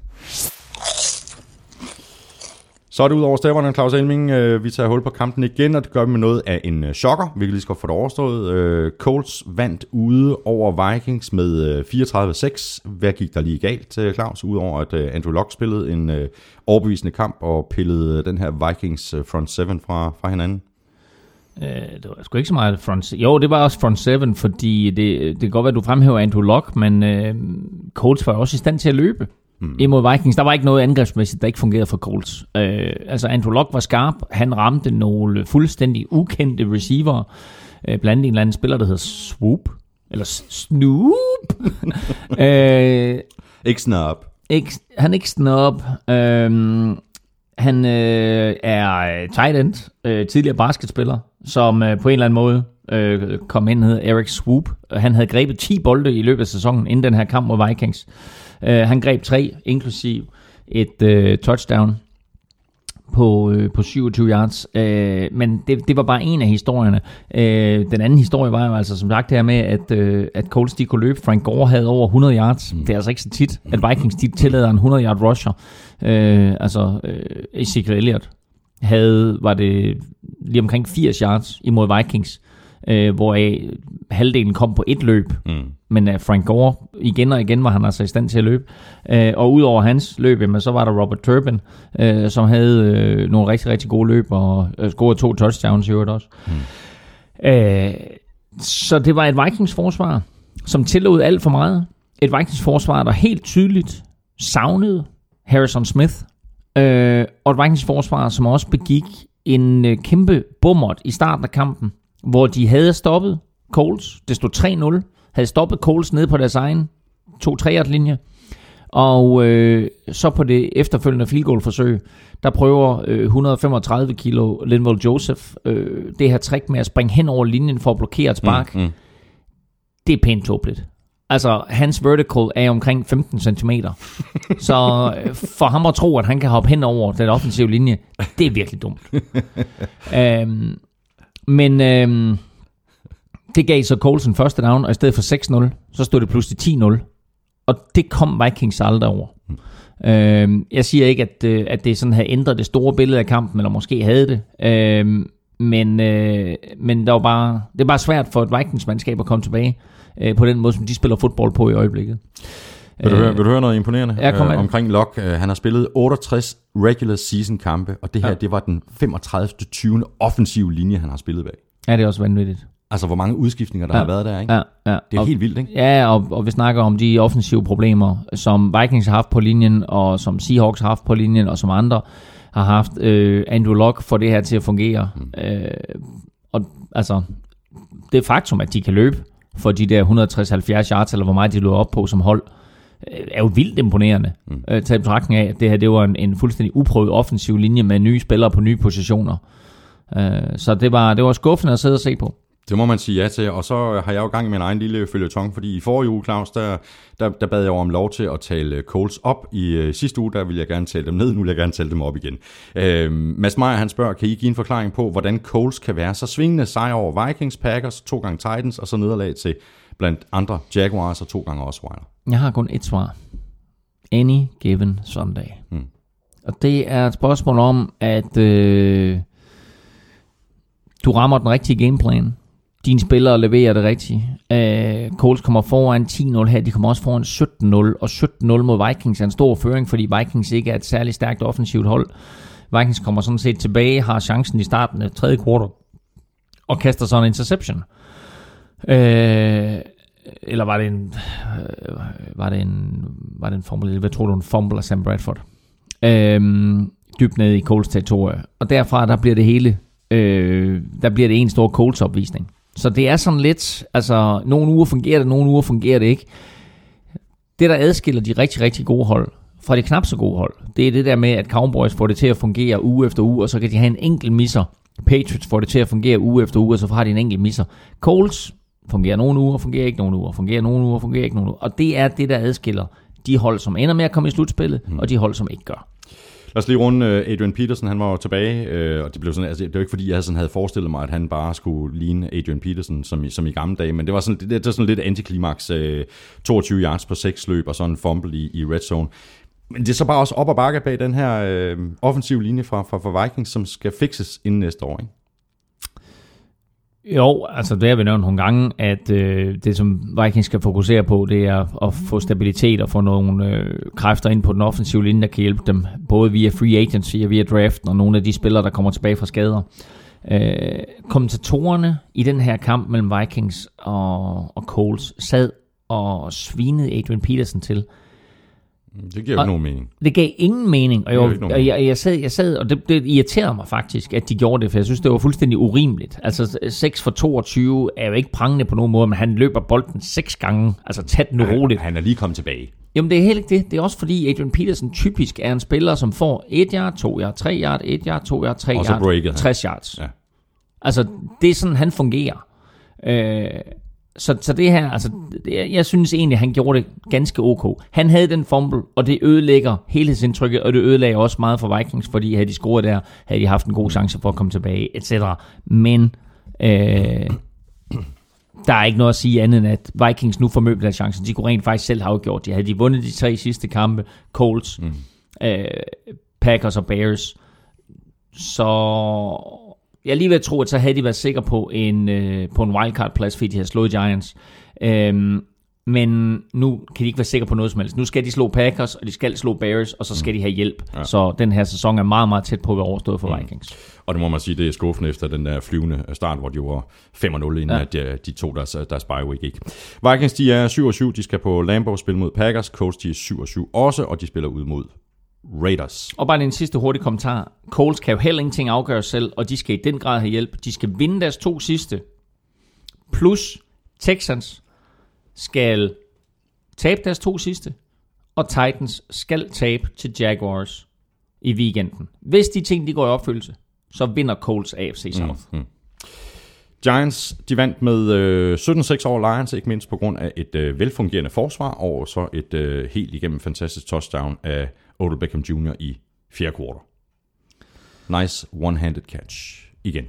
Så er det ud over stepperne, Claus Elming. Øh, Vi tager hul på kampen igen, og det gør vi med noget af en øh, chokker. Vi kan lige skal få det overstået. Øh, Colts vandt ude over Vikings med øh, 34-6. Hvad gik der lige galt, øh, Claus? Udover at øh, Andrew Locke spillede en øh, overbevisende kamp og pillede den her Vikings øh, front seven fra, fra hinanden. Øh, det var sgu ikke så meget front Jo, det var også front seven, fordi det, det kan godt være, at du fremhæver Andrew Locke, men øh, Colts var også i stand til at løbe mm. imod Vikings. Der var ikke noget angrebsmæssigt, der ikke fungerede for Colts. Øh, altså, Andrew Luck var skarp. Han ramte nogle fuldstændig ukendte receiver. Øh, blandt en eller anden spiller, der hedder Swoop. Eller Snoop. øh, Ikke snap. ikke, han er ikke snob. Øhm, han øh, er tight end, øh, tidligere basketspiller, som øh, på en eller anden måde øh, kom ind, hed Eric Swoop. Han havde grebet 10 bolde i løbet af sæsonen, inden den her kamp mod Vikings. Øh, han greb tre, inklusiv et øh, touchdown på, øh, på 27 yards. Øh, men det, det var bare en af historierne. Øh, den anden historie var jo altså som sagt det her med, at, øh, at Colts de kunne løbe. Frank Gore havde over 100 yards. Mm. Det er altså ikke så tit, at Vikings de tillader en 100 yard rusher. Øh, altså øh, Ezekiel Elliott havde, var det lige omkring 80 yards imod Vikings, øh, hvoraf halvdelen kom på et løb. Mm. Men uh, Frank Gore, igen og igen var han altså i stand til at løbe. Uh, og udover hans løb, jamen, så var der Robert Turbin, uh, som havde uh, nogle rigtig, rigtig gode løb, og uh, scorede to touchdowns i øvrigt også. Mm. Uh, så det var et Vikings forsvar, som tillod alt for meget. Et Vikings forsvar, der helt tydeligt savnede Harrison Smith. Uh, og et Vikings forsvar, som også begik en uh, kæmpe bummert i starten af kampen, hvor de havde stoppet Coles. Det stod 3-0 havde stoppet Coles nede på deres egen 2-3 linje og øh, så på det efterfølgende field goal forsøg, der prøver øh, 135 kilo Linval Joseph øh, det her trick med at springe hen over linjen for at blokere et spark. Mm, mm. Det er pænt tåbeligt. Altså, hans vertical er omkring 15 cm. så øh, for ham at tro, at han kan hoppe hen over den offensive linje, det er virkelig dumt. øhm, men øhm, det gav så Colson første down, og i stedet for 6-0, så stod det pludselig 10-0. Og det kom Vikings aldrig over. Mm. Øhm, jeg siger ikke, at, øh, at det sådan havde ændret det store billede af kampen, eller måske havde det. Øhm, men, øh, men der var bare, det er bare svært for et Vikings-mandskab at komme tilbage øh, på den måde, som de spiller fodbold på i øjeblikket. Vil du, høre, vil du høre noget imponerende Ja, kom det. omkring Lok? Uh, han har spillet 68 regular season kampe, og det her, ja. det var den 35. 20. offensive linje, han har spillet bag. Ja, det er også vanvittigt. Altså, hvor mange udskiftninger, der Ja. har været der, ikke? Ja, ja. Det er og, helt vildt, ikke? Ja, og, og vi snakker om de offensive problemer, som Vikings har haft på linjen, og som Seahawks har haft på linjen, og som andre har haft. Øh, Andrew Luck får det her til at fungere. Mm. Øh, og altså, det faktum, at de kan løbe for de der 160-70 yards, eller hvor meget de løber op på som hold, øh, er jo vildt imponerende. Mm. Øh, taget i betragtning af, at det her det var en, en fuldstændig uprøvet offensiv linje med nye spillere på nye positioner. Øh, så det var, det var skuffende at sidde og se på. Det må man sige ja til, og så har jeg jo gang i min egen lille følgetong, fordi i forrige uge, Claus, der, der, der bad jeg om lov til at tale Coles op. I øh, sidste uge, der ville jeg gerne tale dem ned, nu vil jeg gerne tale dem op igen. Øh, Mads Meyer, han spørger, kan I give en forklaring på, hvordan Coles kan være så svingende sejr over Vikings, Packers, to gange Titans, og så nederlag til blandt andre Jaguars og to gange Osweiler? Jeg har kun et svar. Any given Sunday. Mm. Og det er et spørgsmål om, at øh, du rammer den rigtige gameplan. Dine spillere leverer det rigtigt. Øh, Coles kommer foran 10-0 her. De kommer også foran 17-0. Og 17-0 mod Vikings er en stor føring, fordi Vikings ikke er et særligt stærkt offensivt hold. Vikings kommer sådan set tilbage, har chancen i starten af tredje kvartal, og kaster så en interception. Øh, Øh, eller var det en, øh, var det en, var det en formel, hvad tror du, en fumble af Sam Bradford? Øh, dybt nede i Coles territorie. Og derfra, der bliver det hele, øh, der bliver det en stor Coles opvisning. Så det er sådan lidt, altså, nogle uger fungerer det, nogle uger fungerer det ikke. Det, der adskiller de rigtig, rigtig gode hold fra de knap så gode hold, det er det der med, at Cowboys får det til at fungere uge efter uge, og så kan de have en enkelt misser. Patriots får det til at fungere uge efter uge, og så har de en enkelt misser. Coles fungerer nogle uger, fungerer ikke nogle uger, fungerer nogle uger, fungerer ikke nogle uger. Og det er det, der adskiller de hold, som ender med at komme i slutspillet, mm. og de hold, som ikke gør. Lad os lige runde øh, Adrian Peterson, han var jo tilbage, øh, og det blev sådan, altså, det var ikke fordi, jeg sådan havde forestillet mig, at han bare skulle ligne Adrian Peterson, som i, som i gamle dage, men det var sådan, det, det var sådan lidt antiklimaks, øh, 22 yards på 6 løb, og sådan en fumble i, i red zone. Men det er så bare også op og bakke bag den her øh, offensive linje fra, fra, fra Vikings, som skal fixes inden næste år, ikke? Jo, altså det har vi nævnt nogle gange, at øh, det som Vikings skal fokusere på, det er at få stabilitet og få nogle øh, kræfter ind på den offensive linje, der kan hjælpe dem, både via free agency og via draften, og nogle af de spillere, der kommer tilbage fra skader. Øh, kommentatorerne i den her kamp mellem Vikings og, og Coles sad og svinede Adrian Peterson til. Det giver Og- ikke nogen mening. Det gav ingen mening, og, jeg, nogen og jeg, jeg, sad, jeg sad, og det, det irriterede mig faktisk, at de gjorde det, for jeg synes, det var fuldstændig urimeligt. Altså 6 for 22 er jo ikke prangende på nogen måde, men han løber bolden seks gange. Altså den nu roligt. Han er lige kommet tilbage. Jamen det er heller ikke det. Det er også fordi Adrian Peterson typisk er en spiller, som får 1 yard, 2 yard, 3 yard, 1 yard, 2 yard, 3 Og så yard, breaket han. 60 yards. Ja. Altså, det er sådan, han fungerer. Øh, så, så det her, altså, det, jeg synes egentlig, han gjorde det ganske ok. Han havde den fumble, og det ødelægger helhedsindtrykket, og det ødelagde også meget for Vikings, fordi havde de scoret der, havde de haft en god chance for at komme tilbage, etc. Men øh, der er ikke noget at sige andet end, at Vikings nu formøbler deres chancen. De kunne rent faktisk selv have afgjort det. Havde de vundet de tre sidste kampe, Colts, mm. øh, Packers og Bears, så jeg er lige ved at tro, at så havde de været sikre på en, øh, på en wildcard-plads, fordi de havde slået Giants. Øhm, men nu kan de ikke være sikre på noget som helst. Nu skal de slå Packers, og de skal slå Bears, og så skal de have hjælp. Ja. Så den her sæson er meget, meget tæt på at være overstået for Vikings. Og det må man sige, det er skuffende efter den der flyvende start, hvor de var 5-0, inden Ja. ja. at de, de tog deres, deres bye week ikke. Vikings, de er 7-7, de skal på Lambeau spille mod Packers. Colts, de er 7-7 også, og de spiller ud mod Raiders. Og bare lige en sidste hurtig kommentar. Coles kan jo heller ingenting afgøre selv, og de skal i den grad have hjælp. De skal vinde deres to sidste. Plus Texans skal tabe deres to sidste. Og Titans skal tabe til Jaguars i weekenden. Hvis de ting de går i opfyldelse, så vinder Coles AFC South. Mm. Giants, de vandt med øh, 17-6 over Lions, ikke mindst på grund af et øh, velfungerende forsvar, og så et øh, helt igennem fantastisk touchdown af Odell Beckham Jr. i fjerde kvartal. Nice one-handed catch igen.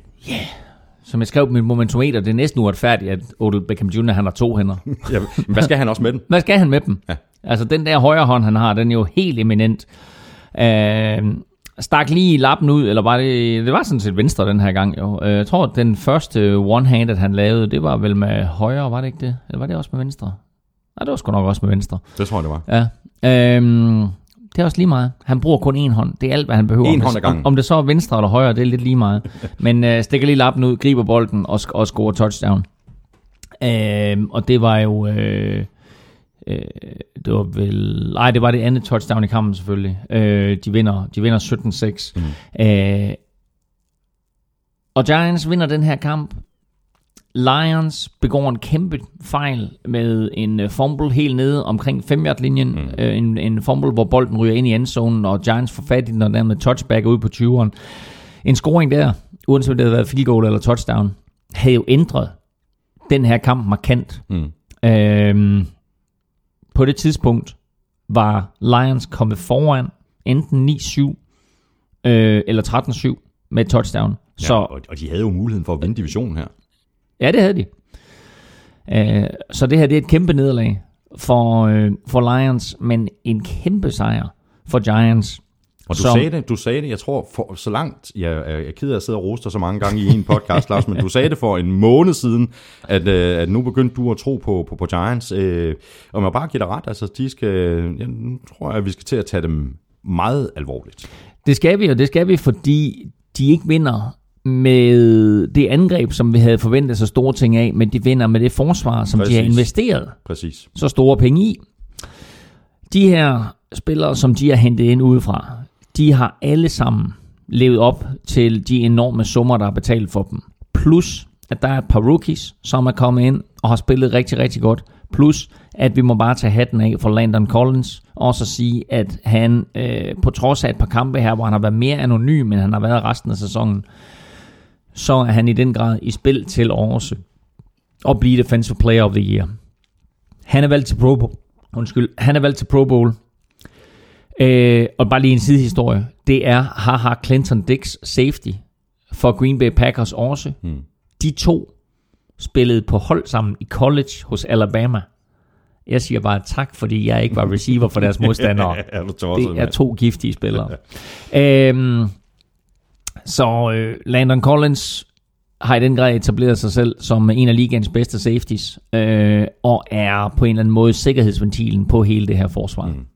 Som jeg skrev på mit momentometer, det er næsten uretfærdigt, at Odell Beckham Jr. han har to hænder. Ja, men hvad skal han også med den? Hvad skal han med dem? Ja. Altså, den der højre hånd, han har, den er jo helt eminent. Øh, stak lige lappen ud, eller var det... Det var sådan set venstre den her gang, jo. Øh, Jeg tror, at den første one-handed, han lavede, det var vel med højre, var det ikke det? Eller var det også med venstre? Nej, det var sgu nok også med venstre. Det tror jeg, det var. Ja. Øhm, det er også lige meget. Han bruger kun én hånd. Det er alt, hvad han behøver. En hånd ad gangen. Om, om det så er venstre eller højre, det er lidt lige meget. Men øh, stikker lige lappen ud, griber bolden og, og scorer touchdown. Øhm, og det var jo... Øh, øh, det var vel... Nej, det var det andet touchdown i kampen selvfølgelig. Øh, de vinder, de vinder 17-6. Mm. Øh, og Giants vinder den her kamp. Lions begår en kæmpe fejl med en øh, fumble helt nede omkring 5 yard linjen mm. øh, en, en fumble, hvor bolden ryger ind i endzonen, og Giants får fat i den, og dermed touchback ud på 20'eren. En scoring der, uanset om det havde været field goal eller touchdown, havde jo ændret den her kamp markant. Mm. Øhm, på det tidspunkt var Lions kommet foran enten 9-7 øh, eller 13-7 med et touchdown. Ja, Så og, og de havde jo muligheden for at vinde divisionen her. Ja, det havde de. Øh, så det her det er et kæmpe nederlag for, øh, for Lions, men en kæmpe sejr for Giants. Og du Som- sagde det, du sagde det, jeg tror, for, så langt, jeg, jeg er ked af at sidde og roste så mange gange i en podcast, Lars, men du sagde det for en måned siden, at, øh, at nu begyndte du at tro på, på, på Giants. Øh, og man bare giver dig ret, altså de skal, jeg nu tror jeg, at vi skal til at tage dem meget alvorligt. Det skal vi, og det skal vi, fordi de ikke vinder med det angreb, som vi havde forventet så store ting af, men de vinder med det forsvar, som de har Præcis. investeret Præcis. så store penge i. De her spillere, som de har hentet ind udefra, de har alle sammen levet op til de enorme summer, der er betalt for dem. Plus, at der er et par rookies, som er kommet ind og har spillet rigtig, rigtig godt. Plus, at vi må bare tage hatten af for Landon Collins, og så sige, at han øh, på trods af et par kampe her, hvor han har været mere anonym, end han har været resten af sæsonen, så er han i den grad i spil til også at blive Defensive Player of the Year. Han er valgt til Pro Bowl. Undskyld, han er valgt til Pro Bowl. Øh, og bare lige en sidehistorie. Det er haha Clinton Dix safety for Green Bay Packers også. Hmm. De to spillede på hold sammen i college hos Alabama. Jeg siger bare tak, fordi jeg ikke var receiver for deres modstandere. er du tosset, Det er to giftige spillere. øhm, så øh, Landon Collins har i den grad etableret sig selv som en af ligaens bedste safeties, øh, og er på en eller anden måde sikkerhedsventilen på hele det her forsvar. Mm.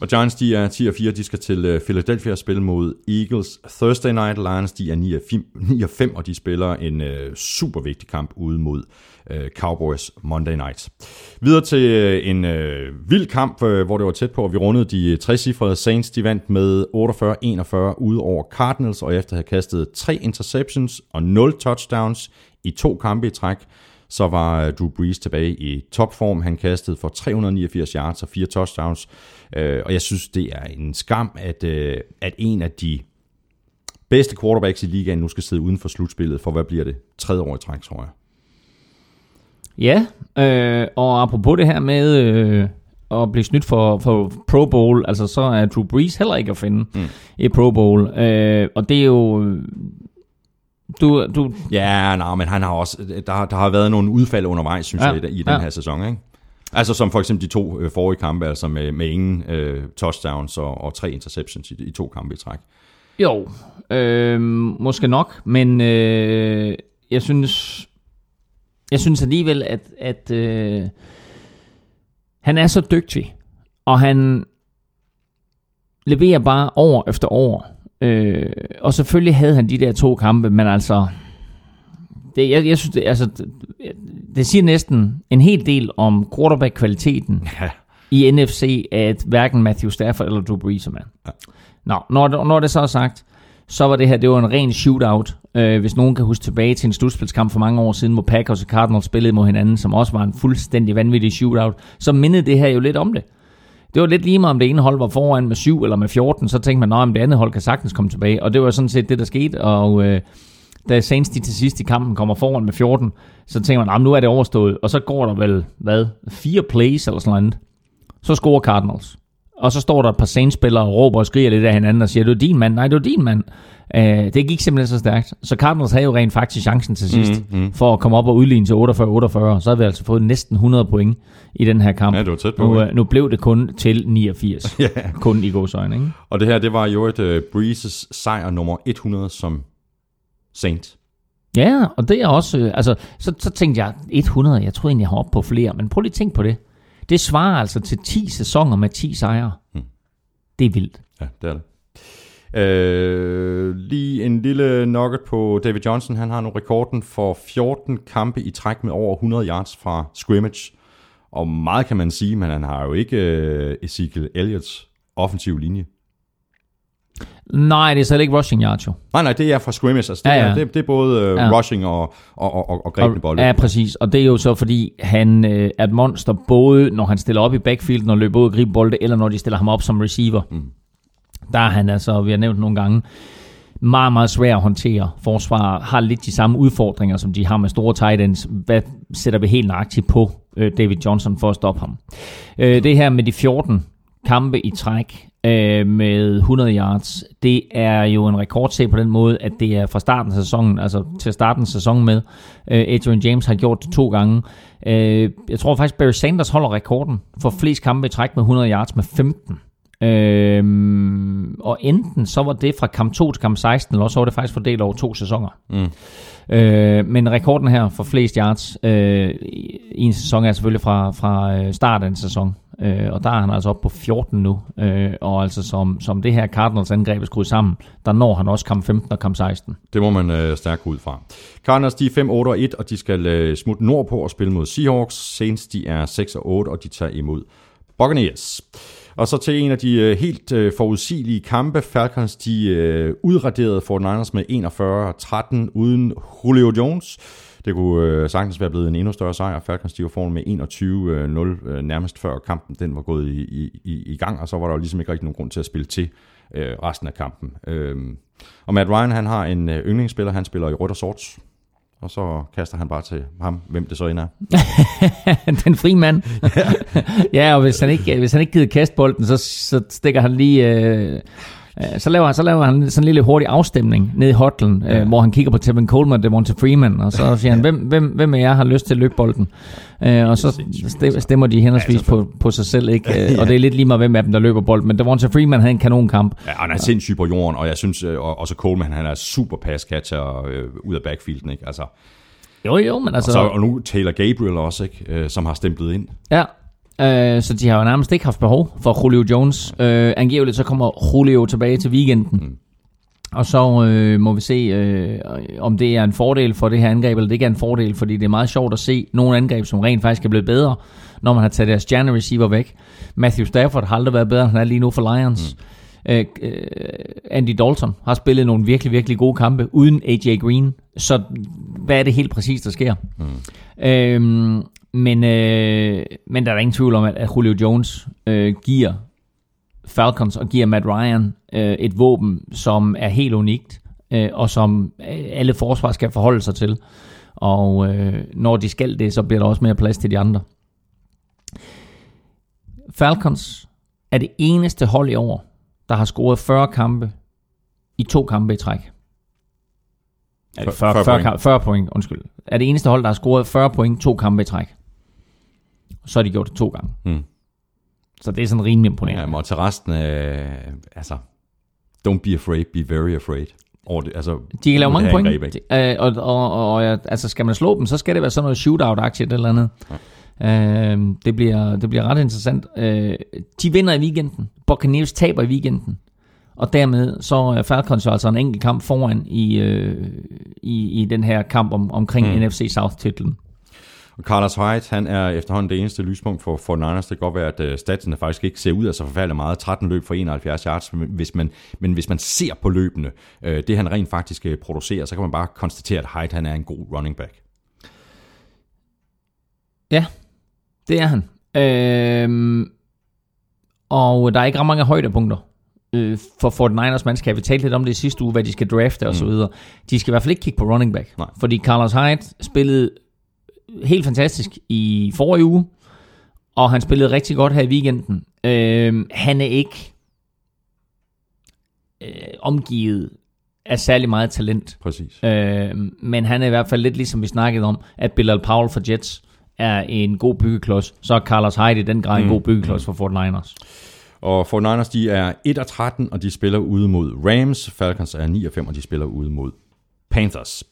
Og Giants, de er 10 og 4, de skal til øh, Philadelphia og spille mod Eagles Thursday Night. Lions, de er 9 og 5, 9 og, 5, og de spiller en øh, super vigtig kamp ude mod øh, Cowboys Monday Night. Videre til øh, en øh, vild kamp, øh, hvor det var tæt på, og vi rundede de øh, trecifrede Saints. De vandt med 48-41 ude over Cardinals, og efter at have kastet tre interceptions og 0 touchdowns i to kampe i træk, så var øh, Drew Brees tilbage i topform. Han kastede for 389 yards og fire touchdowns. Øh, og jeg synes, det er en skam, at, øh, at en af de bedste quarterbacks i ligaen nu skal sidde uden for slutspillet, for hvad bliver det? Tredje år i træk, tror jeg. Ja, øh, og apropos det her med øh, at blive snydt for, for Pro Bowl, altså så er Drew Brees heller ikke at finde mm. i Pro Bowl. Øh, og det er jo... Du, du, Ja, nej, men han har også, der, der har været nogle udfald undervejs, synes Ja, jeg, i, i den ja. her sæson. Ikke? Altså som for eksempel de to øh, forrige kampe, altså med, med ingen øh, touchdowns og, og tre interceptions i, i to kampe i træk. jo, øh, måske nok, men øh, jeg synes... Jeg synes alligevel, at, at øh, han er så dygtig, og han leverer bare år efter år. Øh, og selvfølgelig havde han de der to kampe, men altså... Det, jeg, jeg synes, det, altså, det, siger næsten en hel del om quarterback-kvaliteten Ja. i NFC, at hverken Matthew Stafford eller Drew Brees er med. Nå, når, når det så er sagt, så var det her, det var en ren shootout. Øh, hvis nogen kan huske tilbage til en slutspilskamp for mange år siden, hvor Packers og Cardinals spillede mod hinanden, som også var en fuldstændig vanvittig shootout, så mindede det her jo lidt om det. Det var lidt lige meget, om det ene hold var foran med 7 eller med 14, så tænkte man, at det andet hold kan sagtens komme tilbage. Og det var sådan set det, der skete, og øh, da Saints de til sidst i kampen kommer foran med 14, så tænker man, nu er det overstået. Og så går der vel, hvad, fire plays eller sådan noget. Så scorer Cardinals. Og så står der et par Saints-spillere og råber og skriger lidt af hinanden og siger, det er din mand. Nej, det er din mand. Uh, det gik simpelthen så stærkt. Så Cardinals havde jo rent faktisk chancen til sidst mm, mm. for at komme op og udligne til 48-48. Så havde vi altså fået næsten 100 point i den her kamp. Ja, det var tæt på, Nu, uh, nu blev det kun til 89. Ja. Kun i godsøjne, ikke? Og det her, det var jo et uh, Breezes sejr nummer 100 som Saint. Ja, og det er også... Øh, altså, så, så tænkte jeg, 100, jeg troede egentlig, jeg har op på flere. Men prøv lige at tænke på det. Det svarer altså til 10 sæsoner med 10 sejre. Mm. Det er vildt. Ja, det er det. Øh, lige en lille nugget på David Johnson. Han har nu rekorden for 14 kampe i træk med over 100 yards fra scrimmage. Og meget kan man sige, men han har jo ikke øh, Ezekiel Elliots offensiv linje. Nej, det er slet ikke rushing yards, jo. Nej, nej, det er fra scrimmage. Altså, det, Ja, ja. Er, det, det er både øh, Ja. rushing og, og, og, og, grebne bolde. Ja, præcis. Og det er jo så, fordi han øh, er et monster, både når han stiller op i backfield, og løber ud og griber bolde, eller når de stiller ham op som receiver. Mm. Der er han altså, vi har nævnt nogle gange, meget, meget svær at håndtere. Forsvar har lidt de samme udfordringer, som de har med store tight ends. Hvad sætter vi helt nøjagtigt på øh, David Johnson for at stoppe ham? Øh, det her med de 14 kampe i træk øh, med 100 yards, det er jo en rekordserie på den måde, at det er fra starten af sæsonen, altså til at starte en sæson med. Øh, Adrian James har gjort det to gange. Øh, jeg tror faktisk, Barry Sanders holder rekorden for flest kampe i træk med 100 yards med 15. Øhm, og enten så var det fra kamp 2 til kamp 16, eller også så var det faktisk fordelt over to sæsoner. Mm. Øh, men rekorden her for flest yards øh, i en sæson er selvfølgelig fra, fra øh, start af en sæson. Øh, og der er han altså oppe på 14 nu. Øh, og altså som, som det her Cardinals angreb er skruet sammen, der når han også kamp 15 og kamp 16. Det må man øh, stærkt ud fra. Cardinals de er 5 8 og 1, og de skal øh, smutte nordpå og spille mod Seahawks. Saints de er 6 og 8, og de tager imod Buccaneers. Og så til en af de øh, helt øh, forudsigelige kampe. Falcons de øh, udraderede 49ers med 41-13 uden Julio Jones. Det kunne øh, sagtens være blevet en endnu større sejr. Falcons de var foran med 21-0 øh, nærmest før kampen den var gået i, i, i, i gang, og så var der jo ligesom ikke rigtig nogen grund til at spille til øh, resten af kampen. Øh, og Matt Ryan, han har en øh, yndlingsspiller, han spiller i rødt og sort, og så kaster han bare til ham, hvem det så end er. Den fri mand. ja, og hvis han ikke, hvis han ikke gider kaste bolden, så, så stikker han lige... Øh, øh, så laver, han, så laver han sådan en lille hurtig afstemning ned i hotlen, ja. øh, hvor han kigger på Tevin Coleman og Devonta Freeman, og så siger han, hvem, hvem, hvem af jer har lyst til at løbe bolden? Øh, og så stem- stemmer de henholdsvis på, på sig selv, ikke? Øh, og det er lidt lige meget, hvem af dem, der løber bolden. Men Devonta Freeman havde en kanonkamp. Ja, og han er sindssyg på jorden, og jeg synes øh, og også Coleman, han er super pass catcher øh, ud af backfielden, ikke? Altså, Jo, jo, men altså... og, så, og nu Taylor Gabriel også, ikke? Øh, som har stemplet ind. Ja, Øh, så de har jo nærmest ikke haft behov for Julio Jones. Øh, angiveligt så kommer Julio tilbage til weekenden. Mm. Og så øh, må vi se, øh, om det er en fordel for det her angreb, eller det ikke er en fordel, fordi det er meget sjovt at se nogle angreb, som rent faktisk er blevet bedre, når man har taget deres stjerne receiver væk. Matthew Stafford har aldrig været bedre, end han er lige nu for Lions. Mm. Øh, øh, Andy Dalton har spillet nogle virkelig, virkelig gode kampe uden AJ Green. Så hvad er det helt præcis, der sker? Mm. Øh, men, øh, men der er ingen tvivl om, at, at Julio Jones øh, giver Falcons og giver Matt Ryan øh, et våben, som er helt unikt, øh, og som øh, alle forsvar skal forholde sig til. Og øh, når de skal det, så bliver der også mere plads til de andre. Falcons er det eneste hold i år, der har scoret 40 kampe i to kampe i træk. Er det 40, 40, 40, point. 40 point, undskyld. Er det eneste hold, der har scoret 40 point to kampe i træk. Så har de gjort det to gange. Mm. Så det er sådan rimelig imponerende. Ja, og til resten, øh, altså, don't be afraid, be very afraid. Over det, altså, De kan lave mange point, øh, og, og, og, og altså skal man slå dem, så skal det være sådan noget shootout-aktiet eller andet. Ja. Øh, det, bliver, det bliver ret interessant. Øh, de vinder i weekenden. Buccaneers taber i weekenden. Og dermed så er Falcons jo altså en enkelt kamp foran i, øh, i, i den her kamp om, omkring mm. NFC South-titlen. Og Carlos Hyde, han er efterhånden det eneste lyspunkt for, for Niners. Det kan godt være, at uh, statsene faktisk ikke ser ud af så forfærdeligt meget. 13 løb for 71 yards, men hvis man, men hvis man ser på løbene, uh, det han rent faktisk uh, producerer, så kan man bare konstatere, at Hyde han er en god running back. Ja, det er han. Øh, og der er ikke ret mange højdepunkter øh, for Fort Niners mandskab. Vi talte lidt om det i sidste uge, hvad de skal drafte og så videre. De skal i hvert fald ikke kigge på running back. Nej. Fordi Carlos Hyde spillede helt fantastisk i forrige uge, og han spillede rigtig godt her i weekenden. Øh, han er ikke øh, omgivet af særlig meget talent. Præcis. Øh, men han er i hvert fald lidt ligesom vi snakkede om, at Bilal Powell for Jets er en god byggeklods. Så er Carlos Hyde i den grad en god byggeklods for Fort Niners. Og for Niners, de er 1 og 13, og de spiller ude mod Rams. Falcons er 9 og 5, og de spiller ude mod Panthers.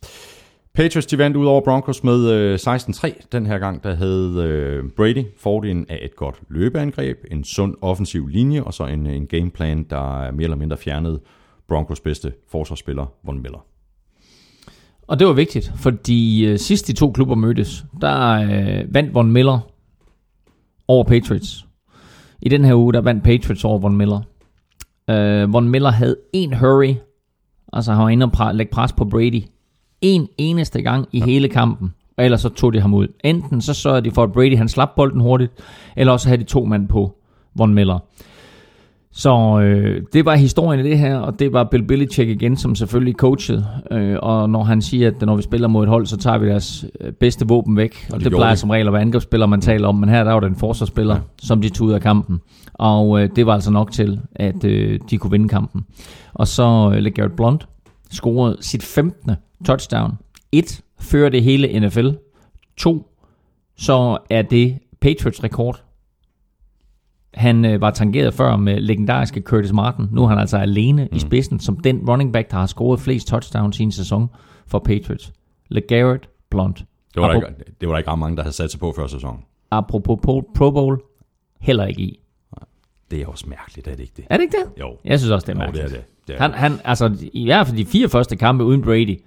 Patriots, de vandt ud over Broncos med øh, 16-3. Den her gang, der havde øh, Brady fordelen af et godt løbeangreb, en sund offensiv linje, og så en, en gameplan, der er mere eller mindre fjernede Broncos bedste forsvarsspiller, Von Miller. Og det var vigtigt, fordi øh, sidst de to klubber mødtes, der øh, vandt Von Miller over Patriots. I den her uge, der vandt Patriots over Von Miller. Øh, Von Miller havde en hurry, altså han var inde og pra- lægge pres på Brady, en eneste gang i hele kampen, og ellers så tog de ham ud. Enten så sørgede de for, at Brady han slap bolden hurtigt, eller også havde de to mand på Von Miller. Så øh, det var historien i det her, og det var Bill Belichick igen, som selvfølgelig coachede. Øh, og når han siger, at når vi spiller mod et hold, så tager vi deres øh, bedste våben væk. Og det, det plejer de. som regel at være angrebsspillere, man taler om. Men her der var det en forsvarsspiller, ja. som de tog ud af kampen. Og øh, det var altså nok til, at øh, de kunne vinde kampen. Og så øh, LeGarrette Blunt scorede sit 15. touchdown. Et, fører det hele NFL. To, så er det Patriots rekord han øh, var tangeret før med legendariske Curtis Martin. Nu er han altså alene mm. i spidsen som den running back, der har scoret flest touchdowns i en sæson for Patriots. LeGarrette Blunt. Det var, der Apro- ikke, det var der ikke ret mange, der havde sat sig på før sæsonen. Apropos Pro- Pro Bowl, heller ikke i. Det er også mærkeligt, er det ikke det? Er det ikke det? Jo, Jeg synes også, det er jo mærkeligt. det er det. det, er Han, det. han, altså, i hvert fald de fire første kampe uden Brady,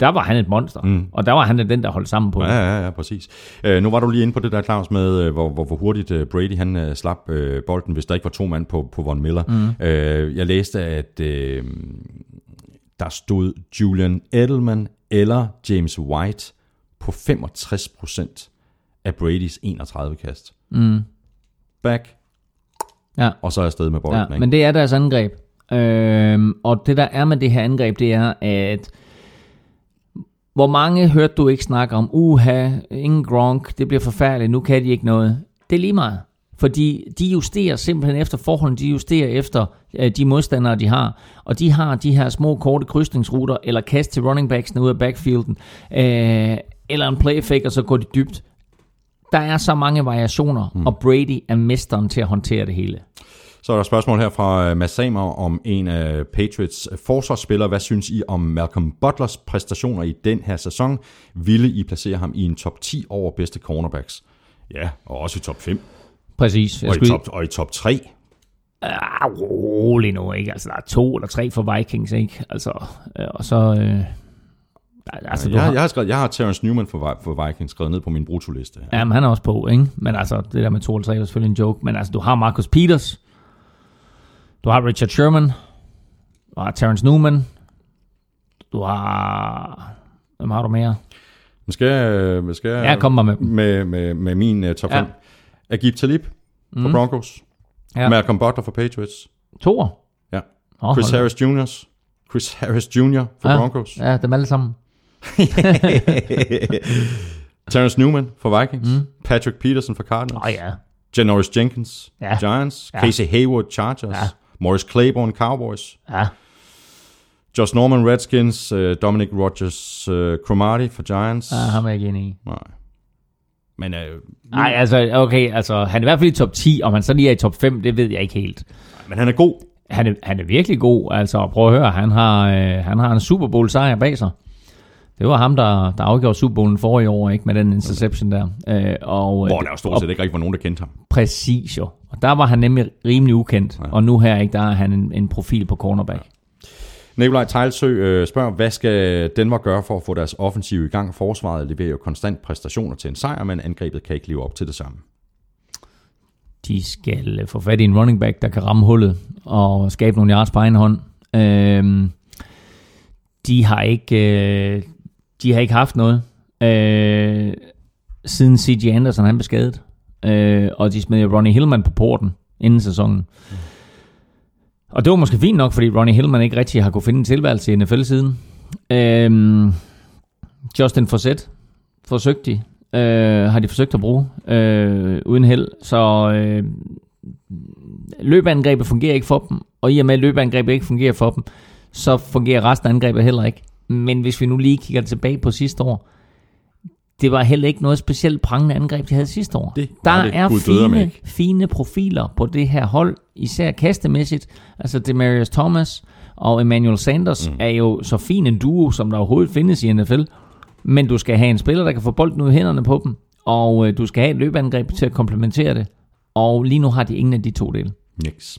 der var han et monster. Mm. Og der var han den, der holdt sammen på det. Ja, ja, ja, præcis. Øh, nu var du lige inde på det der, Claus, med øh, hvor, hvor, hvor hurtigt øh, Brady han øh, slap øh, bolden, hvis der ikke var to mand på, på Von Miller. Mm. Øh, jeg læste, at øh, der stod Julian Edelman eller James White på 65% af Bradys 31 kast. Mm. Back, Ja. og så er jeg afsted med bolden. Ja, ikke? men det er deres angreb. Øhm, og det der er med det her angreb, det er, at hvor mange hørte du ikke snakke om, uha, ingen Gronk, det bliver forfærdeligt, nu kan de ikke noget. Det er lige meget. Fordi de justerer simpelthen efter forholdene, de justerer efter øh, de modstandere, de har. Og de har de her små, korte krydsningsruter, eller kast til running backsene ud af backfielden, øh, eller en play fake, og så går de dybt. Der er så mange variationer, mm. og Brady er mesteren til at håndtere det hele. Så er der et spørgsmål her fra øh, Mads Samer om en af Patriots forsvarsspillere. Hvad synes I om Malcolm Butlers præstationer i den her sæson? Ville I placere ham i en top 10 over bedste cornerbacks? Ja, og også i top 5. Præcis. Jeg Og i, top, og i top 3. Ah, rolig nu, ikke? Altså, der er to eller tre for Vikings, ikke? Altså, øh, og så... Øh, altså, jeg, har, jeg, har skrevet, jeg har Terrence Newman for, for Vikings skrevet ned på min brutoliste. Ja, men han er også på, ikke? Men altså, det der med 2 eller 3 er selvfølgelig en joke. Men altså, du har Marcus Peters. Du har Richard Sherman. Du har Terrence Newman. Du har... Hvem har du mere? Men skal jeg, skal jeg Ja, kom med dem. med, med, med min uh, top Ja. 5? Agib Talib for Mm. Broncos. Ja. Malcolm Butler for Patriots. Toer. Ja. Oh, Chris Harris Jr. Chris Harris Jr. for ja. Broncos. Ja, dem alle sammen. Terrence Newman for Vikings. Mm. Patrick Peterson for Cardinals. Oh, ja. Janoris Jenkins, Ja. Giants. Ja. Casey Hayward, Chargers. Ja. Morris Claiborne, Cowboys. Ja. Josh Norman, Redskins. Uh, Dominic Rogers, uh, Cromartie for Giants. ja, ham er jeg ikke enig i. Nej. Men uh, Nej, altså, okay, altså, han er i hvert fald i top 10, om han så lige er i top 5, det ved jeg ikke helt. men han er god. Han er, han er virkelig god, altså prøv at høre, han har, øh, han har en Super Bowl sejr bag sig. Det var ham, der, der afgjorde Super Bowlen forrige år, ikke med den interception der. Øh, og, Hvor der jo stort set ikke rigtig var nogen, der kendte ham. Præcis jo. Og der var han nemlig rimelig ukendt, ja. og nu her ikke, der er han en, en profil på cornerback. Ja. Nikolaj Tejlsø øh, spørger, hvad skal Denver gøre for at få deres offensiv i gang? Forsvaret leverer jo konstant præstationer til en sejr, men angrebet kan ikke leve op til det samme. De skal øh, få fat i en running back, der kan ramme hullet og skabe nogle yards på egen hånd. Øhm, de har ikke øh, de har ikke haft noget øh, siden C.J. Anderson han blev skadet. Øh, og de smed Ronnie Hillman på porten inden sæsonen. Og det var måske fint nok, fordi Ronnie Hillman ikke rigtig har kunne finde en tilværelse i NFL siden. Øh, Justin Forsett forsøgte de. Øh, har de forsøgt at bruge øh, uden held. Så øh, løbeangrebet fungerer ikke for dem. Og i og med at løbeangrebet ikke fungerer for dem, så fungerer resten af angrebet heller ikke. Men hvis vi nu lige kigger tilbage på sidste år, det var heller ikke noget specielt prangende angreb, de havde sidste år. Det Der det er fine, fine profiler på det her hold, især kastemæssigt. Altså Demarius Thomas og Emmanuel Sanders mm. er jo så fin en duo, som der overhovedet findes i NFL. Men du skal have en spiller, der kan få bolden ud af hænderne på dem, og øh, du skal have et løbeangreb til at komplementere det. Og lige nu har de ingen af de to dele. Nix.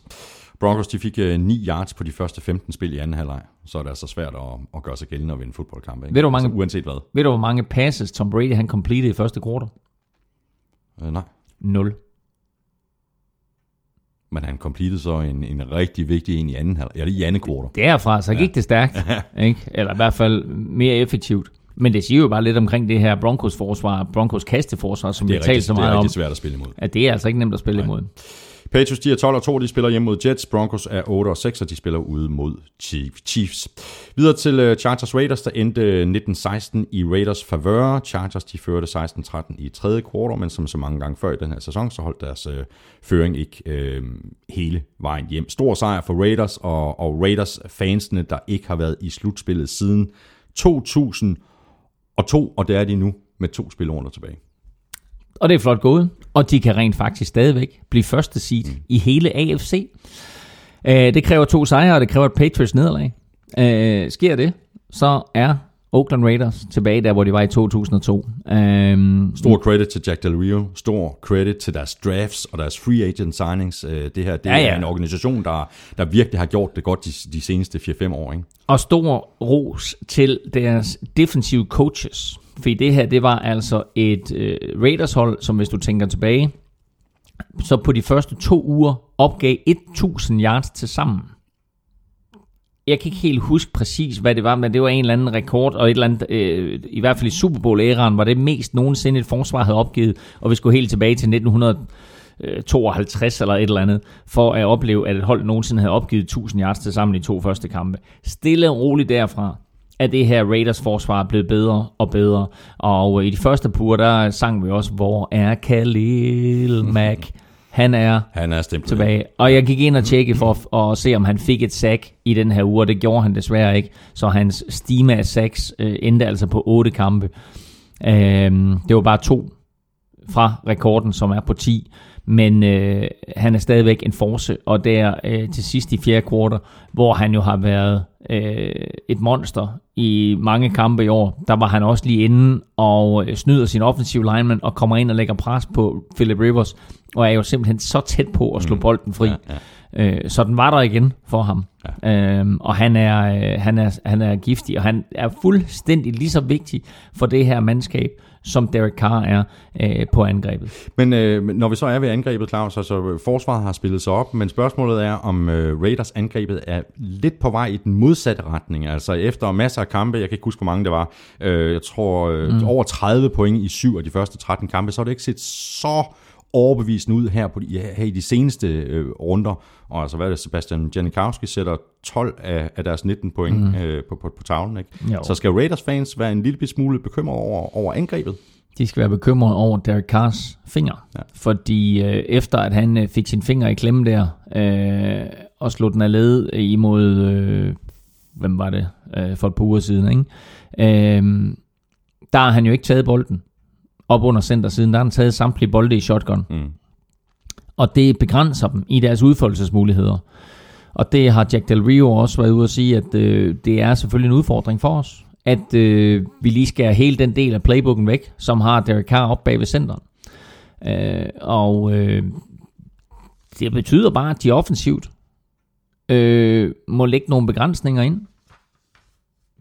Broncos de fik øh, 9 yards på de første 15 spil i anden halvleg, så er det altså svært at, at gøre sig gældende og vinde fodboldkampe. Ikke? Ved du, hvor mange- altså, uanset hvad. Ved du, hvor mange passes Tom Brady han completed i første kvartal? Øh, nej. 0. Men han completed så en, en rigtig vigtig en i anden halvleg. Ja, det er i anden kvartal. Derfra, så gik det stærkt. ikke? Eller i hvert fald mere effektivt. Men det siger jo bare lidt omkring det her Broncos forsvar, Broncos kasteforsvar, som Det vi er, har talt rigtig, så det er meget om. rigtig svært at spille imod. At det er altså ikke nemt at spille imod. Patriots de er 12 og 2, de spiller hjemme mod Jets. Broncos er 8 og 6, og de spiller ude mod Chiefs. Videre til øh, Chargers Raiders, der endte øh, 19-16 i Raiders favør. Chargers de førte 16-13 i tredje kvartal, men som så mange gange før i den her sæson, så holdt deres øh, føring ikke øh, hele vejen hjem. Stor sejr for Raiders, og, og Raiders fansene, der ikke har været i slutspillet siden 2002, og det er de nu med to spilrunder tilbage. Og det er flot gået. Og de kan rent faktisk stadigvæk blive første seed mm. i hele AFC. Uh, det kræver to sejre, og det kræver et Patriots nederlag. Uh, sker det, så er Oakland Raiders tilbage der, hvor de var i 2002. Um, Stor credit til Jack Del Rio, stor credit til deres drafts og deres free agent signings. Øh, Det her det ja, ja. er en organisation, der, der virkelig har gjort det godt de, de seneste 4-5 år. Ikke? Og stor ros til deres defensive coaches. Fordi det her, det var altså et øh, Raiders-hold, som hvis du tænker tilbage, så på de første to uger opgav 1000 yards til sammen. Jeg kan ikke helt huske præcis, hvad det var, men det var en eller anden rekord, og et eller andet, øh, i hvert fald i Super Bowl-æraen, var det mest nogensinde et forsvar havde opgivet, og vi skulle helt tilbage til 1952 eller et eller andet, for at opleve, at et hold nogensinde havde opgivet 1000 yards til sammen i to første kampe. Stille og roligt derfra, er det her Raiders forsvar blevet bedre og bedre. Og i de første par uger, der sang vi også, hvor er Khalil Mack? Han er Han er tilbage. Og jeg gik ind og tjekkede for at, at se, om han fik et sack i den her uge, og det gjorde han desværre ikke. Så hans stime af sacks øh, endte altså på otte kampe. Øhm, det var bare to fra rekorden, som er på 10. Men øh, han er stadigvæk en force, og der øh, til sidst i fjerde kvartal, hvor han jo har været øh, et monster i mange kampe i år, der var han også lige inde og øh, snyder sin offensive lineman og kommer ind og lægger pres på Philip Rivers, og er jo simpelthen så tæt på at slå Mm. bolden fri. Ja, ja. Øh, så den var der igen for ham. Ja. Øhm, og han er, øh, han, er, han er giftig, og han er fuldstændig lige så vigtig for det her mandskab, som Derek Carr er øh, på angrebet. Men øh, når vi så er ved angrebet, Claus, altså forsvaret har spillet sig op, men spørgsmålet er, om øh, Raiders angrebet er lidt på vej i den modsatte retning. Altså efter masser af kampe, jeg kan ikke huske, hvor mange det var, øh, jeg tror øh, mm. over 30 point i syv af de første 13 kampe, så har det ikke set så overbevisende ud her, på de, her i de seneste øh, runder. Og altså, hvad er det, Sebastian Janikowski sætter 12 af, af deres 19 point mm. øh, på, på, på tavlen. Ikke? Jo. Så skal Raiders fans være en lille smule bekymret over, over angrebet? De skal være bekymrede over Derek Carrs finger. Ja. Ja. Fordi øh, efter at han øh, fik sin finger i klemme der, øh, og slog den af led imod, øh, hvem var det, øh, for et par uger siden, ikke? Øh, der har han jo ikke taget bolden op under centersiden. Der har han taget samtlige bolde i shotgun. Mm. Og det begrænser dem i deres udfoldelsesmuligheder. Og det har Jack Del Rio også været ude at sige, at øh, det er selvfølgelig en udfordring for os. At øh, vi lige skal have hele den del af playbooken væk, som har Derek Carr op bag ved centeren. Øh, og øh, det betyder bare, at de offensivt øh, må lægge nogle begrænsninger ind.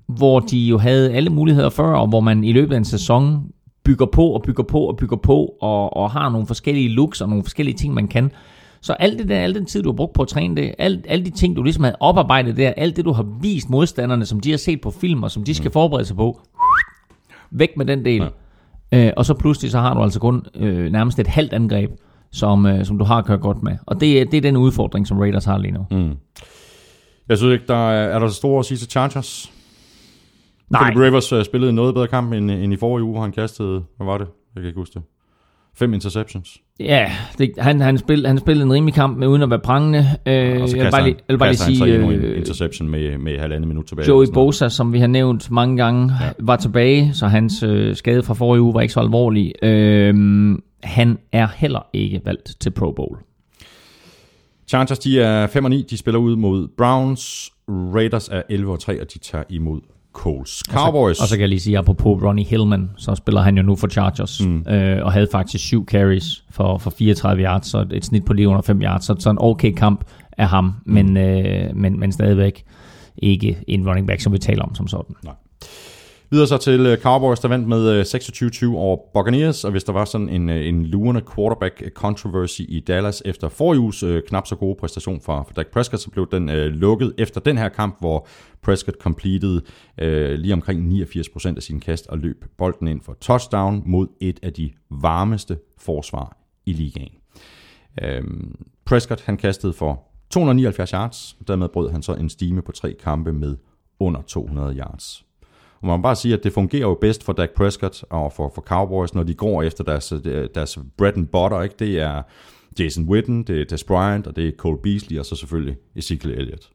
Hvor de jo havde alle muligheder før, og hvor man i løbet af en sæson bygger på og bygger på og bygger på, og, og har nogle forskellige looks og nogle forskellige ting, man kan. Så alt det der, al den tid, du har brugt på at træne det, alt, alle de ting, du ligesom havde oparbejdet der, alt det, du har vist modstanderne, som de har set på film, og som de skal forberede sig på, væk med den del. Ja. Øh, og så pludselig, så har du altså kun øh, nærmest et halvt angreb, som, øh, som du har kørt godt med. Og det, er- det er den udfordring, som Raiders har lige nu. Mm. Jeg synes ikke, der er, er der så store at sige til Chargers. Nej, Philip Rivers uh, spillede en noget bedre kamp end, end i forrige uge, hvor han kastede, hvad var det? Jeg kan ikke huske det. Fem interceptions. ja, det, han, han, spil, han spillede en rimelig kamp med uden at være prangende. Øh, og så jeg bare lige, jeg bare lige kaster han så sige, øh, interception med, med halvandet minut tilbage. Joey. Bosa, som vi har nævnt mange gange, ja. var tilbage, så hans øh, skade fra forrige uge var ikke så alvorlig. Øh, han er heller ikke valgt til Pro Bowl. Chargers, de er 5 og 9, de spiller ud mod Browns. Raiders er 11 og 3, og de tager imod Colts. Cowboys. Og så kan jeg lige sige, apropos Ronnie Hillman, så spiller han jo nu for Chargers, mm. øh, og havde faktisk syv carries for, for 34 yards, så et snit på lige under 5 yards, så så en okay kamp af ham, mm. men, øh, men, men stadigvæk ikke en running back, som vi taler om som sådan. Videre så til øh, Cowboys, der vandt med øh, 26-20 over Buccaneers, og hvis der var sådan en, øh, en lurende quarterback controversy i Dallas efter forrige uges øh, knap så gode præstation fra, fra Dak Prescott, så blev den øh, lukket efter den her kamp, hvor Prescott completed øh, lige omkring 89% af sin kast og løb bolden ind for touchdown mod et af de varmeste forsvar i ligaen. Øh, Prescott han kastede for 279 yards, dermed brød han så en stime på tre kampe med under 200 yards. Og man må bare sige, at det fungerer jo bedst for Dak Prescott og for, for Cowboys, når de går efter deres, øh, deres bread and butter. Ikke? Det er Jason Witten, det er Des Bryant, og det er Cole Beasley, og så selvfølgelig Ezekiel Elliott.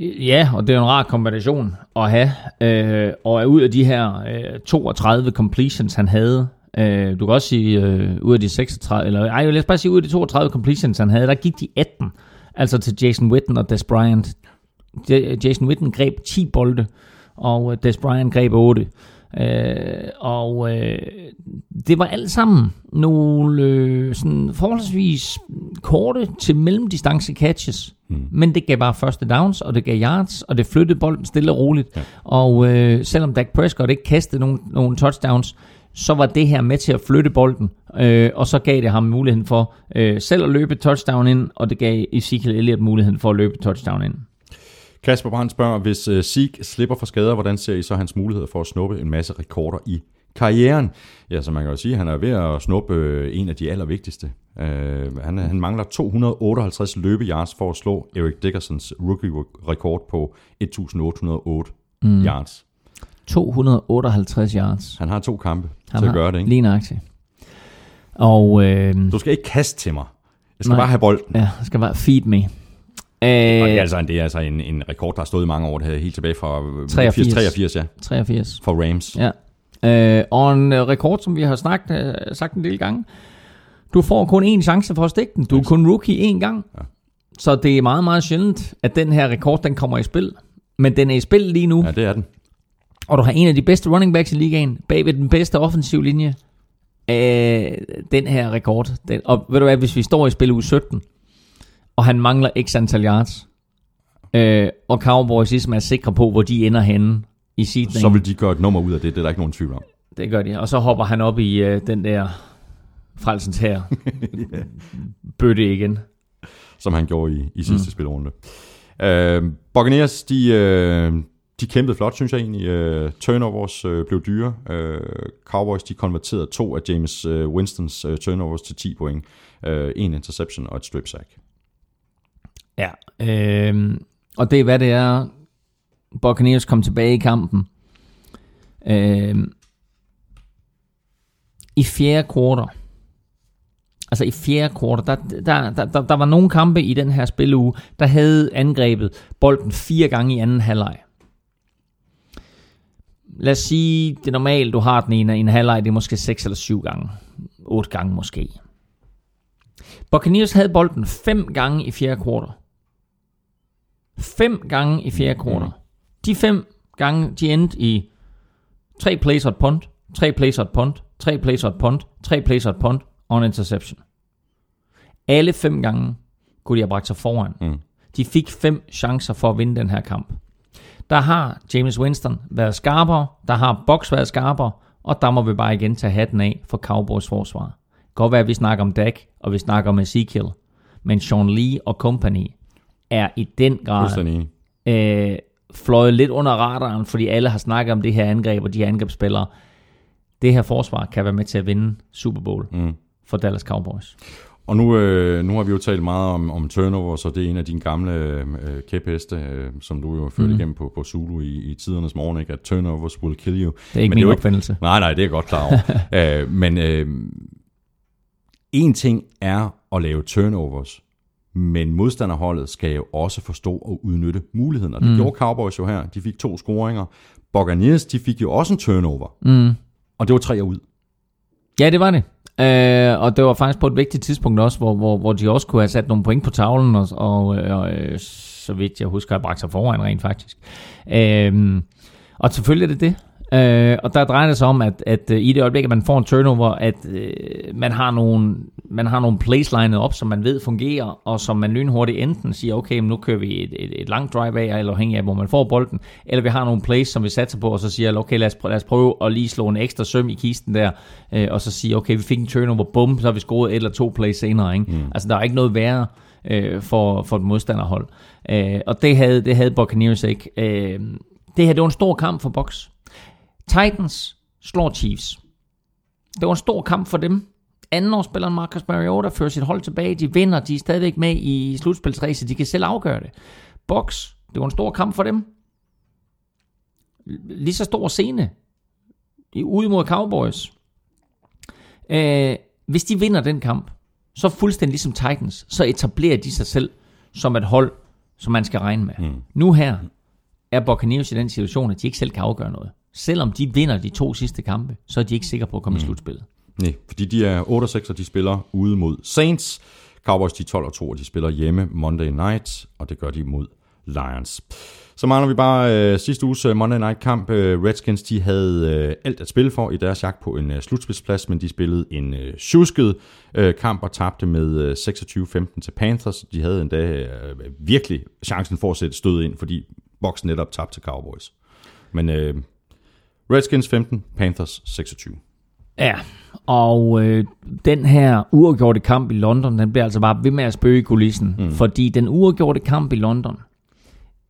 Ja, og det er en rar kombination at have. Øh, og ud af de her øh, 32 completions, han havde, øh, du kan også sige, øh, ud af de 36, eller ej, lad os bare sige, ud af de 32 completions, han havde, der gik de 18, altså til Jason Witten og Des Bryant. Jason Witten greb 10 bolde, og øh, Des Bryant greb 8. Øh, og øh, det var alt sammen nogle øh, sådan forholdsvis korte til mellemdistance catches. Mm. Men det gav bare første downs, og det gav yards, og det flyttede bolden stille og roligt. Ja. Og øh, selvom Dak Prescott ikke kastede nogen, nogen touchdowns, så var det her med til at flytte bolden, øh, og så gav det ham muligheden for øh, selv at løbe touchdown ind, og det gav Ezekiel Elliott muligheden for at løbe touchdown ind. Kasper Brandt spørger, hvis uh, Zeke slipper for skader, hvordan ser I så hans muligheder for at snuppe en masse rekorder i karrieren? Ja, så man kan jo sige, at han er ved at snuppe øh, en af de allervigtigste. Uh, han, han mangler 258 løbeyards for at slå Eric Dickersons rookie-rekord på 1808 mm. yards. 258 yards. Han har to kampe Han til at gøre det, ikke? Lige nøjagtigt. Og øh, Du skal ikke kaste til mig. Jeg skal Nej. bare have bolden. ja, det skal bare feed me. Og det er Øh, altså, det er altså en, en rekord, der har stået i mange år. Det er helt tilbage fra øh, 83. 83, ja, 83. for Rams. Ja. Øh, og en øh, rekord, som vi har snakket, øh, sagt en del gange. Du får kun én chance for at stikke den. Du er kun rookie én gang. Ja. Så det er meget, meget sjældent, at den her rekord, den kommer i spil. Men den er i spil lige nu, Ja, det er den. og du har en af de bedste running backs i ligaen, bagved den bedste offensiv linje af den her rekord. Den, og ved du hvad, hvis vi står i spil uge 17, og han mangler x antal yards, øh, og Cowboys ligesom er sikre på, hvor de ender henne i seedningen. Så vil de gøre et nummer ud af det, det er der ikke nogen tvivl om. Det gør de. Og så hopper han op i øh, den der frelsens her bøtte igen. som han gjorde i, i sidste mm. spilrunde. Øh, Buccaneers, de, øh, de kæmpede flot, synes jeg egentlig. Øh, turnovers øh, blev dyre. Øh, Cowboys, de konverterede to af James øh, Winstons øh, turnovers til 10 point. Øh, en interception og et strip sack. Ja. Øh, og det er, hvad det er. Buccaneers kom tilbage i kampen. Øh, I fjerde kvartal. Altså i fjerde kvartal, der, der, der, der, der var nogle kampe i den her spilleuge, der havde angrebet bolden fire gange i anden halvleg. Lad os sige, det er normalt, du har den i en, en halvleg, det er måske 6 eller 7 gange. 8 gange måske. Buccaneers havde bolden fem gange i fjerde kvartal. Fem gange i fjerde kvartal. De fem gange, de endte i tre plays og et punt, tre plays og et punt, tre plays og et punt, tre plays og et punt og en interception. Alle fem gange kunne de have bragt sig foran. Mm. De fik fem chancer for at vinde den her kamp. Der har James Winston været skarpere, der har Box været skarpere, og der må vi bare igen tage hatten af for Cowboys forsvar. Det godt være, at vi snakker om Dak, og vi snakker om Ezekiel, men Sean Lee og company er i den grad øh, fløjet lidt under radaren, fordi alle har snakket om det her angreb og de her angrebsspillere. Det her forsvar kan være med til at vinde Super Bowl Mm. for Dallas Cowboys. Og nu, øh, nu har vi jo talt meget om, om turnover, så det er en af dine gamle øh, kæpheste, øh, som du jo førte mm. igennem på, på Zulu i, i tidernes morgen, ikke? at turnovers will kill you. Det er ikke Men min jo opfindelse. Nej, nej, det er godt klar over. øh, men øh, en ting er at lave turnovers, men modstanderholdet skal jo også forstå at udnytte muligheden. Og det mm. gjorde Cowboys jo her. De fik to scoringer. Buccaneers, de fik jo også en turnover. Mm. Og det var tre ud. Ja, det var det. Øh, og det var faktisk på et vigtigt tidspunkt også, hvor, hvor, hvor de også kunne have sat nogle point på tavlen, og, og, og øh, så vidt jeg husker, har bragt sig foran rent faktisk. Øh, og selvfølgelig er det det. Øh, og der drejer det sig om, at, at øh, i det øjeblik, at man får en turnover, at øh, man, har nogle, man har nogle plays lined op, som man ved fungerer, og som man lynhurtigt enten siger, okay, men nu kører vi et, et, et langt drive af, eller afhængig af, hvor man får bolden, eller vi har nogle plays, som vi satser på, og så siger, okay, lad os, prø- lad os prøve at lige slå en ekstra søm i kisten der, øh, og så sige, okay, vi fik en turnover, bum, så har vi scoret et eller to plays senere. Ikke? Mm. Altså, der er ikke noget værre øh, for, for et modstanderhold. Øh, og det havde, det havde Buccaneers ikke. Øh, det her, det var en stor kamp for Bucks. Titans slår Chiefs. Det var en stor kamp for dem. Andenårsspilleren Marcus Mariota fører sit hold tilbage. De vinder. De er stadigvæk med i slutspilsræset. De kan selv afgøre det. Box, det var en stor kamp for dem. Lige så stor scene. Ude mod Cowboys. Øh, hvis de vinder den kamp, så fuldstændig ligesom Titans, så etablerer de sig selv som et hold, som man skal regne med. Mm. Nu her er Buccaneers i den situation, at de ikke selv kan afgøre noget. Selvom de vinder de to sidste kampe, så er de ikke sikre på at komme mm. i slutspillet. Nej, fordi de er 8 og 6, og de spiller ude mod Saints. Cowboys de er 12 og 2, og de spiller hjemme Monday Night, og det gør de mod Lions. Så mangler vi bare øh, sidste uges øh, Monday Night kamp. Øh, Redskins de havde øh, alt at spille for i deres jagt på en øh, slutspidsplads, men de spillede en øh, tjusket øh, kamp og tabte med øh, 26-15 til Panthers. De havde endda øh, virkelig chancen for at sætte stød ind, fordi Bucks netop tabte til Cowboys. Men øh, Redskins 15, Panthers 26. Ja, og øh, den her uafgjorte kamp i London, den bliver altså bare ved med at spøge i kulissen. Mm. Fordi den uafgjorte kamp i London,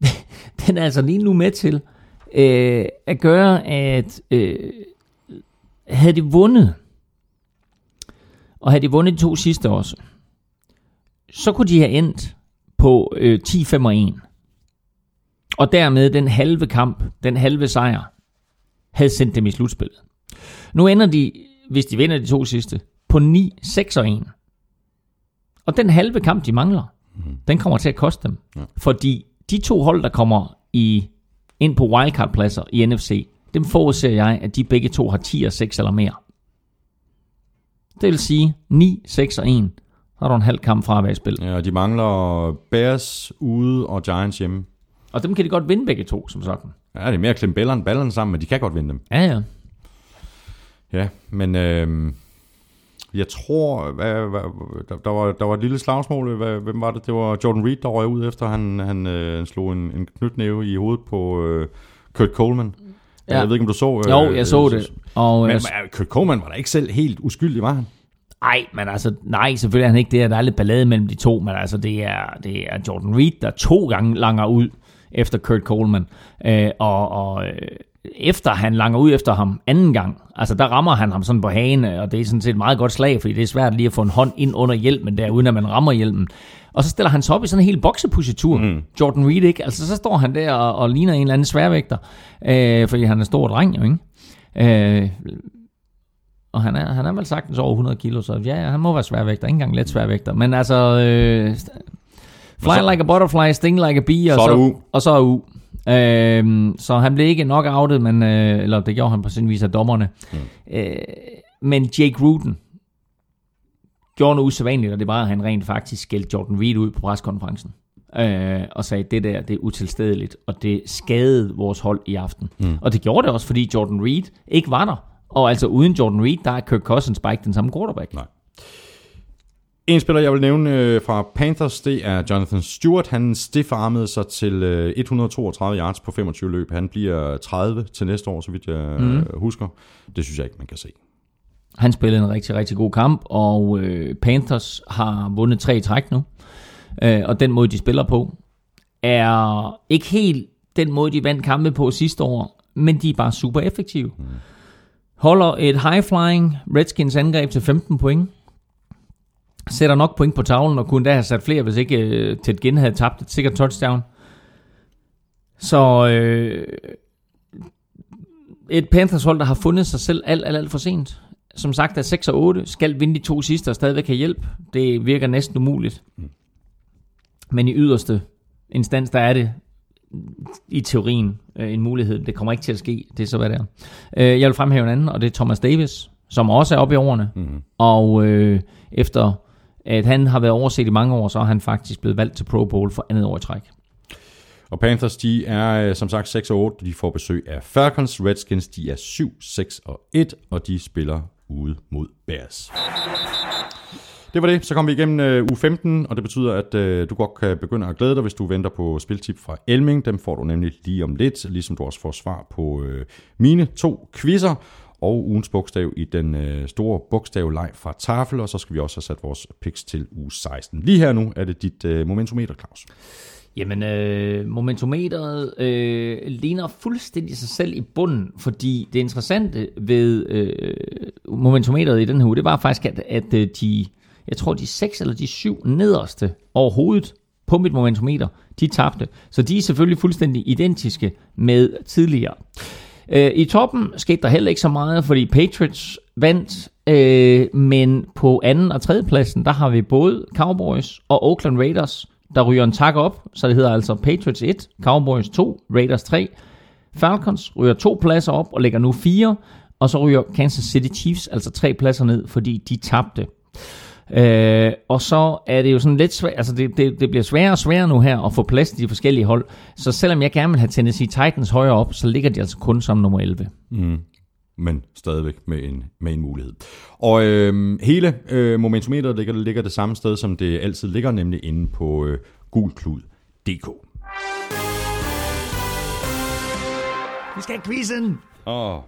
den er altså lige nu med til øh, at gøre, at øh, havde de vundet, og havde de vundet de to sidste også, så kunne de have endt på øh, 10-5 og 1. Og dermed den halve kamp, den halve sejr, havde sendt dem i slutspillet. Nu ender de, hvis de vinder de to sidste, på 9, 6 og 1. Og den halve kamp, de mangler, mm. den kommer til at koste dem. Ja. Fordi de to hold, der kommer i, ind på wildcard-pladser i NFC, dem forudser jeg, at de begge to har 10 og 6 eller mere. Det vil sige 9, 6 og 1. Så har du en halv kamp fra at være i spil. Ja, og de mangler Bears ude og Giants hjemme. Og dem kan de godt vinde begge to, som sådan. Ja, det er mere at klemme ballerne, ballerne sammen, men de kan godt vinde dem. Ja, ja. Ja, men øh, jeg tror, hvad, hvad, der, der, var, der var et lille slagsmål. Hvad, hvem var det? Det var Jordan Reed, der røg ud efter, han, han øh, slog en, en knytnæve i hovedet på øh, Kurt Coleman. Ja. Jeg ved ikke, om du så... Øh, Jo, jeg så det. Og, Men øh, Kurt Coleman var da ikke selv helt uskyldig, var han? Ej, men altså, nej, selvfølgelig er han ikke det, der er lidt ballade mellem de to, men altså, det er, det er Jordan Reed, der to gange langer ud efter Kurt Coleman, øh, og, og øh, efter han langer ud efter ham anden gang, altså der rammer han ham sådan på hagen, og det er sådan set et meget godt slag, fordi det er svært lige at få en hånd ind under hjelmen der, uden at man rammer hjelmen. Og så stiller han sig op i sådan en helt boksepositur, mm. Jordan Reed, ikke? Altså så står han der og, og ligner en eller anden sværvægter, øh, fordi han er stor dreng jo, ikke? Øh, og han er, han er vel sagtens over 100 kilo, så ja, ja han må være sværvægter. Ikke engang let sværvægter. Men altså, øh, fly så- like a butterfly, sting like a bee, og Så så, u. og så er u. Øh, så han blev ikke nok outet, men, øh, eller det gjorde han på sin vis af dommerne. Mm. Øh, men Jake Ruden gjorde noget usædvanligt, og det var, at han rent faktisk skældte Jordan Reed ud på preskonferencen. Øh, og sagde, det der, det er utilstedeligt, og det skadede vores hold i aften. Mm. Og det gjorde det også, fordi Jordan Reed ikke var der. Og altså uden Jordan Reed, der er Kirk Cousins bare ikke den samme quarterback. Nej. En spiller, jeg vil nævne øh, fra Panthers, det er Jonathan Stewart. Han stiffarmede sig til øh, 132 yards på 25 løb. Han bliver 30 til næste år, så vidt jeg mm. husker. Det synes jeg ikke, man kan se. Han spillede en rigtig, rigtig god kamp, og øh, Panthers har vundet tre træk nu. Øh, og den måde, de spiller på, er ikke helt den måde, de vandt kampe på sidste år, men de er bare super effektive. Mm. Holder et high-flying Redskins angreb til 15 point. Sætter nok point på tavlen, og kunne da have sat flere, hvis ikke øh, Ted Ginn havde tabt et sikkert touchdown. Så øh, et Panthers hold, der har fundet sig selv alt, alt, alt for sent. Som sagt er 6 og 8, skal vinde de to sidste og stadigvæk have hjælp. Det virker næsten umuligt. Men i yderste instans, der er det i teorien øh, en mulighed. Det kommer ikke til at ske. Det er så, hvad det er. Øh, jeg vil fremhæve en anden, og det er Thomas Davis, som også er oppe i årene. Mm-hmm. Og øh, efter at han har været overset i mange år, så er han faktisk blevet valgt til Pro Bowl for andet år i træk. Og Panthers, de er øh, som sagt 6 og 8. De får besøg af Falcons. Redskins, de er 7, 6 og 1, og de spiller ude mod Bears. Det var det. Så kom vi igennem øh, u 15, og det betyder, at øh, du godt kan begynde at glæde dig, hvis du venter på spiltip fra Elming. Dem får du nemlig lige om lidt, ligesom du også får svar på øh, mine to quizzer og ugens bogstav i den øh, store bogstavleg fra Tafel, og så skal vi også have sat vores picks til uge 16. Lige her nu er det dit øh, momentometer, Claus. Jamen, øh, momentometeret øh, ligner fuldstændig sig selv i bunden, fordi det interessante ved øh, momentometeret i den her uge, det var faktisk, at, at øh, de, jeg tror, de seks eller de syv nederste overhovedet på mit momentometer, de tabte. Så de er selvfølgelig fuldstændig identiske med tidligere. Øh, I toppen skete der heller ikke så meget, fordi Patriots vandt, øh, men på anden og tredje pladsen, der har vi både Cowboys og Oakland Raiders, der ryger en tak op, så det hedder altså Patriots 1, Cowboys 2, Raiders 3. Falcons ryger to pladser op og ligger nu 4, og så ryger Kansas City Chiefs altså tre pladser ned, fordi de tabte. Øh, og så er det jo sådan lidt svært, altså det, det, det bliver sværere og sværere nu her at få plads til de forskellige hold. Så selvom jeg gerne vil have Tennessee Titans højere op, så ligger de altså kun som nummer 11. men stadigvæk med en, med en mulighed. Og øh, hele øh, momentometeret ligger, ligger det samme sted, som det altid ligger, nemlig inde på øh, gulklud.dk. Vi skal have quizzen! Åh,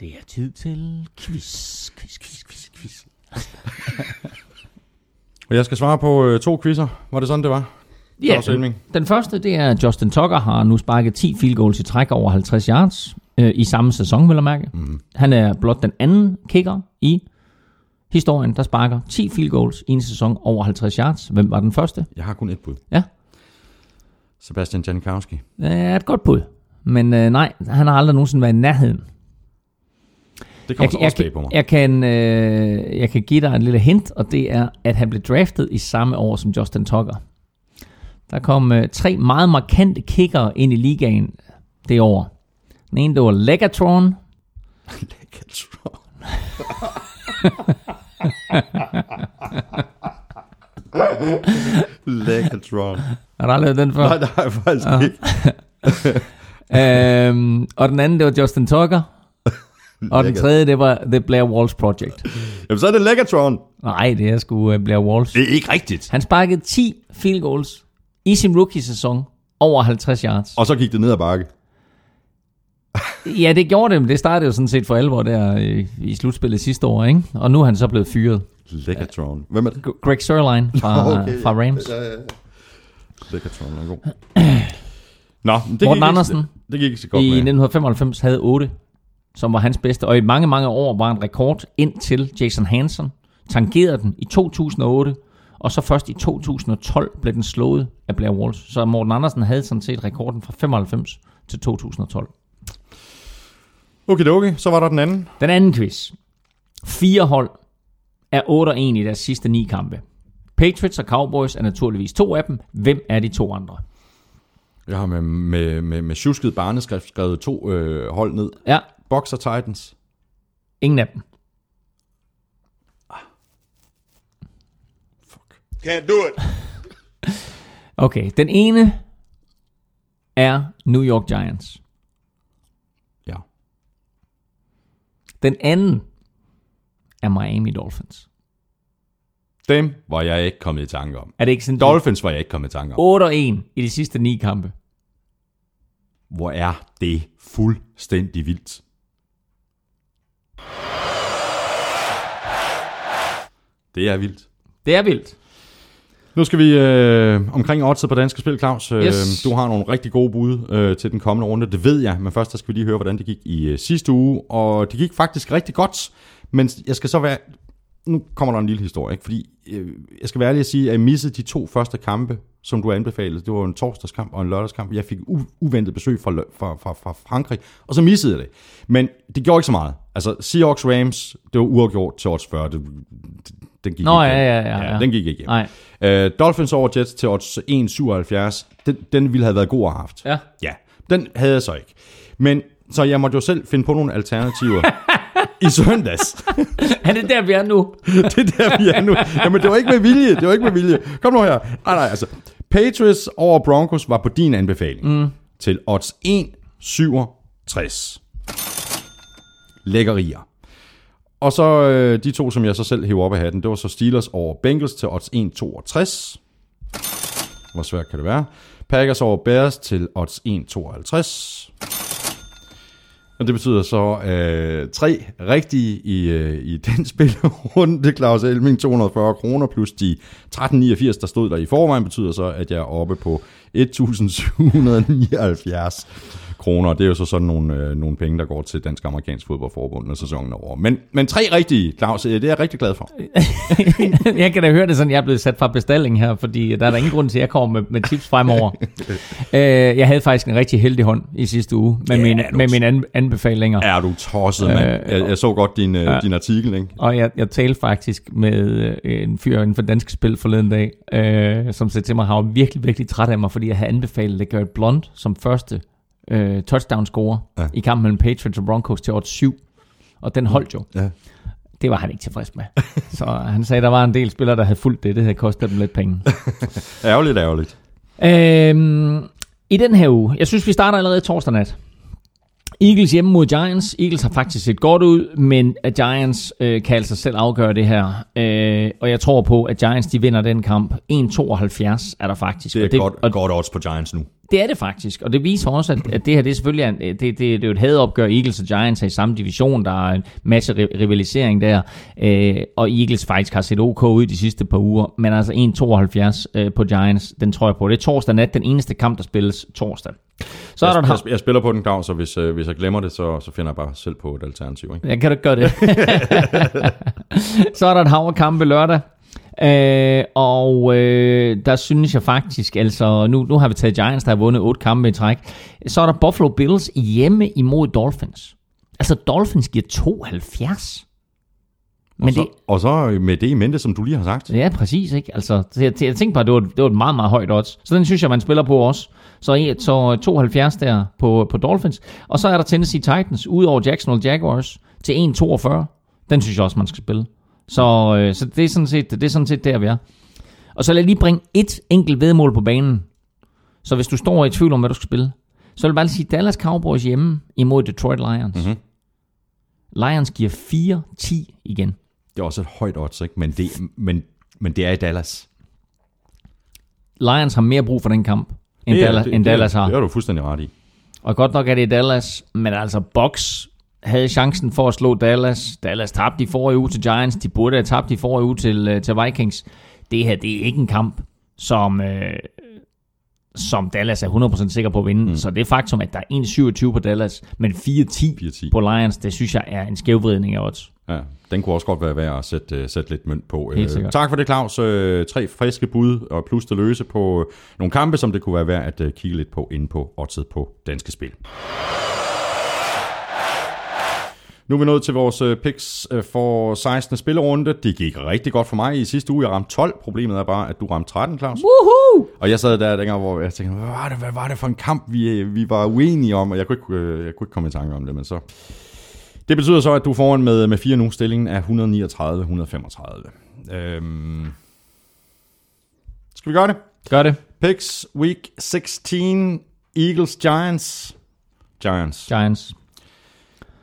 Det er tid til quiz, quiz, quiz, quiz, quiz. og jeg skal svare på øh, to quizzer. Var det sådan, det var? Ja, Elming. den første, det er, at Justin Tucker har nu sparket 10 field goals i træk over 50 yards øh, i samme sæson, vil jeg mærke. Mm. Han er blot den anden kicker i historien, der sparker 10 field goals i en sæson over 50 yards. Hvem var den første? Jeg har kun et bud. Ja, Sebastian Janikowski. er et godt bud. Men øh, nej, han har aldrig nogensinde været i nærheden. Det kommer så jeg, også bag jeg, på mig. jeg, kan, øh, jeg kan give dig en lille hint, og det er, at han blev draftet i samme år som Justin Tucker. Der kom øh, tre meget markante kicker ind i ligaen det år. Den ene, det var Legatron. Legatron. Legatron. Har du aldrig hørt den før? Nej, jeg faktisk ikke. øhm, og den anden, det var Justin Tucker. Og den tredje, det var The Blair Walsh Project. Jamen, så er det Legatron. Nej, det er sgu uh, Blair Walsh. Det er ikke rigtigt. Han sparkede 10 field goals i sin rookie-sæson over 50 yards. Og så gik det ned ad bakke. Ja, det gjorde det, men det startede jo sådan set for alvor der i, i slutspillet sidste år, ikke? Og nu er han så blevet fyret. Legatron. Hvem er det? Greg Sørlein fra, Okay. fra Rams. Ja, ja, ja. Legatron er god. Nå, det Morten gik ikke- Andersen Det, det gik ikke så godt I med. 1995 havde 8, som var hans bedste. Og i mange, mange år var en rekord indtil Jason Hansen tangerede den i 2008. Og så først i 2012 blev den slået af Blair Walsh. Så Morten Andersen havde sådan set rekorden fra 95 til 2012. Okay, okay, så var der den anden. Den anden quiz. Fire hold er 8-1 i deres sidste ni kampe. Patriots og Cowboys er naturligvis to af dem. Hvem er de to andre? Jeg har med, med, med, med tjusket barneskrift skrevet to øh, hold ned. Ja, Box og Titans. ingen af dem. Can't do it. Okay, den ene er New York Giants. Ja. Den anden er Miami Dolphins. Dem var jeg ikke kommet i tanke om. Er det ikke sådan? Dolphins var jeg ikke kommet i tanke om. 8 og 1 i de sidste ni kampe. Hvor er det fuldstændig vildt. Det er vildt. Det er vildt. Nu skal vi øh, omkring oddset på Danske Spil, Claus. Øh, Yes. Du har nogle rigtig gode bud øh, til den kommende runde, det ved jeg. Men først der skal vi lige høre, hvordan det gik i øh, sidste uge. Og det gik faktisk rigtig godt. Men jeg skal så være... Nu kommer der en lille historie, ikke? fordi øh, jeg skal være ærlig at sige, at jeg missede de to første kampe, som du anbefalede. Det var en torsdagskamp og en lørdagskamp. Jeg fik u- uventet besøg fra, fra, fra, fra Frankrig, og så missede jeg det. Men det gjorde ikke så meget. Altså, Seahawks Rams, det var uafgjort til odds 40. Det, den gik Nå, ikke ja, hjem. ja, ja, ja. Den gik ikke hjem. Nej. Uh, Dolphins over Jets til odds 1,77. Den, den ville have været god at have haft. Ja. Ja, den havde jeg så ikke. Men så jeg måtte jo selv finde på nogle alternativer i søndags. Er det der, vi er nu? det er der, vi er nu. Jamen, det var ikke med vilje. Det var ikke med vilje. Kom nu her. Nej, nej, altså. Patriots over Broncos var på din anbefaling. Mm. Til odds 1,67. Lækkerier. Og så øh, de to, som jeg så selv hæver op af hatten, det var så Steelers over Bengals til odds 1,62. Hvor svært kan det være? Packers over Bears til odds 1,52. Og det betyder så øh, tre rigtige i, øh, i den spillerunde. Claus Elming 240 kroner plus de 1389, der stod der i forvejen, betyder så, at jeg er oppe på 1779 kroner. Det er jo så sådan nogle, øh, nogle penge, der går til Dansk Amerikansk Fodboldforbund, når sæsonen er over. Men, men tre rigtige, Claus, øh, det er jeg rigtig glad for. jeg kan da høre det sådan, jeg er blevet sat fra bestilling her, fordi der er der ingen grund til, at jeg kommer med, med tips fremover. øh, jeg havde faktisk en rigtig heldig hånd i sidste uge med, Ja, mine, du- med mine an, anbefalinger. Er du tosset, mand? Øh, Jeg, jeg så godt din, øh, din artikel, ikke? Og jeg, jeg talte faktisk med øh, en fyr inden for dansk spil forleden dag, øh, som sagde til mig, han var virkelig, virkelig træt af mig, fordi jeg havde anbefalet Garrett Blunt som første øh, touchdown-scorer Ja. i kampen mellem Patriots og Broncos til odds 7. Og den holdt jo. Ja. Det var han ikke tilfreds med. Så han sagde, at der var en del spillere, der havde fulgt det. Det havde kostet dem lidt penge. Ærgerligt, ærgerligt. Øhm, I den her uge, jeg synes, vi starter allerede torsdag nat. Eagles hjemme mod Giants. Eagles har faktisk set godt ud, men at Giants øh, kan altså selv afgøre det her. Øh, og jeg tror på, at Giants de vinder den kamp. 1-72 er der faktisk. Det er og det, godt, og godt odds på Giants nu. det er det faktisk, og det viser også, at, at det her det er selvfølgelig en, det, det, det er jo et hadopgør. Eagles og Giants er i samme division, der er en masse ri- rivalisering der, øh, og Eagles faktisk har set OK ud de sidste par uger, men altså 1,72 øh, på Giants, den tror jeg på. Det er torsdag nat, den eneste kamp, der spilles torsdag. Så er der jeg, jeg, spiller på den, Claus, så hvis, øh, hvis jeg glemmer det, så, så finder jeg bare selv på et alternativ. Ikke? Jeg kan da gøre det. så er der et hav kampe lørdag. Øh, og øh, der synes jeg faktisk, altså nu, nu har vi taget Giants, der har vundet otte kampe i træk. Så er der Buffalo Bills hjemme imod Dolphins. Altså Dolphins giver 72. Men og, så, det, og så med det i mente, som du lige har sagt. Ja, præcis. Ikke? Altså, så jeg, jeg tænkte bare, det var, det var et meget, meget højt odds. Så den synes jeg, man spiller på også. Så, så 72 der på, på Dolphins. Og så er der Tennessee Titans, ud over Jacksonville Jaguars, til 1,42. Den synes jeg også, man skal spille. Så, øh, så det, er sådan set, det er sådan set der, vi er. Og så lad jeg lige bringe et enkelt vedmål på banen. Så hvis du står i tvivl om, hvad du skal spille. Så vil jeg bare lige sige, Dallas Cowboys hjemme imod Detroit Lions. Mhm. Mm-hmm. Lions giver 4-10 igen. Det er også et højt odds, ikke? Men det, men, men det er i Dallas. Lions har mere brug for den kamp, end, Det er- Dallas, det, end det, Dallas har. Det har du fuldstændig ret i. Og godt nok er det Dallas, men altså Bucks havde chancen for at slå Dallas. Dallas tabte i forrige uge til Giants. De burde have tabt i forrige uge til, øh, til Vikings. Det her, det er ikke en kamp, som, øh, som Dallas er 100% sikker på at vinde. Mm. Så det faktum, at der er 1,27 på Dallas, men 4-10 4-10. på Lions, det synes jeg er en skævvridning af odds. Ja, den kunne også godt være værd at sætte, øh, sætte lidt mønt på. Helt Øh, sikkert. tak for det, Claus. Øh, Tre friske bud og plus det løse på nogle kampe, som det kunne være værd at kigge lidt på inde på oddset på Danske Spil. Nu er vi nået til vores picks for 16. spillerunde. Det gik rigtig godt for mig i sidste uge. Jeg ramte 12. Problemet er bare, at du ramte 13, Claus. Woohoo! Og jeg sad der dengang, hvor jeg tænkte, hvad var det, hvad var det for en kamp, vi, vi var uenige om? Og jeg kunne, ikke, jeg kunne ikke komme i tanke om det, men så... Det betyder så, at du er foran med, med 4 nu. Stillingen er 139-135. Øhm. Skal vi gøre det? Gør det. Picks week 16. Eagles, Giants. Giants. Giants.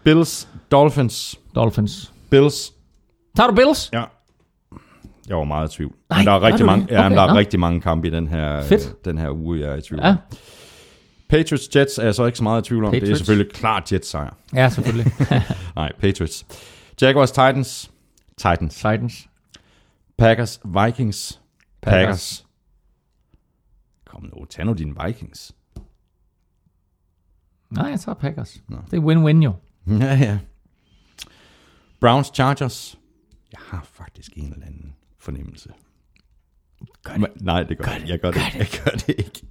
Bills, Dolphins. Dolphins. Bills. Tager du Bills? Ja. Jeg var meget i tvivl. Nej, men der er rigtig mange, det? ja, men Okay, der er rigtig mange kampe i den her, Fedt. den her uge, jeg er i tvivl. Ja. Patriots Jets er jeg så ikke så meget i tvivl om. Det er Patriots. selvfølgelig klart Jets sejr. Ja, selvfølgelig. Nej, Patriots. Jaguars Titans. Titans. Titans. Packers Vikings. Packers. Packers. Kom nu, tag nu dine Vikings. Nej, jeg tager Packers. Det er win-win jo. Ja, ja. Browns Chargers. Jeg har faktisk en eller anden fornemmelse. Gør det. Nej, det gør, gør det. Jeg gør det. Gør Jeg gør det ikke.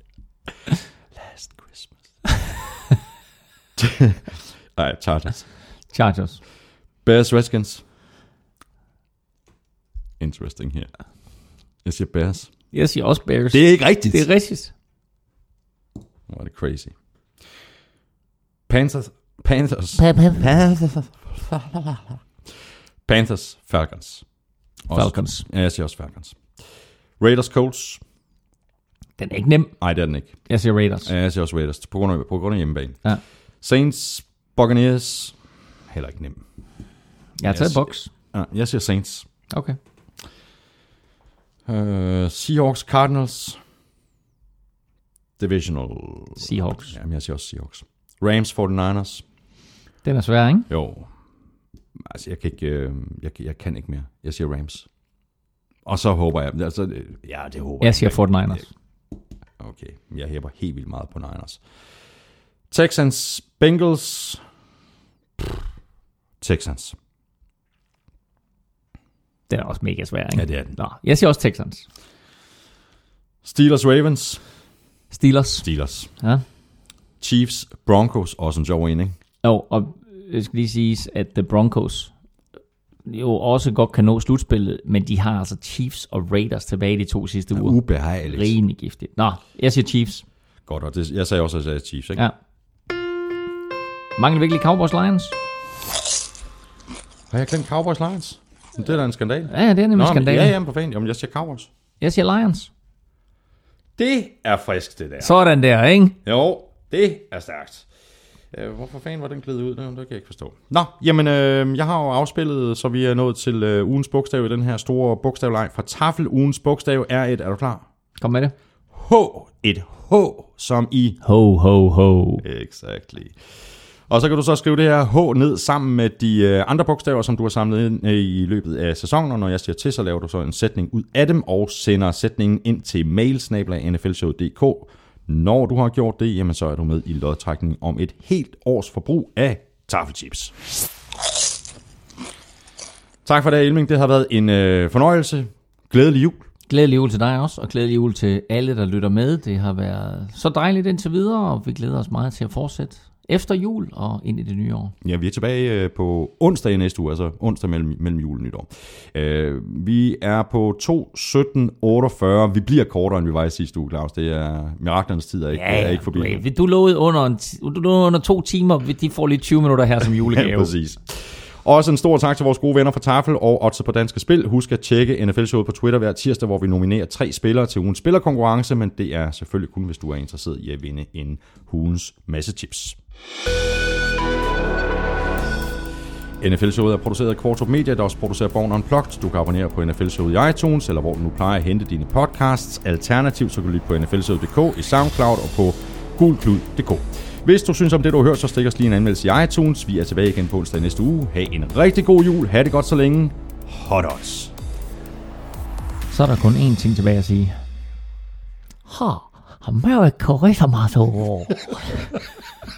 Nej, Chargers. Chargers. Bears Redskins. Interesting her. Jeg siger Bears. Jeg siger også Bears. Det er ikke rigtigt. det er rigtigt. Hvor er det crazy. Panthers. Panthers. Panthers. Falcons. Også- Falcons. Ja, jeg siger også Falcons. Raiders Colts. Den er ikke nem. Nej, det er den ikke. Jeg siger Raiders. Ja, jeg siger også Raiders. På grund af, på grund af hjemmebane. Ja. Saints. Buccaneers. Heller ikke nem. Jeg har taget box. Ja, jeg siger Saints. Okay. Uh, Seahawks Cardinals. Divisional. Seahawks. Jamen, jeg siger også Seahawks. Rams 49ers. Den er svær, ikke? Jo. Altså, jeg kan ikke, øh, jeg, jeg kan ikke mere. Jeg siger Rams. Og så håber jeg, altså, øh, ja, det håber Jeg siger 49ers. Okay, jeg hæber helt vildt meget på Niners. Texans, Bengals. Pff, Texans. Den er også mega svær, ikke? Ja, det er den. Nå, jeg siger også Texans. Steelers, Ravens. Steelers. Steelers. Ja. Chiefs, Broncos. Også en sjov en, ikke? Jo, og jeg skal lige sige, at The Broncos jo også godt kan nå slutspillet, men de har altså Chiefs og Raiders tilbage de to sidste uger. Ubehageligt. Rimelig giftigt. Nå, jeg siger Chiefs. Godt, og det, jeg sagde også, at jeg sagde Chiefs, ikke? Ja. Mangler virkelig Cowboys Lions? Har jeg glemt Cowboys Lions? Det er da en skandal. Ja, det er nemlig Nå, men- skandal. Ja, ja, på fanden. Jamen, jeg siger Cowboys. Jeg siger Lions. Det er frisk, det der. Sådan der, ikke? Jo, det er stærkt. Øh, hvorfor fanden var den glædet ud? Det kan jeg ikke forstå. Nå, jamen, øh, jeg har jo afspillet, så vi er nået til øh, ugens bogstav i den her store bogstavleg fra Tafel. Ugens bogstav er et, er du klar? Kom med det. H. Et H, som i... Ho, ho, ho. Exactly. Og så kan du så skrive det her H ned sammen med de øh, andre bogstaver, som du har samlet ind øh, i løbet af sæsonen. Og når jeg siger til, så laver du så en sætning ud af dem, og sender sætningen ind til mailsnabla.nflshow.dk. Når du har gjort det, jamen så er du med i lodtrækningen om et helt års forbrug af taffelchips. Tak for det, Elming. Det har været en øh, fornøjelse. Glædelig jul. Glædelig jul til dig også, og glædelig jul til alle, der lytter med. Det har været så dejligt indtil videre, og vi glæder os meget til at fortsætte efter jul og ind i det nye år. Ja, vi er tilbage øh, på onsdag i næste uge, altså onsdag mellem, mellem jul og nytår. Øh, vi er på 2.17.48. Vi bliver kortere, end vi var i sidste uge, Claus. Det er miraklernes tid er ikke, er ikke forbi. Du lovede under, en, du lovede under to timer, de får lige 20 minutter her som julegave. Ja, præcis. Også en stor tak til vores gode venner fra Tafel og Odds på Danske Spil. Husk at tjekke NFL-showet på Twitter hver tirsdag, hvor vi nominerer tre spillere til ugens spillerkonkurrence, men det er selvfølgelig kun, hvis du er interesseret i at vinde en hulens masse tips. NFL-showet er produceret af Kvartrup Media, der også producerer Born Unplugged. Du kan abonnere på NFL-showet i iTunes, eller hvor du nu plejer at hente dine podcasts. Alternativt så kan du lytte på nflshowet.dk, i SoundCloud og på gulklud.dk. Hvis du synes om det, du har hørt, så stik os lige en anmeldelse i iTunes. Vi er tilbage igen på onsdag næste uge. Ha' en rigtig god jul. Ha' det godt så længe. Hot odds. Så er der kun én ting tilbage at sige. Ha, America Christmas.